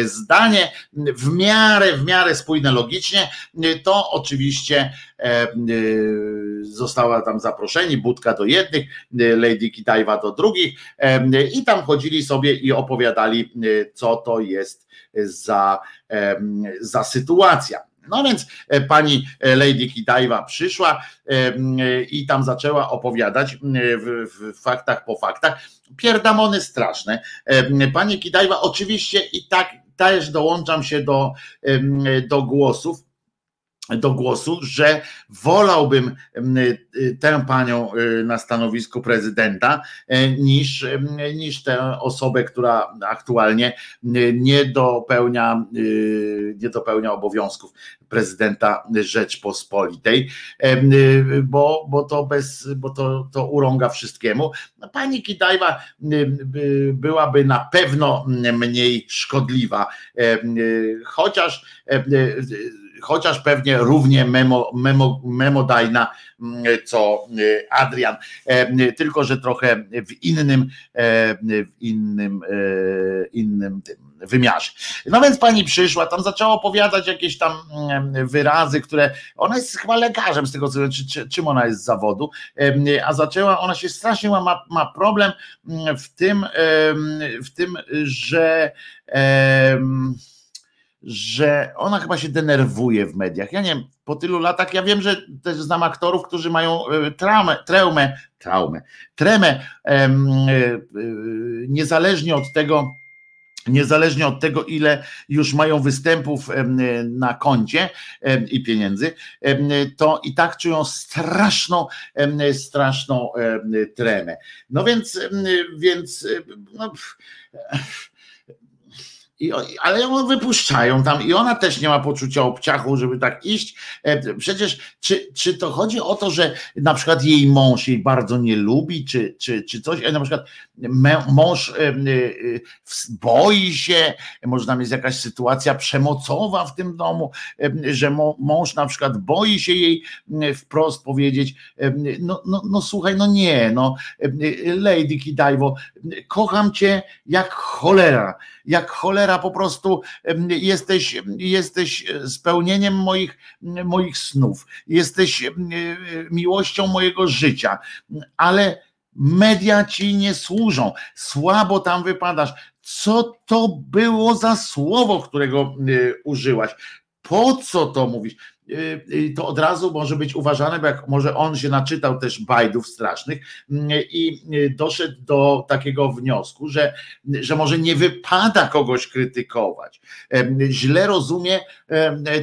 zdanie w miarę, w miarę spójne logicznie, to oczywiście została tam zaproszeni, Budka do jednych, Lady Kitajwa do drugich i tam chodzili sobie i opowiadali, co to jest za, za sytuacja. No więc e, pani e, Lady Kidaiwa przyszła e, i tam zaczęła opowiadać w, w faktach po faktach. Pierdamony straszne. Pani Kidaiwa oczywiście i tak też dołączam się do, do głosów, do głosu, że wolałbym tę panią y, na stanowisku prezydenta y, niż, niż tę osobę, która aktualnie y, nie dopełnia, nie dopełnia obowiązków prezydenta Rzeczpospolitej, bo, bo to bez, bo to, to urąga wszystkiemu. No, pani Kidajwa byłaby na pewno mniej szkodliwa, chociaż chociaż pewnie równie memo, memo, memodajna mm, co y, Adrian, e, tylko że trochę w innym, e, w innym, e, innym wymiarze. No więc pani przyszła, tam zaczęła opowiadać jakieś tam mm, wyrazy, które ona jest chyba lekarzem z tego co czy, czy, czym ona jest z zawodu, a zaczęła, ona się strasznie ma, ma problem mm, w tym, w tym, że że ona chyba się denerwuje w mediach. Ja nie wiem, po tylu latach, ja wiem, że też znam aktorów, którzy mają e, traumę, traumę, traumę tremę, em, e, e, niezależnie od tego, niezależnie od tego, ile już mają występów em, na koncie em, i pieniędzy, em, to i tak czują straszną, em, straszną em, tremę. No więc, em, więc no, pff, i, ale ją wypuszczają tam i ona też nie ma poczucia obciachu, żeby tak iść. E, Przecież czy, czy to chodzi o to, że na przykład jej mąż jej bardzo nie lubi, czy, czy, czy coś, e, na przykład mąż e, boi się, może tam jest jakaś sytuacja przemocowa w tym domu, że mąż na przykład boi się jej wprost powiedzieć, no, no, no słuchaj, no nie, no Lady Kidajwo, kocham cię jak cholera, jak cholera po prostu jesteś, jesteś spełnieniem moich, moich snów, jesteś em, miłością mojego życia, ale media ci nie służą, słabo tam wypadasz. Co to było za słowo, którego y, użyłaś? Po co to mówisz? Y, y, To od razu może być uważane, bo jak może on się naczytał też bajdów strasznych mm, i y, doszedł do takiego wniosku, że, że może nie wypada kogoś krytykować. Źle rozumie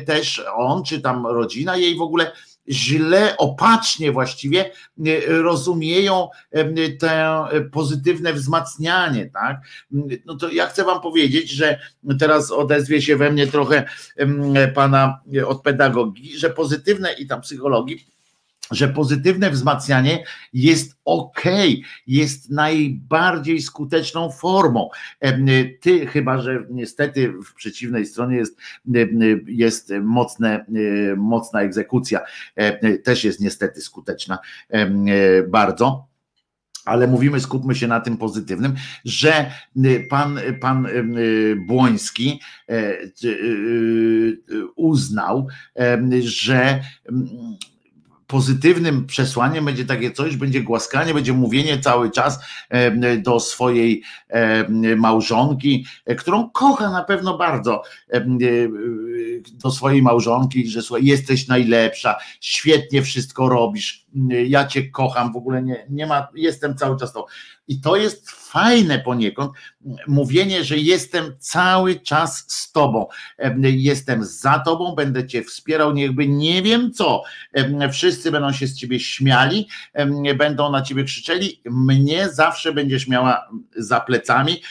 też on, czy tam rodzina jej w ogóle źle, opacznie właściwie e, rozumieją em, te pozytywne wzmacnianie, tak? No to ja chcę wam powiedzieć, że teraz odezwie się we mnie trochę pana od pedagogii, że pozytywne i tam psychologii, że pozytywne wzmacnianie jest ok, jest najbardziej skuteczną formą. Ty, chyba że niestety w przeciwnej stronie jest, jest mocne, mocna egzekucja, też jest niestety skuteczna bardzo. Ale mówimy, skupmy się na tym pozytywnym, że y, pan, pan y, Błoński e, y, uznał, że mm, pozytywnym przesłaniem będzie takie coś, będzie głaskanie, będzie mówienie cały czas e, do swojej e, małżonki, e, którą kocha na pewno bardzo, do swojej małżonki, że słuchaj, jesteś najlepsza, świetnie wszystko robisz, ja cię kocham, w ogóle nie, nie ma, jestem cały czas to. I to jest fajne poniekąd, mówienie, że jestem cały czas z tobą, Em, jestem za tobą, będę cię wspierał, niechby nie wiem co, wszyscy będą się z ciebie śmiali, będą na ciebie krzyczeli, mnie zawsze będziesz miała za plecami,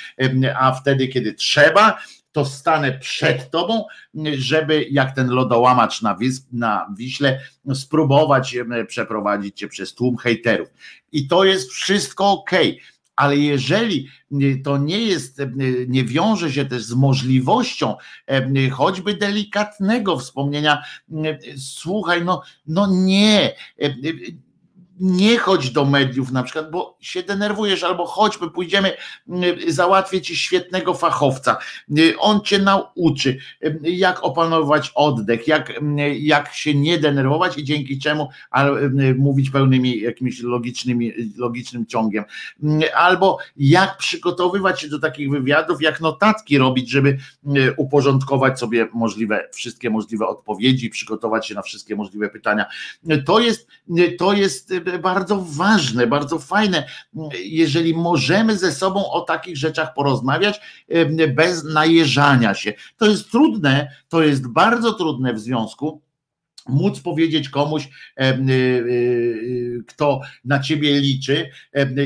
a wtedy, kiedy trzeba, to stanę przed tobą, żeby jak ten lodołamacz na, wysp, na Wiśle spróbować przeprowadzić cię przez tłum hejterów. I to jest wszystko ok. Ale jeżeli to nie jest, nie wiąże się też z możliwością choćby delikatnego wspomnienia, słuchaj, no, no nie, nie chodź do mediów na przykład, bo się denerwujesz, albo chodźmy, pójdziemy, y, załatwię ci świetnego fachowca. Y, On cię nauczy, y, jak opanować oddech, jak, jak się nie denerwować i dzięki czemu mówić pełnymi jakimiś logicznymi, logicznym ciągiem. Albo jak przygotowywać się do takich wywiadów, jak notatki robić, żeby uporządkować sobie możliwe, wszystkie możliwe odpowiedzi, przygotować się na wszystkie możliwe pytania. To jest, to jest bardzo ważne, bardzo fajne, jeżeli możemy ze sobą o takich rzeczach porozmawiać bez najeżania się. To jest trudne, to jest bardzo trudne w związku móc powiedzieć komuś, y, y, y, kto na ciebie liczy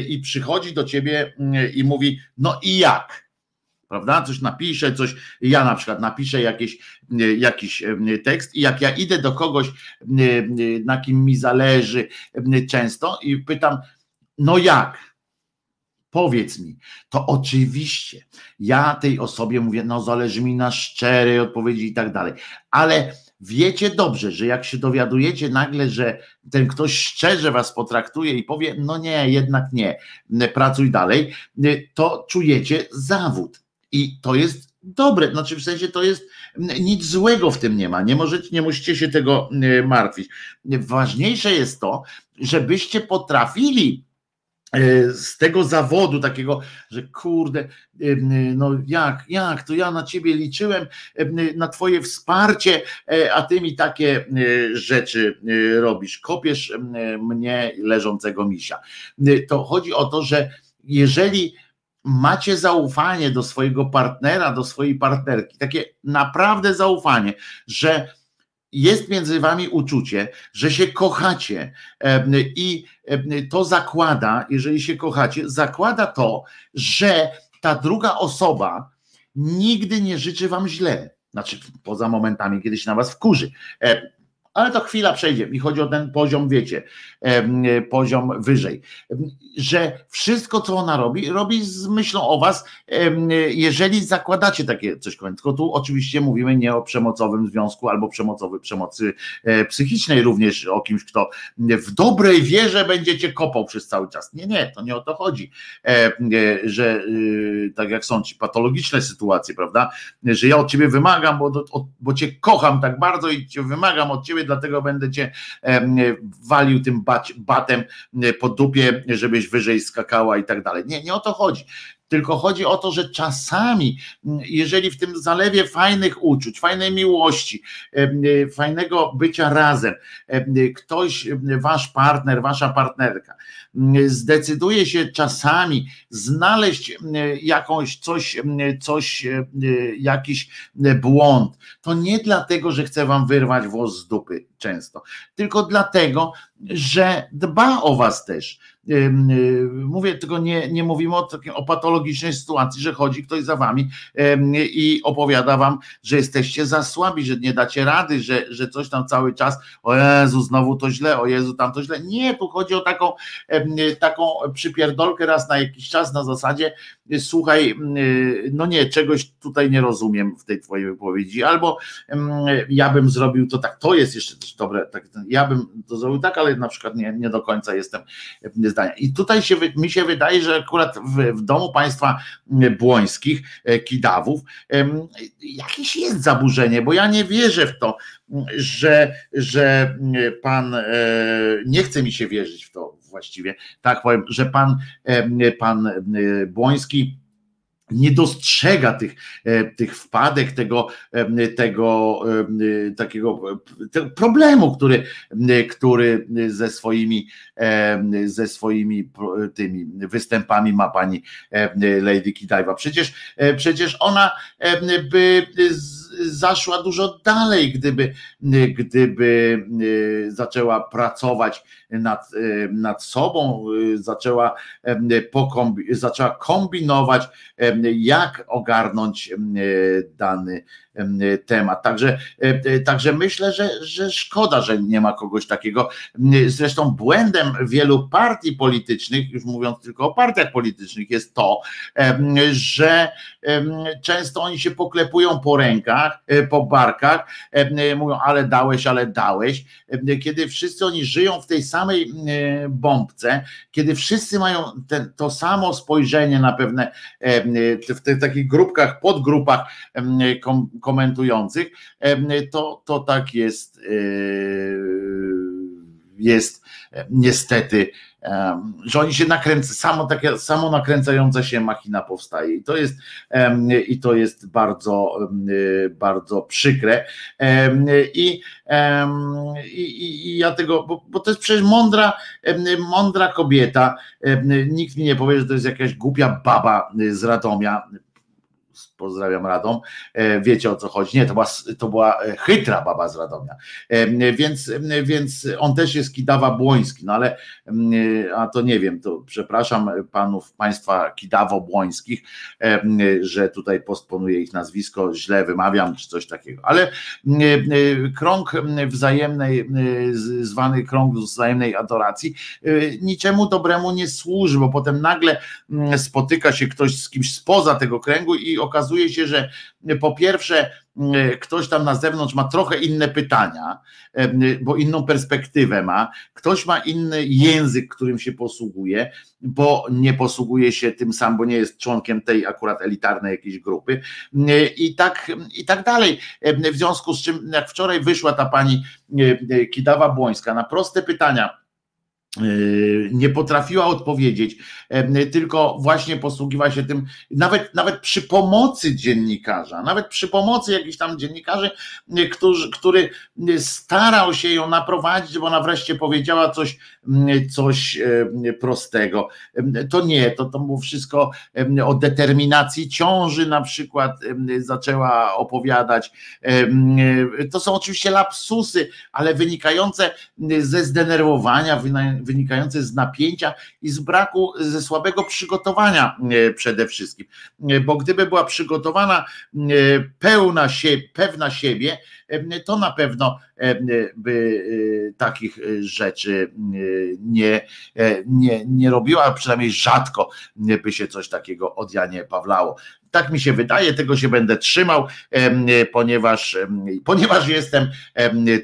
i przychodzi do ciebie y, i mówi, no i jak? Prawda? Coś napiszę, coś. Ja na przykład napiszę jakieś, y, jakiś y, tekst i jak ja idę do kogoś, y, na kim mi zależy często i pytam, no jak? Powiedz mi, to oczywiście ja tej osobie mówię, no zależy mi na szczerej odpowiedzi i tak dalej, ale wiecie dobrze, że jak się dowiadujecie nagle, że ten ktoś szczerze was potraktuje i powie, no nie, jednak nie, pracuj dalej, to czujecie zawód. I to jest dobre, znaczy w sensie to jest nic złego w tym nie ma, nie możecie, nie musicie się tego e, martwić. Ważniejsze jest to, żebyście potrafili e, z tego zawodu takiego, że kurde, no jak, jak, to ja na ciebie liczyłem, na twoje wsparcie, a ty mi takie rzeczy robisz, kopiesz mnie leżącego misia. To chodzi o to, że jeżeli macie zaufanie do swojego partnera, do swojej partnerki, takie naprawdę zaufanie, że jest między wami uczucie, że się kochacie i to zakłada, jeżeli się kochacie, zakłada to, że ta druga osoba nigdy nie życzy wam źle. Znaczy, poza momentami, kiedy się na was wkurzy ale to chwila przejdzie. Mi chodzi o ten poziom, wiecie, poziom wyżej. Że wszystko, co ona robi, robi z myślą o was, jeżeli zakładacie takie coś. Tylko tu oczywiście mówimy nie o przemocowym związku albo przemocowej przemocy e, psychicznej, również o kimś, kto w dobrej wierze będziecie kopał przez cały czas. Nie, nie, to nie o to chodzi. E, że tak jak są ci patologiczne sytuacje, prawda? Że ja od ciebie wymagam, bo, bo cię kocham tak bardzo i cię wymagam od ciebie dlatego będę cię walił tym batem po dupie, żebyś wyżej skakała i tak dalej. Nie, nie o to chodzi. Tylko chodzi o to, że czasami, jeżeli w tym zalewie fajnych uczuć, fajnej miłości, fajnego bycia razem, ktoś, wasz partner, wasza partnerka, zdecyduje się czasami znaleźć jakąś coś, coś, jakiś błąd, to nie dlatego, że chce wam wyrwać włos z dupy często, tylko dlatego, że dba o was też Y, mówię, tylko nie, nie mówimy o, o patologicznej sytuacji, że chodzi ktoś za wami i opowiada wam, że jesteście za słabi, że nie dacie rady, że, że coś tam cały czas, o Jezu, znowu to źle, o Jezu, tam to źle. Nie, tu chodzi o taką, taką przypierdolkę raz na jakiś czas na zasadzie, słuchaj, no nie, czegoś tutaj nie rozumiem w tej twojej wypowiedzi, albo ja bym zrobił to tak, to jest jeszcze też dobre, tak, ja bym to zrobił tak, ale na przykład nie, nie do końca jestem zdania. I tutaj się, mi się wydaje, że akurat w, w domu państwa błońskich, e, kidawów, jakieś jest zaburzenie, bo ja nie wierzę w to, że, że pan, e, nie chce mi się wierzyć w to właściwie, tak powiem, że pan, pan Błoński nie dostrzega tych, e, tych wpadek, tego, e, tego e, takiego tego problemu, który, który ze swoimi, ze swoimi tymi występami ma pani Lady Kidajwa. Przecież, przecież ona by zaszła dużo dalej, gdyby, gdyby zaczęła pracować nad, nad sobą, zaczęła, pokombi, zaczęła kombinować, jak ogarnąć dany temat. Także, także myślę, że, że szkoda, że nie ma kogoś takiego. Zresztą błędem wielu partii politycznych, już mówiąc tylko o partiach politycznych, jest to, że często oni się poklepują po rękach, e, po barkach, mówią, ale dałeś, ale dałeś, kiedy wszyscy oni żyją w tej samej bombce, kiedy wszyscy mają ten, to samo spojrzenie na pewne w tych takich grupkach, podgrupach komentujących, to, to tak jest, e, jest e, niestety, że oni się nakręcają, samo takie, samo nakręcająca się machina powstaje. I to jest i to jest bardzo, bardzo przykre. I, i, i ja tego, bo, bo to jest przecież mądra, mądra kobieta, nikt mi nie powie, że to jest jakaś głupia baba z Radomia, pozdrawiam Radom, e, wiecie o co chodzi. Nie, to była, to była e, chytra baba z Radomia. E, więc, więc on też jest Kidawa Błoński, no ale a to nie wiem, to przepraszam panów, państwa Kidawo-Błońskich, że tutaj postponuję ich nazwisko, źle wymawiam, czy coś takiego. Ale krąg wzajemnej, zwany krąg wzajemnej adoracji, niczemu dobremu nie służy, bo potem nagle spotyka się ktoś z kimś spoza tego kręgu i okazuje się, że po pierwsze ktoś tam na zewnątrz ma trochę inne pytania, bo inną perspektywę ma, ktoś ma inny język, którym się posługuje, bo nie posługuje się tym sam, bo nie jest członkiem tej akurat elitarnej jakiejś grupy i tak, i tak dalej. W związku z czym, jak wczoraj wyszła ta pani Kidawa Błońska na proste pytania, nie potrafiła odpowiedzieć, tylko właśnie posługiwała się tym, nawet, nawet przy pomocy dziennikarza, nawet przy pomocy jakichś tam dziennikarzy, którzy, który starał się ją naprowadzić, bo ona wreszcie powiedziała coś, coś prostego. To nie, to, to było wszystko o determinacji ciąży na przykład zaczęła opowiadać. To są oczywiście lapsusy, ale wynikające ze zdenerwowania, wynikające z napięcia i z braku, ze słabego przygotowania e, przede wszystkim. E, bo gdyby była przygotowana e, pełna się, pewna siebie, to na pewno by takich rzeczy nie, nie, nie robiła, przynajmniej rzadko by się coś takiego od Janie Pawlało. Tak mi się wydaje, tego się będę trzymał, ponieważ, ponieważ jestem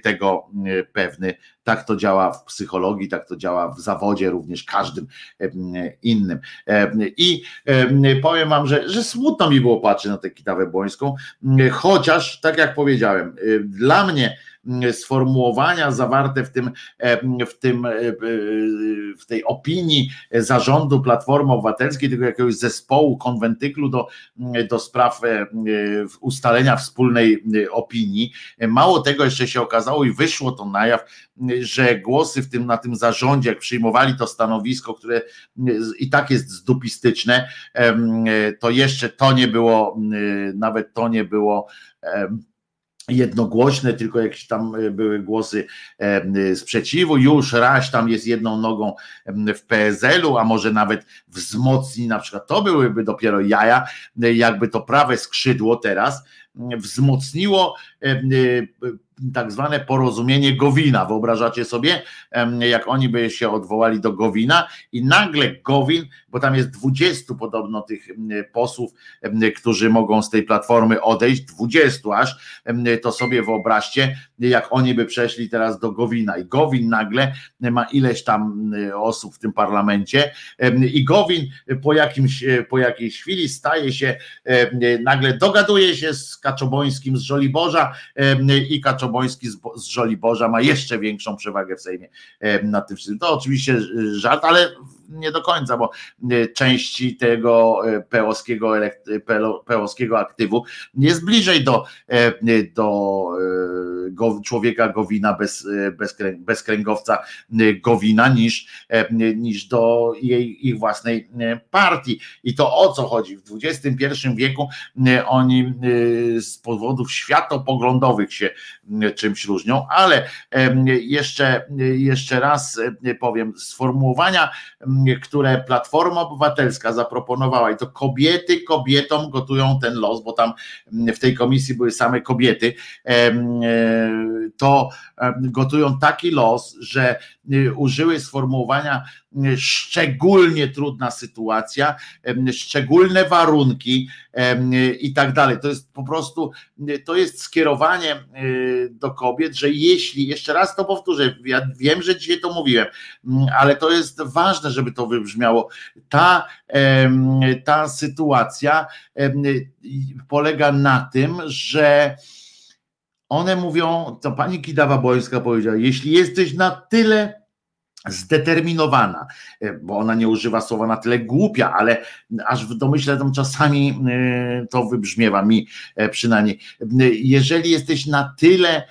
tego pewny. Tak to działa w psychologii, tak to działa w zawodzie, również każdym innym. I powiem wam, że, że smutno mi było patrzeć na tę kitawę błońską, chociaż, tak jak powiedziałem, dla mnie sformułowania zawarte w tym, w tym w tej opinii zarządu Platformy Obywatelskiej, tego jakiegoś zespołu, konwentyklu do, do spraw ustalenia wspólnej opinii. Mało tego jeszcze się okazało i wyszło to na jaw, że głosy w tym, na tym zarządzie, jak przyjmowali to stanowisko, które i tak jest zdupistyczne, to jeszcze to nie było, nawet to nie było jednogłośne, tylko jakieś tam e, były głosy e, sprzeciwu. Już Raś tam jest jedną nogą w PSL-u, a może nawet wzmocni, na przykład to byłyby dopiero jaja, e, jakby to prawe skrzydło teraz wzmocniło tak zwane porozumienie Gowina. Wyobrażacie sobie, jak oni by się odwołali do Gowina i nagle Gowin, bo tam jest 20 podobno tych posłów, którzy mogą z tej platformy odejść, 20 aż, to sobie wyobraźcie, jak oni by przeszli teraz do Gowina. I Gowin nagle ma ileś tam osób w tym parlamencie. I Gowin po, jakimś, po jakiejś chwili staje się, nagle dogaduje się z Kaczobońskim z Żoliborza i Kaczoboński z, Żoliborza ma jeszcze większą przewagę w Sejmie nad tym wszystkim. To oczywiście żart, ale nie do końca, bo części tego pełowskiego, pełowskiego aktywu jest bliżej do, do człowieka Gowina bez, bez, bez kręgowca Gowina niż, niż do jej, ich własnej partii. I to o co chodzi? W XXI wieku oni z powodów światopoglądowych się czymś różnią, ale jeszcze, jeszcze raz powiem, sformułowania które Platforma Obywatelska zaproponowała i to kobiety kobietom gotują ten los, bo tam w tej komisji były same kobiety, e, to gotują taki los, że y, użyły sformułowania y, szczególnie trudna sytuacja, szczególne warunki i tak dalej. To jest po prostu, y, to jest skierowanie do kobiet, że jeśli, jeszcze raz to powtórzę, ja wiem, że dzisiaj to mówiłem, mm, ale to jest ważne, żeby to wybrzmiało. Ta, ta sytuacja polega na tym, że one mówią, to pani Kidawa-Błońska powiedziała, jeśli jesteś na tyle zdeterminowana, e, bo ona nie używa słowa na tyle głupia, ale aż w domyśle tam czasami e, to wybrzmiewa mi e, przynajmniej. Jeżeli jesteś na tyle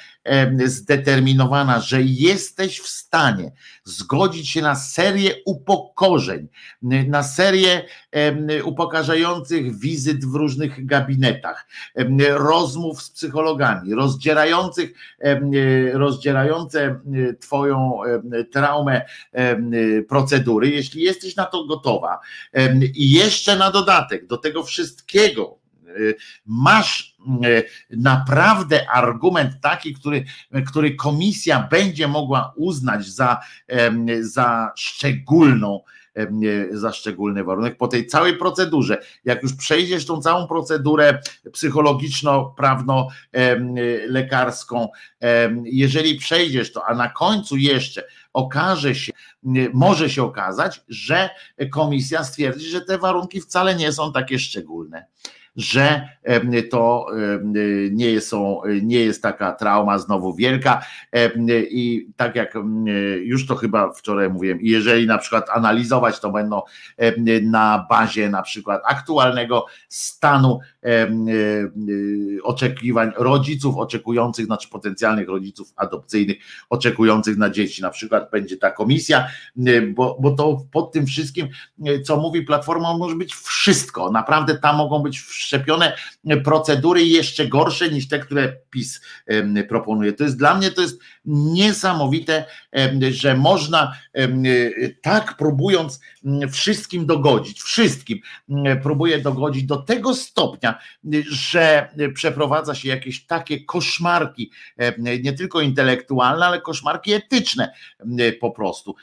zdeterminowana, że jesteś w stanie zgodzić się na serię upokorzeń, na serię upokarzających wizyt w różnych gabinetach, rozmów z psychologami, rozdzierających, rozdzierające Twoją traumę procedury, jeśli jesteś na to gotowa i jeszcze na dodatek do tego wszystkiego, masz e, naprawdę argument taki, który, który komisja będzie mogła uznać za, za szczególną, za szczególny warunek po tej całej procedurze. Jak już przejdziesz tą całą procedurę psychologiczno-prawno-lekarską, jeżeli przejdziesz to, a na końcu jeszcze okaże się, może się okazać, że komisja stwierdzi, że te warunki wcale nie są takie szczególne. Że to nie, są, nie jest taka trauma znowu wielka. I tak jak już to chyba wczoraj mówiłem, jeżeli na przykład analizować to będą na bazie na przykład aktualnego stanu oczekiwań rodziców oczekujących, znaczy potencjalnych rodziców adopcyjnych oczekujących na dzieci, na przykład będzie ta komisja, bo, bo to pod tym wszystkim, co mówi Platforma, może być wszystko, naprawdę tam mogą być wszczepione procedury jeszcze gorsze niż te, które PiS proponuje. To jest dla mnie to jest niesamowite, że można tak próbując wszystkim dogodzić, wszystkim próbuje dogodzić do tego stopnia, że przeprowadza się jakieś takie koszmarki, nie tylko intelektualne, ale koszmarki etyczne po prostu,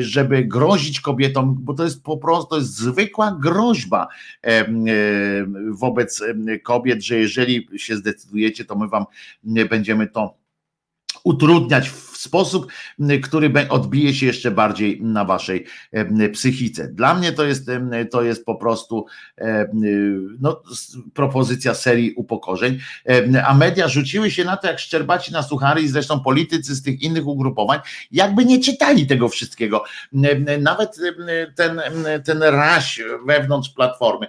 żeby grozić kobietom, bo to jest po prostu to jest zwykła groźba wobec kobiet, że jeżeli się zdecydujecie, to my wam będziemy to utrudniać w sposób, który odbije się jeszcze bardziej na waszej psychice. Dla mnie to jest, to jest po prostu no, propozycja serii upokorzeń, a media rzuciły się na to jak szczerbaci na suchary i zresztą politycy z tych innych ugrupowań, jakby nie czytali tego wszystkiego. Nawet ten, ten raś wewnątrz platformy.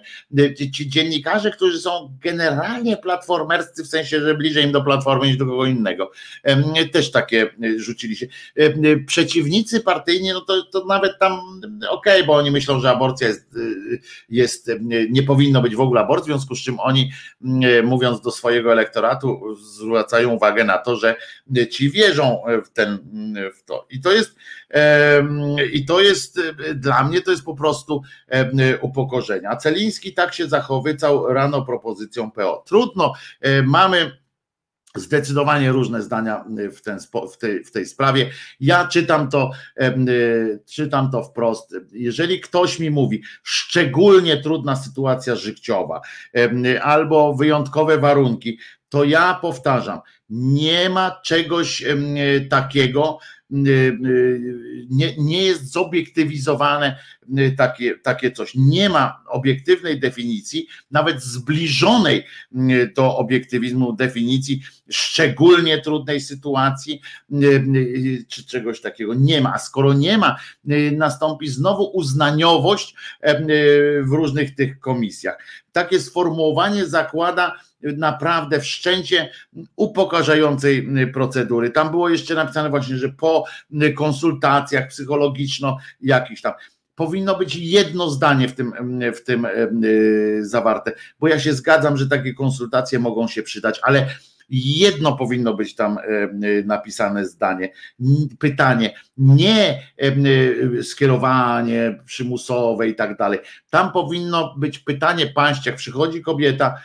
Ci dziennikarze, którzy są generalnie platformerscy, w sensie, że bliżej im do platformy niż do kogo innego, też takie rzucili się. E, e, przeciwnicy partyjni, no to, to nawet tam okej, okay, bo oni myślą, że aborcja jest, e, jest, nie powinno być w ogóle aborcji, w związku z czym oni mówiąc do swojego elektoratu zwracają uwagę na to, że ci wierzą w ten w to. I to jest i to jest dla mnie to jest po prostu upokorzenie. A Celiński tak się zachowycał rano propozycją PO. Trudno, mamy zdecydowanie różne zdania w, ten, w, tej, w tej sprawie. Ja czytam to, y, czytam to wprost. Jeżeli ktoś mi mówi, szczególnie trudna sytuacja życiowa albo wyjątkowe warunki, to ja powtarzam, nie ma czegoś takiego, Y, y, nie, nie jest zobiektywizowane y, takie, takie coś. Nie ma obiektywnej definicji, nawet zbliżonej do obiektywizmu definicji szczególnie trudnej sytuacji, czy czegoś takiego. Nie ma. A skoro nie ma, nastąpi znowu uznaniowość w różnych tych komisjach. Takie sformułowanie zakłada naprawdę wszczęcie upokarzającej procedury. Tam było jeszcze napisane właśnie, że po konsultacjach psychologiczno jakiś tam powinno być jedno zdanie w tym, w tym e, zawarte, bo ja się zgadzam, że takie konsultacje mogą się przydać, ale jedno powinno być tam napisane zdanie, pytanie, nie skierowanie przymusowe i tak dalej. Tam powinno być pytanie państwa, jak przychodzi kobieta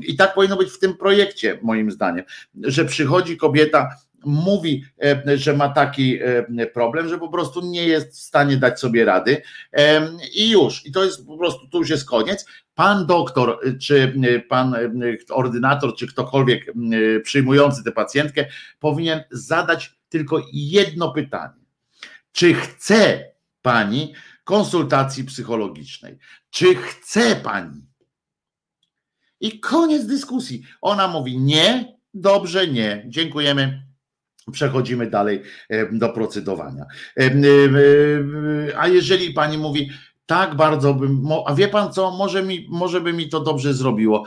i tak powinno być w tym projekcie moim zdaniem, że przychodzi kobieta mówi, że ma taki problem, że po prostu nie jest w stanie dać sobie rady i już. I to jest po prostu, tu już jest koniec pan doktor, czy pan ordynator, czy ktokolwiek przyjmujący tę pacjentkę powinien zadać tylko jedno pytanie. Czy chce pani konsultacji psychologicznej? Czy chce pani? I koniec dyskusji. Ona mówi nie, dobrze, nie, dziękujemy. Przechodzimy dalej do procedowania. A jeżeli pani mówi, tak bardzo bym, a wie pan co, może, mi, może by mi to dobrze zrobiło.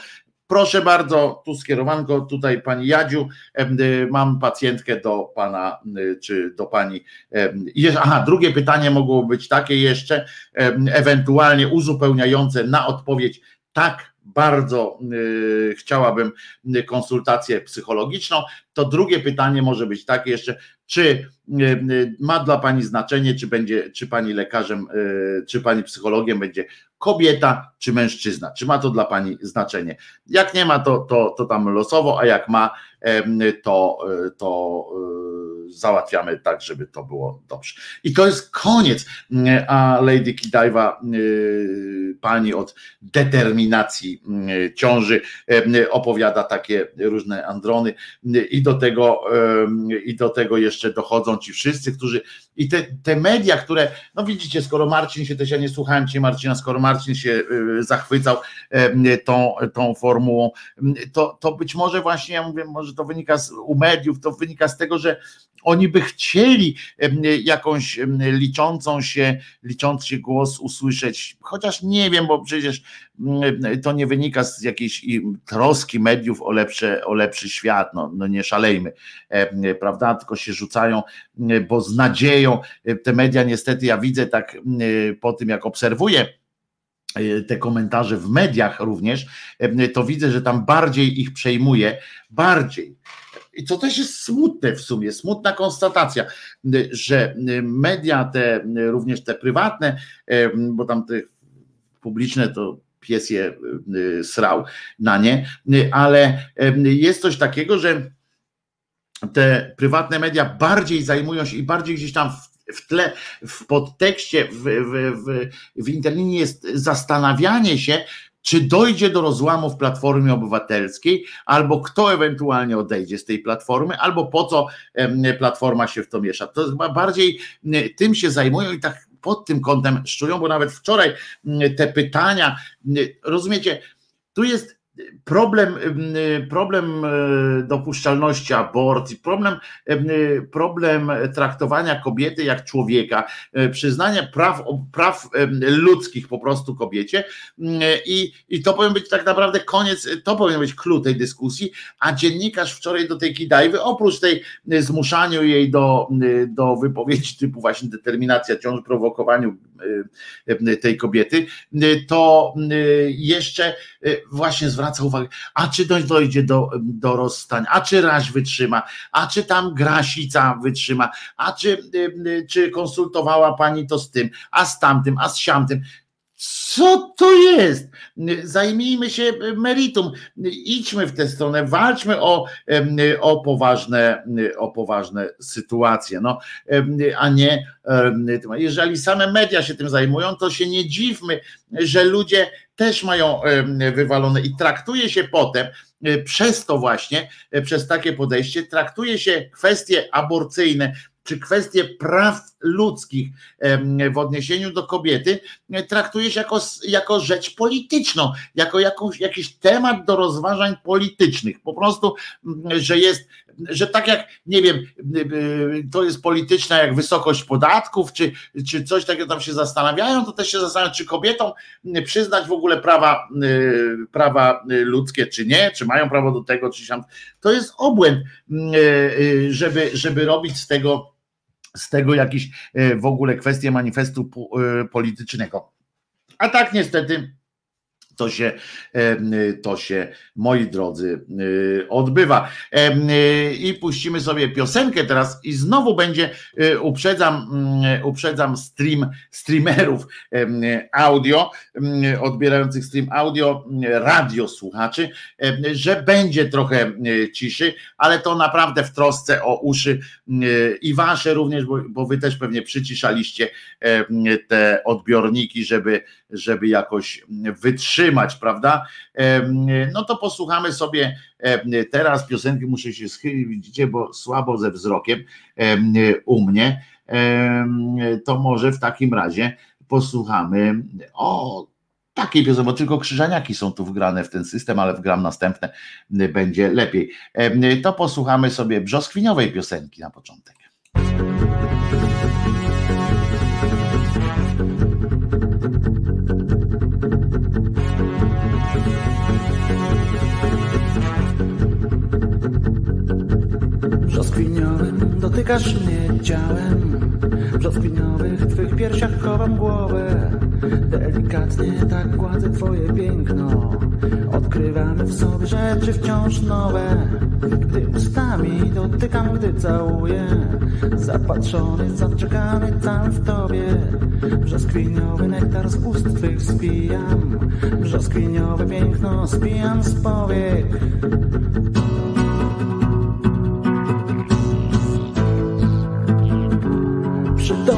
Proszę bardzo, tu skierowanko, tutaj pani Jadziu, mam pacjentkę do pana, czy do pani. Aha, drugie pytanie mogło być takie jeszcze, ewentualnie uzupełniające na odpowiedź tak, bardzo y, chciałabym konsultację psychologiczną, to drugie pytanie może być takie jeszcze, czy y, y, ma dla Pani znaczenie, czy będzie, czy Pani lekarzem, czy Pani psychologiem będzie kobieta, czy mężczyzna, czy ma to dla Pani znaczenie. Jak nie ma, to, to, to tam losowo, a jak ma, to, to załatwiamy tak, żeby to było dobrze. I to jest koniec. A Lady Kidaiwa, pani od determinacji ciąży, opowiada takie różne androny i do tego, i do tego jeszcze dochodzą ci wszyscy, którzy i te, te media, które, no widzicie, skoro Marcin się też, ja nie słuchałem cię Marcina, skoro Marcin się zachwycał tą, tą formułą, to, to być może właśnie, ja mówię, może to wynika z, u mediów, to wynika z tego, że oni by chcieli jakąś liczącą się, liczący się głos usłyszeć, chociaż nie wiem, bo przecież to nie wynika z jakiejś troski mediów o, lepsze, o lepszy świat, no, no nie szalejmy, prawda, tylko się rzucają, bo z nadzieją te media niestety ja widzę tak po tym jak obserwuję te komentarze w mediach również, to widzę, że tam bardziej ich przejmuje, bardziej i co też jest smutne w sumie, smutna konstatacja, że media te, również te prywatne, bo tam te publiczne to pies je srał na nie, ale jest coś takiego, że te prywatne media bardziej zajmują się i bardziej gdzieś tam w tle, w podtekście, w, w, w, w jest zastanawianie się, czy dojdzie do rozłamu w Platformie Obywatelskiej, albo kto ewentualnie odejdzie z tej platformy, albo po co Platforma się w to miesza. To chyba bardziej tym się zajmują i tak pod tym kątem szczują, bo nawet wczoraj te pytania, rozumiecie, tu jest problem, problem e, dopuszczalności aborcji, problem, problem traktowania kobiety jak człowieka, e, przyznania praw, praw ludzkich po prostu kobiecie. I, i to powinien być tak naprawdę koniec, to powinien być klucz tej dyskusji, a dziennikarz wczoraj do tej Kidajwy, oprócz tej zmuszaniu jej do, do wypowiedzi typu właśnie determinacja ciąży, prowokowaniu tej kobiety, to jeszcze właśnie zwraca uwagę, a czy dojdzie do, do rozstań, a czy raź wytrzyma, a czy tam grasica wytrzyma, a czy, y, y, czy konsultowała pani to z tym, a z tamtym, a z siamtym. Co to jest? Zajmijmy się meritum, idźmy w tę stronę, walczmy o, o, poważne, o poważne sytuacje, no, a nie jeżeli same media się tym zajmują, to się nie dziwmy, że ludzie też mają wywalone i traktuje się potem e, przez to właśnie, e, przez takie podejście, traktuje się kwestie aborcyjne czy kwestie praw ludzkich w odniesieniu do kobiety e, traktuje się jako, jako rzecz polityczną, jako jakąś, jakiś temat do rozważań politycznych. Po prostu, że jest że tak jak, nie wiem, to jest polityczna jak wysokość podatków, czy, czy coś takiego tam się zastanawiają, to też się zastanawiają, czy kobietom przyznać w ogóle prawa, prawa ludzkie, czy nie, czy mają prawo do tego, czy się. To jest obłęd, żeby, żeby robić z tego, z tego jakiś w ogóle kwestię manifestu politycznego. A tak niestety to się, to się, moi drodzy, y, odbywa. I puścimy sobie piosenkę teraz i znowu będzie, y, uprzedzam, mm, uprzedzam stream, streamerów audio, odbierających stream audio, radio słuchaczy, że będzie trochę y, ciszy, ale to naprawdę w trosce o uszy i wasze również, bo, bo wy też pewnie przyciszaliście te odbiorniki, żeby, żeby jakoś wytrzymać, prawda? No to posłuchamy sobie teraz piosenki, muszę się schylić, widzicie, bo słabo ze wzrokiem u mnie. To może w takim razie posłuchamy o takiej piosenki, bo tylko krzyżaniaki są tu wgrane w ten system, ale wgram następne, będzie lepiej. To posłuchamy sobie brzoskwiniowej piosenki na początek. Dotykasz mnie ciałem W brzoskwiniowych twych piersiach chowam głowę. Delikatnie tak gładzę twoje piękno. Odkrywamy w sobie rzeczy wciąż nowe. Gdy ustami dotykam, gdy całuję. Zapatrzony, zaczekany cały w tobie. Brzoskwiniowy nektar z ust twych spijam. Brzoskwiniowe piękno spijam z powiek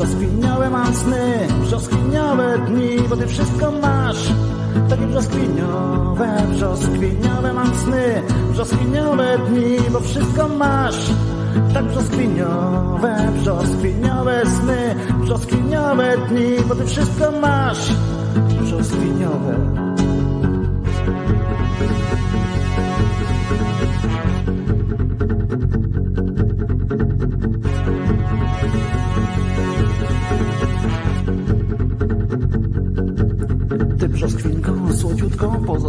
tobie brzoskwiniowe mam sny, dni, bo ty wszystko masz. Takie brzoskwiniowe, brzoskwiniowe mam sny, dni, bo wszystko masz. Tak brzoskwiniowe, brzoskwiniowe sny, brzoskwiniowe dni, bo ty wszystko masz. Brzoskwiniowe.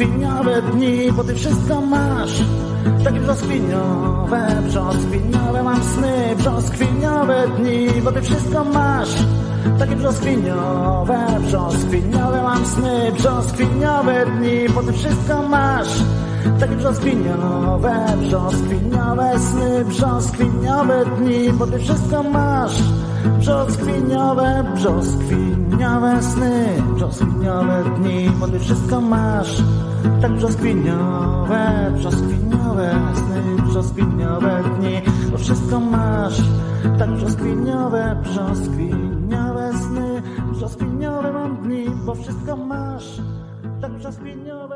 brzoskwiniałe dni, bo ty wszystko masz. Takie brzoskwiniowe, brzoskwiniowe mam sny, brzoskwiniowe dni, bo ty wszystko masz. Takie brzoskwiniowe, brzoskwiniowe mam sny, brzoskwiniowe dni, bo ty wszystko masz. Takie brzoskwiniowe, brzoskwiniowe sny, brzoskwiniowe dni, bo ty wszystko masz. Brzoskwiniowe, brzoskwiniowe sny, brzoskwiniowe dni, bo ty wszystko masz. Tak brzoskwiniowe, brzoskwiniowe sny, brzoskwiniowe dni, bo wszystko masz. Tak brzoskwiniowe, brzoskwiniowe sny, brzoskwiniowe mam dni, bo wszystko masz. Tak brzoskwiniowe.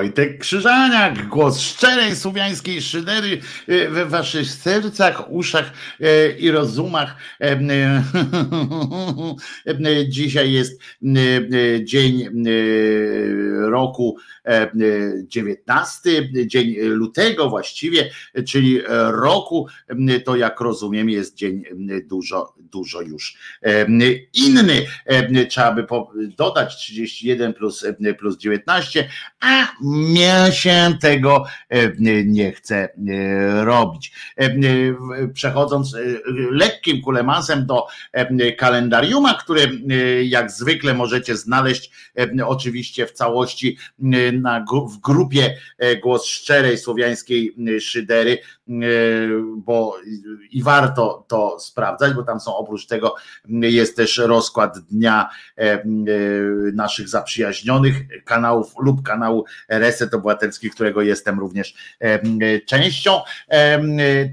Wojtek Krzyżaniak, głos szczerej słowiańskiej szydery e, we waszych sercach, uszach e, i rozumach. E, e, Dzisiaj jest e, e, dzień e, roku e, 19, dzień lutego właściwie, czyli roku, e, to jak rozumiem jest dzień e, dużo, dużo już inny. Trzeba by dodać 31 plus, plus 19, a mnie się tego nie chce robić. E, Przechodząc e, lekkim kulemansem do kalendariuma, które e, jak zwykle możecie znaleźć oczywiście w całości na, w grupie Głos Szczerej Słowiańskiej Szydery, bo i warto to sprawdzać, bo tam są oprócz tego jest też rozkład dnia e, e, naszych zaprzyjaźnionych kanałów lub kanału Reset Obywatelski, którego jestem również e, częścią. E,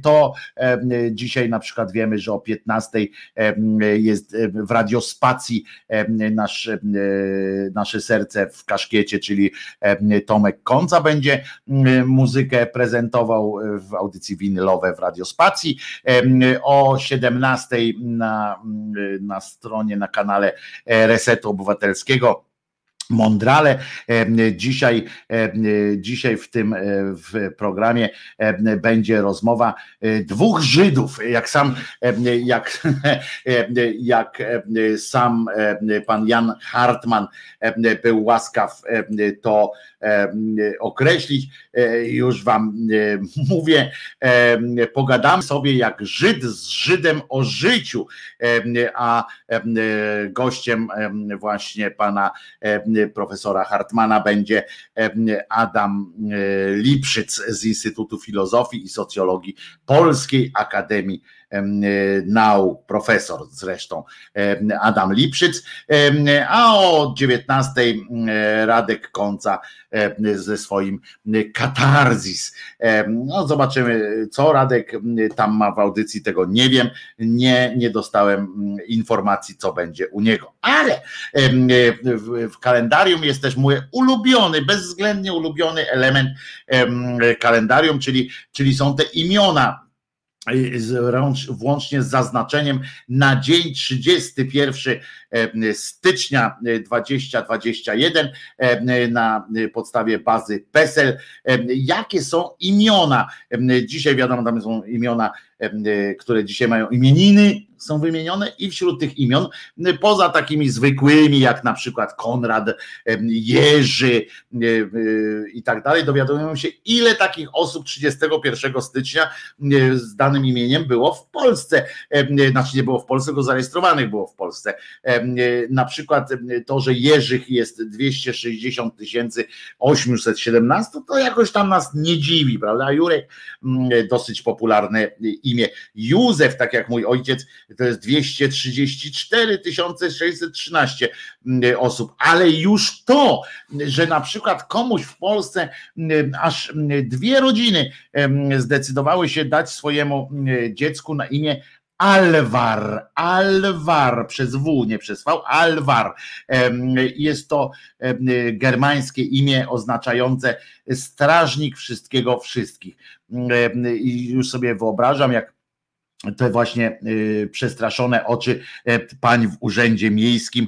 To e, dzisiaj na przykład wiemy, że o 15 e, jest w radiospacji e, nasz, e, nasze serce w kaszkiecie, czyli e, Tomek Konca będzie muzykę prezentował w audycji winylowe w radiospacji. O 17 na, na stronie, na kanale e, Resetu Obywatelskiego. Mądrale. Dzisiaj, dzisiaj w tym e, w programie będzie rozmowa e, dwóch Żydów. Jak sam, jak, jak sam pan Jan Hartman był łaskaw to określić, e, już wam mówię, pogadamy sobie jak Żyd z Żydem o życiu, a gościem właśnie pana profesora Hartmana będzie Adam Lipszyc z Instytutu Filozofii i Socjologii Polskiej Akademii Nauk, profesor zresztą Adam Lipszyc, a o 19 Radek Końca ze swoim katarzis. No zobaczymy, co Radek tam ma w audycji, tego nie wiem, nie, nie dostałem informacji, co będzie u niego. Ale w kalendarium jest też mój ulubiony, bezwzględnie ulubiony element kalendarium, czyli, czyli są te imiona włącznie z zaznaczeniem na dzień 31 e, stycznia 2021 e, na podstawie bazy PESEL. E, jakie są imiona? Dzisiaj wiadomo, tam są imiona, które dzisiaj mają imieniny, są wymienione i wśród tych imion, poza takimi zwykłymi, jak na przykład Konrad, Jerzy i tak dalej, dowiadujemy się, ile takich osób 31 stycznia z danym imieniem było w Polsce. Znaczy nie było w Polsce, tylko zarejestrowanych było w Polsce. Na przykład to, że Jerzych jest 260 817, to jakoś tam nas nie dziwi, prawda? Jurek dosyć popularne imię. Józef, tak jak mój ojciec, to jest 234 613 mm, osób, ale już to, że na przykład komuś w Polsce mm, aż mm, dwie rodziny zdecydowały się dać swojemu dziecku na imię Alvar, Alvar przez W, nie przez V, Alvar. Jest to germańskie imię oznaczające strażnik wszystkiego wszystkich. I już sobie wyobrażam, jak te właśnie y, przestraszone oczy e, pań w urzędzie miejskim,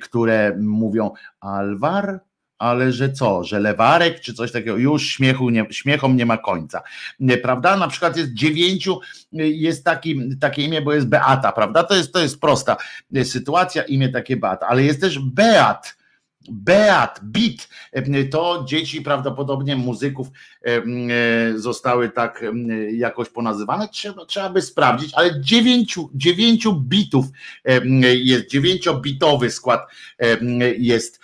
które mówią Alwar, ale że co, że lewarek czy coś takiego, już śmiechu nie, śmiechom nie ma końca, prawda? Na przykład jest dziewięciu, y, jest taki, takie imię, bo jest Beata, prawda? To jest, to jest prosta sytuacja, imię takie Beata, ale jest też Beat, Beat, Beat, to dzieci prawdopodobnie muzyków e, zostały tak jakoś ponazywane, trzeba, trzeba by sprawdzić, ale dziewięciu, dziewięciu bitów jest, dziewięciobitowy skład jest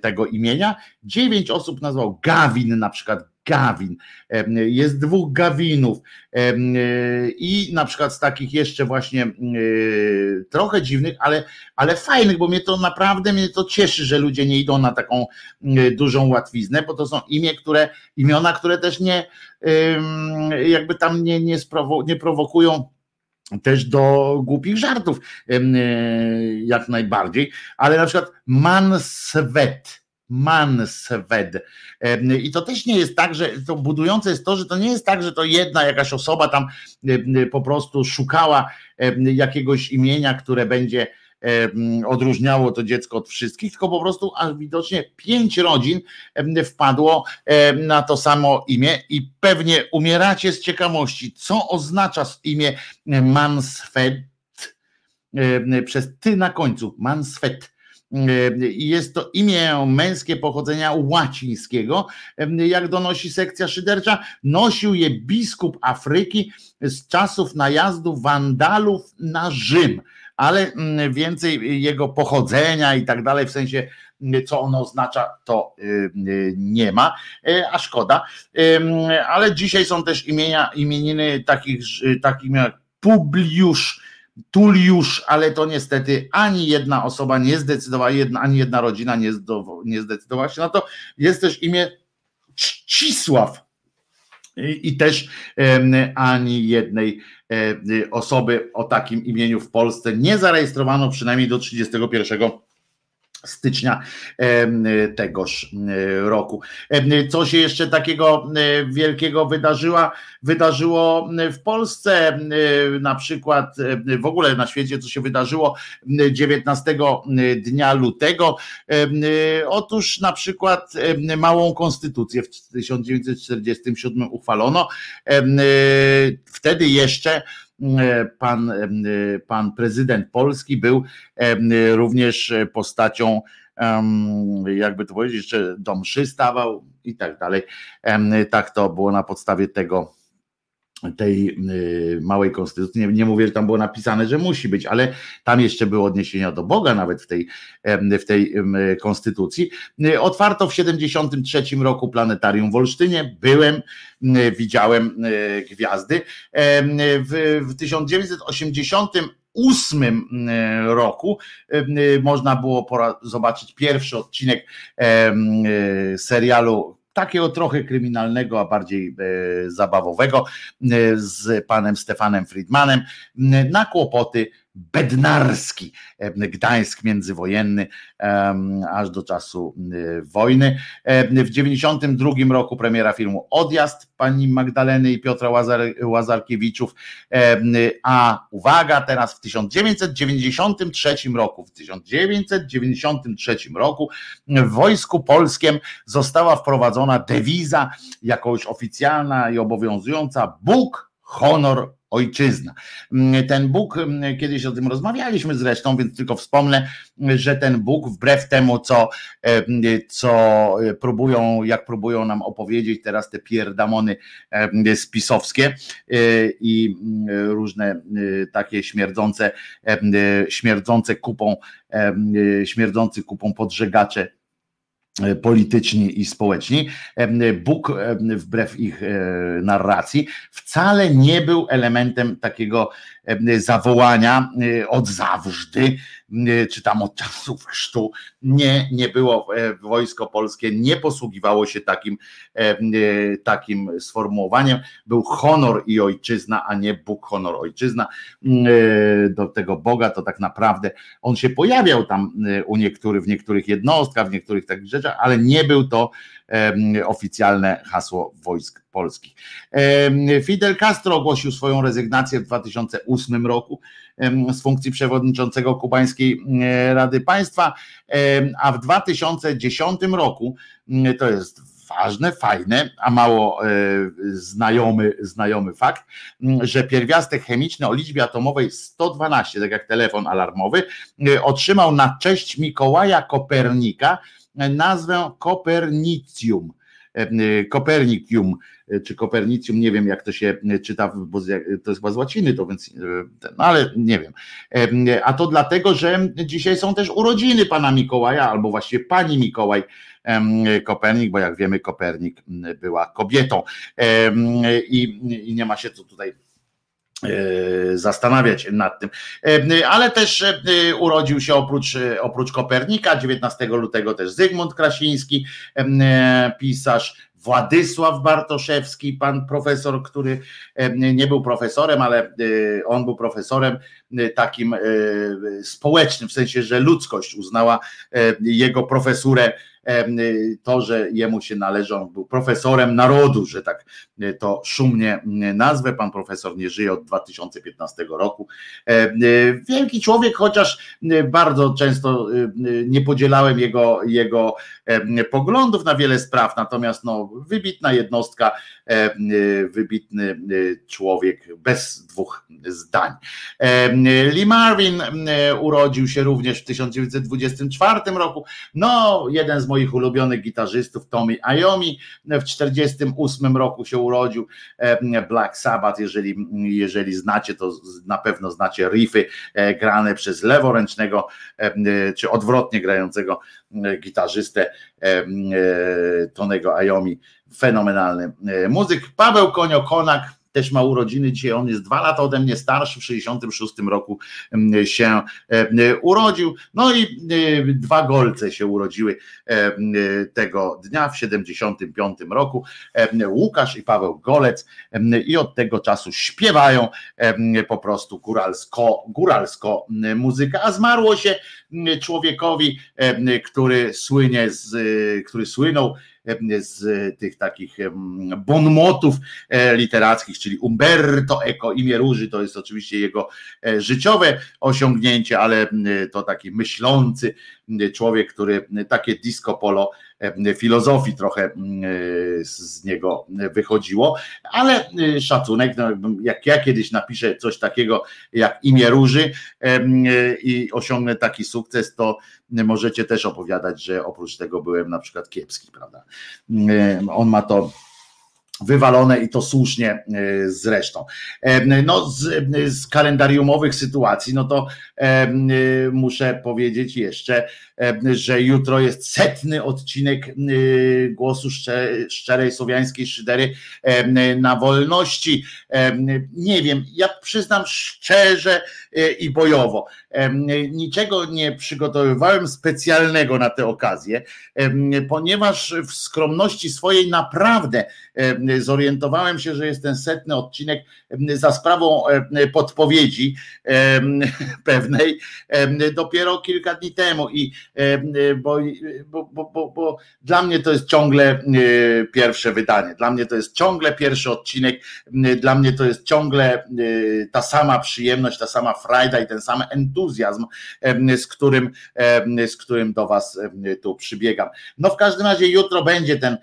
tego imienia. Dziewięć osób nazwał Gawin na przykład Gawin, jest dwóch Gawinów. I na przykład z takich jeszcze właśnie trochę dziwnych, ale, ale fajnych, bo mnie to naprawdę mnie to cieszy, że ludzie nie idą na taką dużą łatwiznę, bo to są imię, które, imiona, które też nie jakby tam nie, nie, sprowo, nie prowokują też do głupich żartów jak najbardziej, ale na przykład Manswet Mansved. I to też nie jest tak, że to budujące jest to, że to nie jest tak, że to jedna jakaś osoba tam po prostu szukała jakiegoś imienia, które będzie odróżniało to dziecko od wszystkich, tylko po prostu aż widocznie pięć rodzin wpadło na to samo imię i pewnie umieracie z ciekawości, co oznacza imię Mansfed przez ty na końcu, Mansfed jest to imię męskie pochodzenia łacińskiego. Jak donosi sekcja szydercza, nosił je biskup Afryki z czasów najazdu Wandalów na Rzym, ale mm, więcej jego pochodzenia i tak dalej, w sensie co ono oznacza, to y, y, nie ma, e, a szkoda. Ale dzisiaj są też imienia, imieniny takich, takim jak Publiusz Tuliusz, ale to niestety ani jedna osoba nie zdecydowała, jedna, ani jedna rodzina nie, nie zdecydowała się na to. Jest też imię Czcisław. I, i też ani jednej osoby o takim imieniu w Polsce nie zarejestrowano przynajmniej do 31 stycznia tegoż roku. Co się jeszcze takiego wielkiego wydarzyła, wydarzyło w Polsce, na przykład w ogóle na świecie, co się wydarzyło 19 dnia lutego. Otóż na przykład małą konstytucję w 1947 uchwalono. Wtedy jeszcze pan, e, pan prezydent Polski był e, również postacią, jakby to powiedzieć, jeszcze do mszy stawał i tak dalej. Tak to było na podstawie tego tej y, małej konstytucji. Nie, nie, mówię, że tam było napisane, że musi być, ale tam jeszcze były odniesienia do Boga nawet w tej, w tej konstytucji. Y, otwarto w 73 roku planetarium w Olsztynie. Byłem, y, widziałem gwiazdy. W, w 1988 roku można było zobaczyć pierwszy odcinek serialu takiego trochę kryminalnego, a bardziej e, zabawowego e, z panem Stefanem Friedmanem. Na kłopoty Bednarski, e, Gdańsk międzywojenny, aż do czasu e, wojny. E, w 92 roku premiera filmu Odjazd pani Magdaleny i Piotra Łazar, Łazarkiewiczów, a uwaga, teraz w 1993 roku, w 1993 roku w Wojsku Polskim została wprowadzona dewiza jakoś oficjalna i obowiązująca Bóg, honor, ojczyzna. Mm, ten Bóg, mm, kiedyś o tym rozmawialiśmy zresztą, więc tylko wspomnę, że ten Bóg, wbrew temu, co, e, co próbują, jak próbują nam opowiedzieć teraz te pierdamony e, spisowskie e, i mm, różne takie śmierdzące, śmierdzące kupą, śmierdzący kupą podżegacze E, polityczni i społeczni. E, Bóg, e, wbrew ich narracji, wcale nie był elementem takiego zawołania od zawrzdy, czy tam od czasów chrztu. Nie, nie było wojsko polskie, nie posługiwało się takim, takim sformułowaniem. Był honor i ojczyzna, a nie Bóg, honor, ojczyzna. Do tego Boga to tak naprawdę on się pojawiał tam u niektórych, w niektórych jednostkach, w niektórych takich rzeczach, ale nie był to oficjalne hasło wojsk polskich. Fidel Castro ogłosił swoją rezygnację w 2008 roku z funkcji przewodniczącego Kubańskiej Rady Państwa, a w 2010 roku, to jest ważne, fajne, a mało e, znajomy, znajomy fakt, że pierwiastek chemiczny o liczbie atomowej 112, tak jak telefon alarmowy, e, otrzymał na cześć Mikołaja Kopernika nazwę Kopernicium. E, Kopernicium czy Kopernicium, nie wiem jak to się czyta, bo to jest chyba z łaciny, to więc, no ale nie wiem. A to dlatego, że dzisiaj są też urodziny pana Mikołaja, albo właściwie pani Mikołaj Kopernik, bo jak wiemy, Kopernik była kobietą i nie ma się co tutaj e, zastanawiać nad tym. Ale też e, urodził się oprócz, oprócz Kopernika 19 lutego też Zygmunt Krasiński, pisarz, Władysław Bartoszewski, pan profesor, który nie był profesorem, ale e, on był profesorem e, takim e, społecznym, w sensie, że ludzkość uznała jego profesurę to, że jemu się należą, był profesorem narodu, że tak to szumnie nazwę. Pan profesor nie żyje od 2015 roku. Wielki człowiek, chociaż bardzo często nie podzielałem jego, jego poglądów na wiele spraw, natomiast no, wybitna jednostka, wybitny człowiek bez dwóch zdań. Lee Marvin urodził się również w 1924 roku. No, jeden z moich ulubionych gitarzystów, Tommy Iommi, w 1948 roku się urodził. Black Sabbath, jeżeli, jeżeli znacie, to na pewno znacie riffy e, grane przez leworęcznego, czy odwrotnie grającego gitarzystę Tonego Iommi. Fenomenalny e, muzyk. Paweł Konio-Konak, też ma urodziny dzisiaj, on jest dwa lata ode mnie starszy, w 66 roku mm, się e, urodził, no i e, dwa golce się urodziły e, tego dnia w 75 roku, Łukasz i Paweł Golec i od tego czasu śpiewają po prostu góralsko, góralsko muzyka, a zmarło się człowiekowi, który słynie z, który słynął z tych takich bonmotów e, literackich, czyli Umberto Eco, imię Róży, to jest oczywiście jego e, życiowe osiągnięcie, ale to taki myślący człowiek, który takie disco polo filozofii trochę z niego wychodziło, ale szacunek, no, jak ja kiedyś napiszę coś takiego jak imię Róży i osiągnę taki sukces, to możecie też opowiadać, że oprócz tego byłem na przykład kiepski, prawda? On ma to wywalone i to słusznie e, zresztą. E, no z, z kalendariumowych sytuacji, no to e, muszę powiedzieć jeszcze, że jutro jest setny odcinek głosu szczerej słowiańskiej szydery na wolności. Nie wiem, ja przyznam szczerze i bojowo, niczego nie przygotowywałem specjalnego na tę okazję, ponieważ w skromności swojej naprawdę zorientowałem się, że jest ten setny odcinek za sprawą podpowiedzi pewnej dopiero kilka dni temu. I bo, bo, bo, bo, dla mnie to jest ciągle pierwsze wydanie, dla mnie to jest ciągle pierwszy odcinek, dla mnie to jest ciągle ta sama przyjemność, ta sama frajda i ten sam entuzjazm, z którym, z którym do Was tu przybiegam. No w każdym razie jutro będzie ten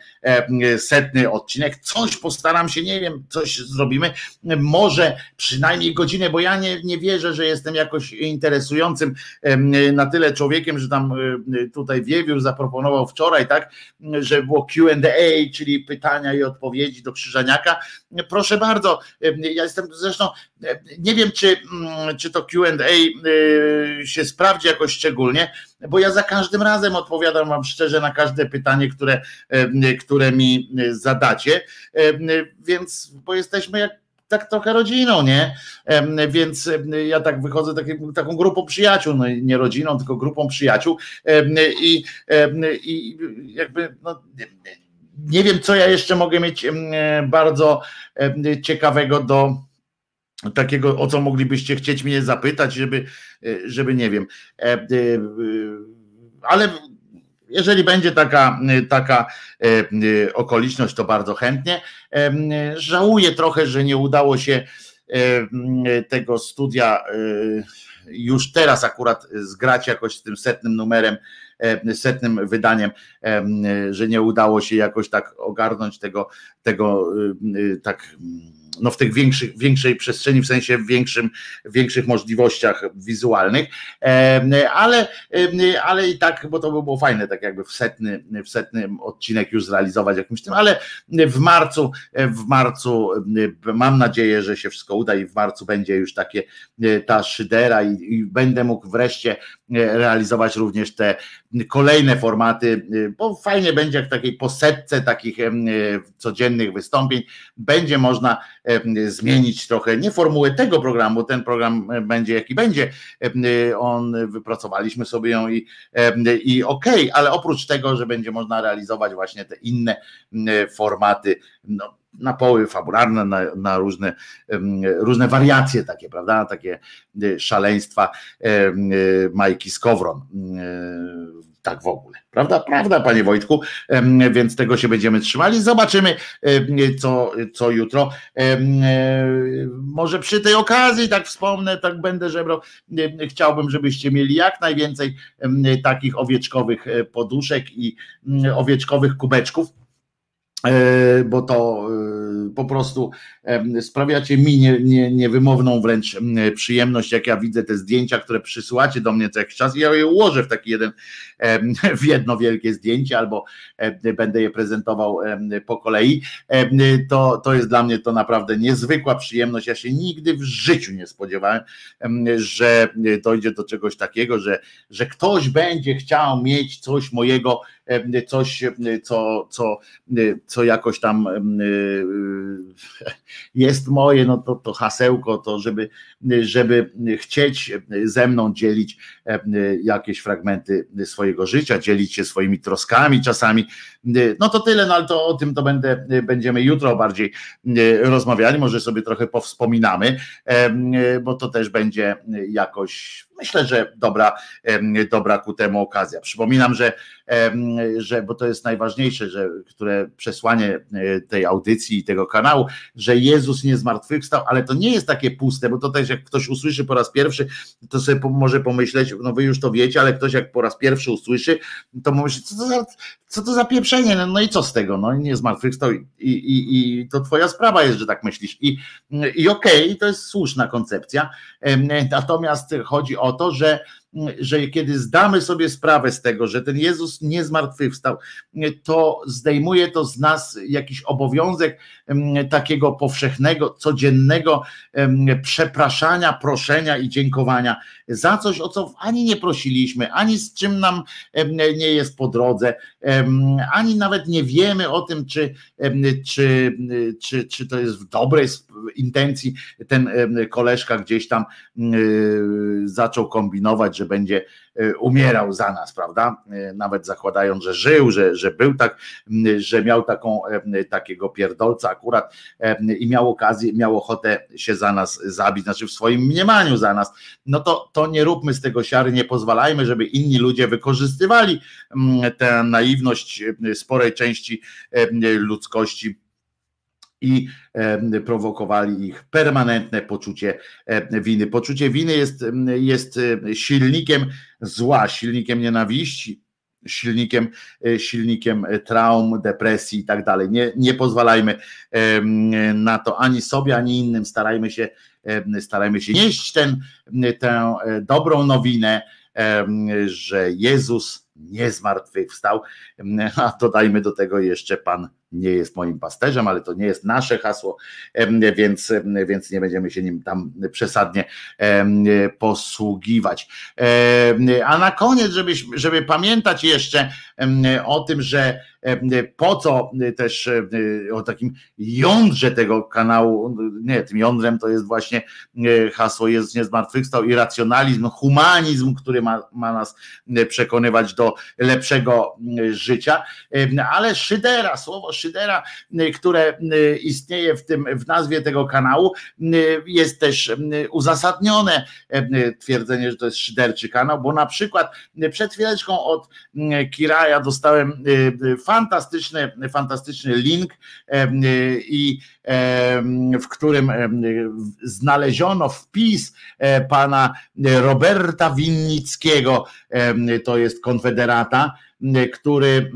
setny odcinek, coś postaram się, nie wiem, coś zrobimy, może przynajmniej godzinę, bo ja nie, nie wierzę, że jestem jakoś interesującym na tyle człowiekiem, że tam tutaj Wiewiór zaproponował wczoraj, tak, że było Q&A, czyli pytania i odpowiedzi do Krzyżaniaka. Proszę bardzo, ja jestem zresztą, nie wiem czy, czy to Q&A się sprawdzi jakoś szczególnie, bo ja za każdym razem odpowiadam wam szczerze na każde pytanie, które, które mi zadacie, więc bo jesteśmy jak tak trochę rodziną, nie? Więc ja tak wychodzę taką grupą przyjaciół, no nie rodziną, tylko grupą przyjaciół. I, i jakby no, nie wiem, co ja jeszcze mogę mieć bardzo ciekawego do takiego, o co moglibyście chcieć mnie zapytać, żeby, żeby nie wiem, ale jeżeli będzie taka, taka e, okoliczność, to bardzo chętnie. E, żałuję trochę, że nie udało się e, tego studia już teraz akurat zgrać jakoś z tym setnym numerem, setnym wydaniem, że nie udało się jakoś tak ogarnąć tego, tego tak no w tych większych, większej przestrzeni, w sensie większym, większych możliwościach wizualnych, ale, ale i tak, bo to by było fajne, tak jakby w setny, w setny odcinek już zrealizować jakimś tym, ale w marcu, w marcu mam nadzieję, że się wszystko uda i w marcu będzie już takie ta szydera i, i będę mógł wreszcie realizować również te kolejne formaty, bo fajnie będzie jak takiej posetce takich codziennych wystąpień. Będzie można zmienić trochę, nie formułę tego programu, ten program będzie jaki będzie, on wypracowaliśmy sobie ją i, i okej, okay, ale oprócz tego, że będzie można realizować właśnie te inne formaty, no, na poły fabularne, na, na, różne, różne wariacje takie, prawda, takie szaleństwa Majki Skowron tak w ogóle. Prawda, prawda, panie Wojtku, więc tego się będziemy trzymali. Zobaczymy, co, co jutro. Może przy tej okazji, tak wspomnę, tak będę żebrał. Chciałbym, żebyście mieli jak najwięcej takich owieczkowych e, poduszek i owieczkowych kubeczków E, bo to e, po prostu sprawiacie mi nie, nie, niewymowną wręcz przyjemność, jak ja widzę te zdjęcia, które przysyłacie do mnie co jakiś czas i ja je ułożę w taki jeden, w jedno wielkie zdjęcie albo będę je prezentował po kolei, to, to jest dla mnie to naprawdę niezwykła przyjemność. Ja się nigdy w życiu nie spodziewałem, że dojdzie do czegoś takiego, że, że ktoś będzie chciał mieć coś mojego, coś, co, co, co jakoś tam jest moje, no to, to hasełko, to żeby, żeby chcieć ze mną dzielić jakieś fragmenty swojego życia, dzielić się swoimi troskami czasami, no to tyle, no ale to o tym to będę, będziemy jutro bardziej rozmawiali, może sobie trochę powspominamy, bo to też będzie jakoś myślę, że dobra, dobra ku temu okazja. Przypominam, że, że bo to jest najważniejsze, że które przesłanie e, tej audycji i tego kanału, że Jezus nie zmartwychwstał, ale to nie jest takie puste, bo to też jak ktoś usłyszy po raz pierwszy, to sobie może pomyśleć, no wy już to wiecie, ale ktoś jak po raz pierwszy usłyszy, to myśli, co to za, co to za pieprzenie, no, no i co z tego, no nie zmartwychwstał i, i, i to twoja sprawa jest, że tak myślisz i, i okej, okay, to jest słuszna koncepcja, natomiast chodzi o to, że że kiedy zdamy sobie sprawę z tego, że ten Jezus nie zmartwychwstał, to zdejmuje to z nas jakiś obowiązek takiego powszechnego, codziennego przepraszania, proszenia i dziękowania za coś, o co ani nie prosiliśmy, ani z czym nam nie jest po drodze, ani nawet nie wiemy o tym, czy, czy, czy, czy to jest w dobrej intencji. Ten koleżka gdzieś tam zaczął kombinować, że będzie E, umierał za nas, prawda? E, nawet zakładając, że żył, że, że był tak, że miał taką, takiego pierdolca akurat i miał okazję, miał ochotę się za nas zabić, znaczy w swoim mniemaniu za nas, no to, to nie róbmy z tego siary, nie pozwalajmy, żeby inni ludzie wykorzystywali tę naiwność sporej części ludzkości i prowokowali ich permanentne poczucie winy. Poczucie winy jest, jest silnikiem zła, silnikiem nienawiści, silnikiem, e, silnikiem traum, depresji i tak dalej. Nie, nie pozwalajmy na to ani sobie, ani innym. Starajmy się, starajmy się nieść ten, tę e, dobrą nowinę, że Jezus nie zmartwychwstał, a dodajmy do tego jeszcze Pan nie jest moim pasterzem, ale to nie jest nasze hasło, więc, więc nie będziemy się nim tam przesadnie posługiwać. A na koniec, żeby, żeby pamiętać jeszcze o tym, że po co też o takim jądrze tego kanału, nie, tym jądrem to jest właśnie hasło jest nie zmartwychwstał i racjonalizm, humanizm, który ma, ma nas przekonywać do lepszego życia, ale szydera, słowo szydera, które istnieje w tym, w nazwie tego kanału, jest też uzasadnione twierdzenie, że to jest szyderczy kanał, bo na przykład przed chwileczką od Kiraja dostałem fantastyczny, fantastyczny link i w którym znaleziono wpis e, pana Roberta Winnickiego, to jest konfederata, który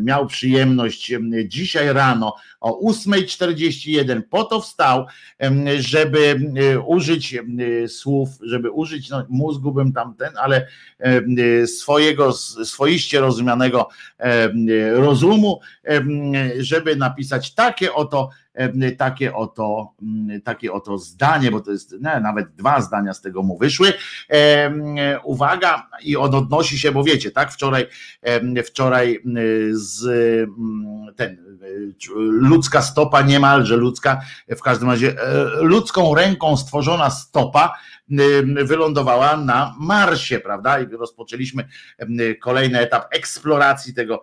miał przyjemność dzisiaj rano o 8.41 po to wstał, żeby użyć słów, żeby użyć, no, mózgu bym tamten, ale swojego, swoiście rozumianego rozumu, żeby napisać takie oto takie oto, takie oto zdanie, bo to jest nawet dwa zdania z tego mu wyszły. Uwaga, i on odnosi się, bo wiecie, tak, wczoraj, wczoraj z ten ludzka stopa, niemalże ludzka, w każdym razie e, ludzką ręką stworzona stopa wylądowała na Marsie, prawda? I rozpoczęliśmy kolejny etap eksploracji tego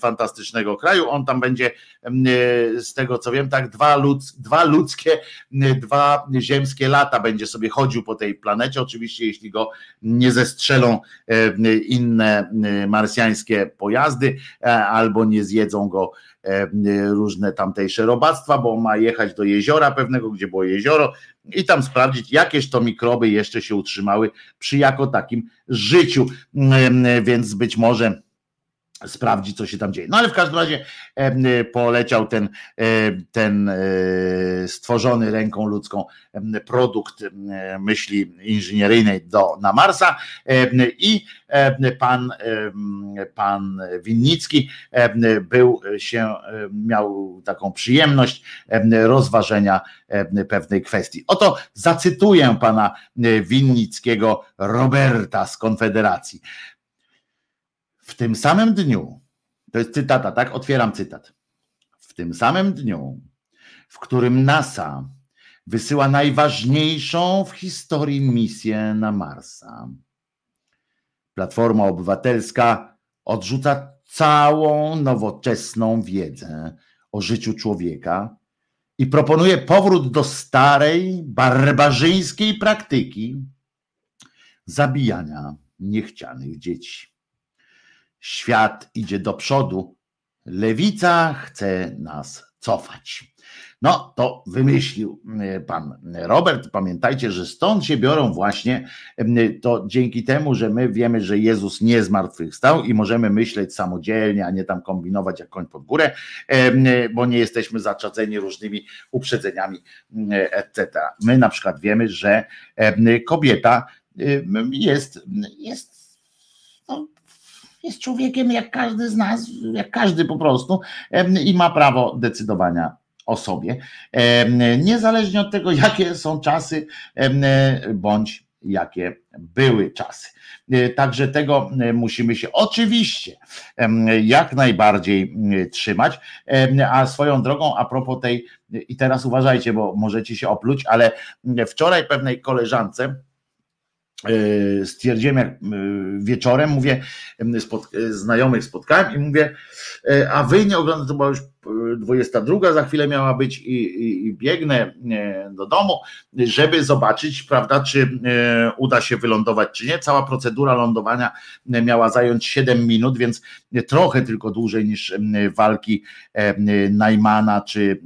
fantastycznego kraju. On tam będzie, z tego co wiem, tak dwa, ludz, dwa ludzkie, dwa ziemskie lata będzie sobie chodził po tej planecie. Oczywiście, jeśli go nie zestrzelą inne marsjańskie pojazdy e, albo nie zjedzą go różne tamtejsze robactwa, bo ma jechać do jeziora pewnego, gdzie było jezioro i tam sprawdzić, jakież to mikroby jeszcze się utrzymały przy jako takim życiu, więc być może sprawdzi, co się tam dzieje. No ale w każdym razie e, poleciał ten, e, ten stworzony ręką ludzką produkt myśli inżynieryjnej do, na Marsa i pan, pan Winnicki był się, miał taką przyjemność rozważenia pewnej kwestii. Oto zacytuję pana Winnickiego Roberta z Konfederacji. W tym samym dniu, to jest cytata, tak? Otwieram cytat. W tym samym dniu, w którym NASA wysyła najważniejszą w historii misję na Marsa. Platforma Obywatelska odrzuca całą nowoczesną wiedzę o życiu człowieka i proponuje powrót do starej, barbarzyńskiej praktyki zabijania niechcianych dzieci. Świat idzie do przodu, lewica chce nas cofać. No to wymyślił e, pan Robert. Pamiętajcie, że stąd się biorą właśnie to dzięki temu, że my wiemy, że Jezus nie zmartwychwstał i możemy myśleć samodzielnie, a nie tam kombinować jak koń pod górę, bo nie jesteśmy zaczadzeni różnymi uprzedzeniami, etc. My na przykład wiemy, że kobieta jest, jest, no, jest człowiekiem jak każdy z nas, jak każdy po prostu i ma prawo decydowania o sobie, niezależnie od tego, jakie są czasy bądź jakie były czasy. Także tego musimy się oczywiście jak najbardziej trzymać. A swoją drogą, a propos tej, i teraz uważajcie, bo możecie się opluć, ale wczoraj pewnej koleżance, E, stwierdziłem jak e, wieczorem, mówię, e, znajomych spotkałem i mówię, a wy nie oglądacie, to była już 22 za chwilę miała być i, i, i, biegnę do domu, żeby zobaczyć, prawda, czy uda się wylądować, czy nie. Cała procedura lądowania miała zająć 7 minut, więc trochę tylko dłużej niż walki Najmana, czy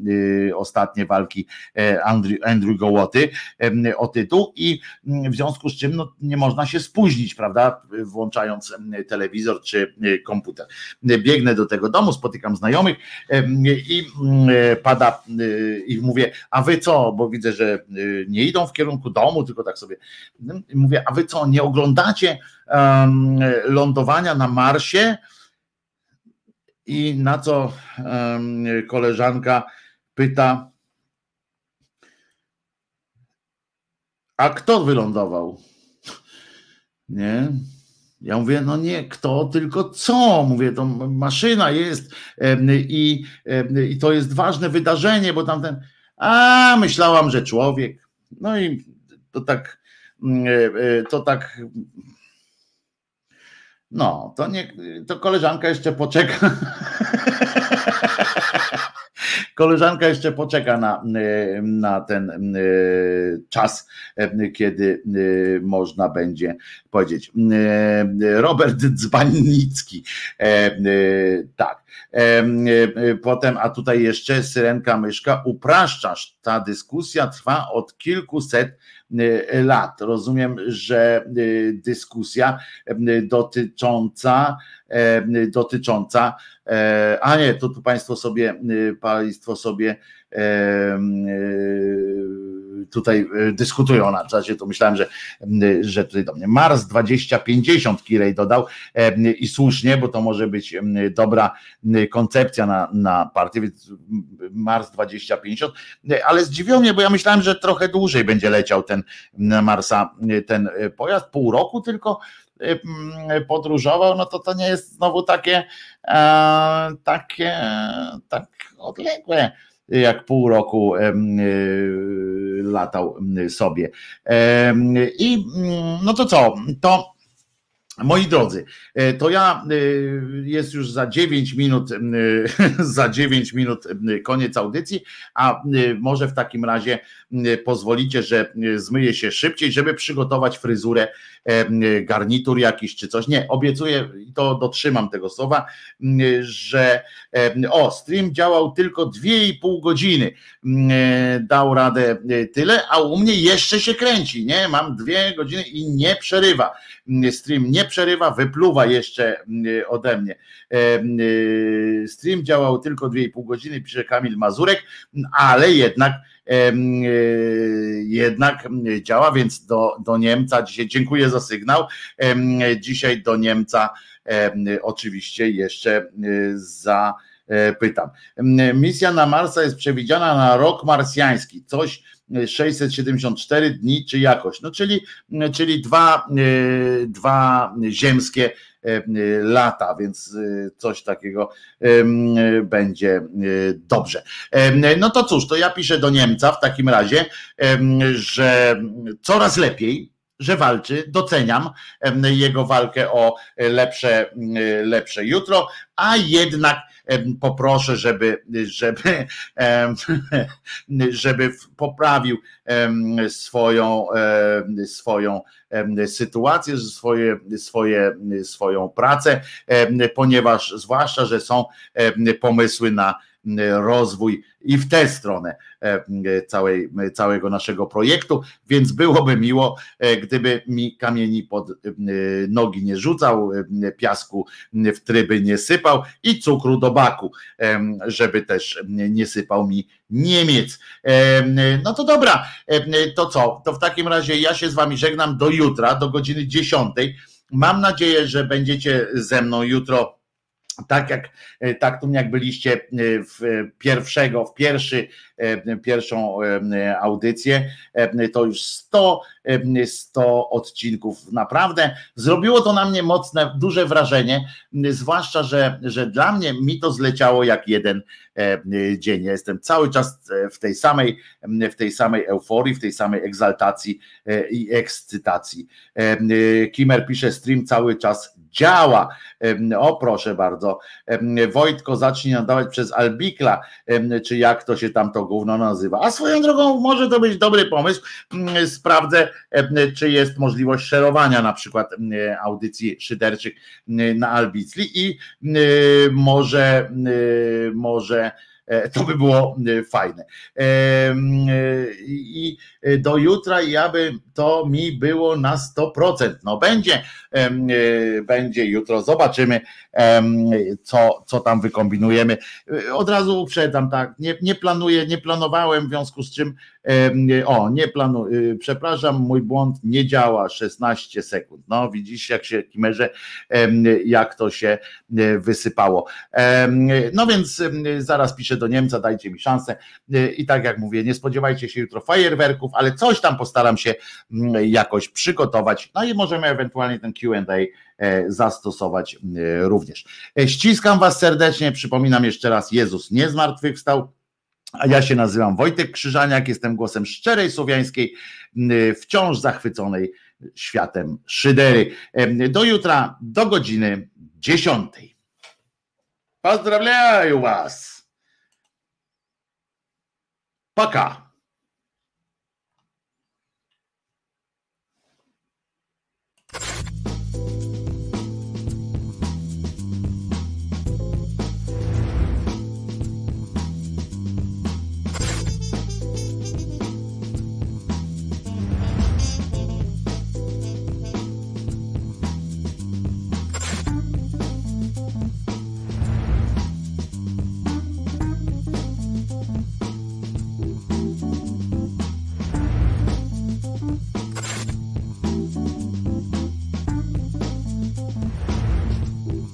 ostatnie walki Andrew, Andrew Gołoty o tytuł i w związku z czym no, nie można się spóźnić, prawda, włączając telewizor czy komputer. Biegnę do tego domu, spotykam znajomych i pada i mówię, a wy co, bo widzę, że nie idą w kierunku domu, tylko tak sobie mówię, a wy co, nie oglądacie lądowania na Marsie? I na co koleżanka pyta, a kto wylądował? Nie? Ja mówię, no nie kto, tylko co? Mówię, to maszyna jest i, i to jest ważne wydarzenie, bo tamten, a myślałam, że człowiek. No i to tak, mm, e, e, to tak, no, to nie, to koleżanka jeszcze poczeka. koleżanka jeszcze poczeka na, na ten e, czas, e, kiedy e, można będzie powiedzieć. Robert Dzbanicki, tak. Potem, a tutaj jeszcze Syrenka Myszka, upraszczasz, ta dyskusja trwa od kilkuset lat. Rozumiem, że dyskusja dotycząca dotycząca, a nie, to tu Państwo sobie, Państwo sobie tutaj dyskutują na czasie, to myślałem, że, że tutaj do mnie. Mars 2050 Kirej dodał i słusznie, bo to może być dobra koncepcja na, na partię, więc Mars 2050, ale zdziwiło mnie, bo ja myślałem, że trochę dłużej będzie leciał ten Marsa ten pojazd, pół roku tylko podróżował, no to to nie jest znowu takie takie tak odległe jak pół roku y, latał sobie. I mm, no to co? To Moi drodzy, e, to ja e, jest już za 9 minut, e, za 9 minut koniec audycji, a może w takim razie pozwolicie, że zmyję się szybciej, żeby przygotować fryzurę, garnitur jakiś czy coś. Nie, obiecuję i to dotrzymam tego słowa, że o, stream działał tylko 2,5 godziny. Dał radę tyle, a u mnie jeszcze się kręci, nie? Mam dwie godziny i nie przerywa. Stream nie przerywa, wypluwa jeszcze mm, ode mnie. E, e, stream działał tylko 2,5 godziny, pisze Kamil Mazurek, ale jednak e, jednak działa, więc do, do Niemca dzisiaj dziękuję za sygnał. Dzisiaj do Niemca oczywiście jeszcze za pytam. Misja na Marsa jest przewidziana na rok marsjański. Coś 674 dni czy jakoś. No czyli, czyli dwa, e, dwa ziemskie e, lata, więc e, coś takiego będzie dobrze. No to cóż, to ja piszę do Niemca w takim razie, że coraz lepiej, że walczy, doceniam jego walkę o lepsze, lepsze jutro, a jednak poproszę, żeby, żeby, żeby poprawił swoją, swoją sytuację, swoje, swoje, swoją pracę, ponieważ zwłaszcza, że są pomysły na rozwój i w tę stronę całej, całego naszego projektu, więc byłoby miło, gdyby mi kamieni pod nogi nie rzucał, piasku w tryby nie sypał i cukru do baku, żeby też nie sypał mi Niemiec. No to dobra, to co? To w takim razie ja się z wami żegnam do jutra, do godziny 10. Mam nadzieję, że będziecie ze mną jutro tak jak tak tu jak byliście w pierwszego, w pierwszy, pierwszą audycję, to już 100, 100 odcinków. Naprawdę zrobiło to na mnie mocne, duże wrażenie, zwłaszcza, że, że dla mnie mi to zleciało jak jeden dzień. Ja jestem cały czas w tej samej, w tej samej euforii, w tej samej egzaltacji i ekscytacji. Kimer pisze stream cały czas działa. O proszę bardzo. Wojtko zacznie nadawać przez Albikla, czy jak to się tam to gówno nazywa. A swoją drogą może to być dobry pomysł. Sprawdzę, czy jest możliwość szerowania na przykład audycji szyderczych na Albicli i może może to by było e, fajne. E, I do jutra ja by to mi było na 100%. No będzie, będzie jutro, zobaczymy, co, co tam wykombinujemy. Od razu uprzedzam, tak, nie, nie planuję, nie planowałem, w związku z czym, o, nie planuję, przepraszam, mój błąd nie działa 16 sekund. No widzisz, jak się kimerze, jak to się wysypało. No więc zaraz piszę do Niemca, dajcie mi szansę. I tak jak mówię, nie spodziewajcie się jutro fajerwerków, ale coś tam postaram się mm, jakoś przygotować. No i możemy ewentualnie ten QA e, zastosować e, również. E, ściskam Was serdecznie. Przypominam jeszcze raz: Jezus nie zmartwychwstał. A ja się nazywam Wojtek Krzyżaniak, jestem głosem szczerej słowiańskiej, wciąż zachwyconej światem szydery. Do jutra, do godziny dziesiątej. Pozdrawiam Was! Пока.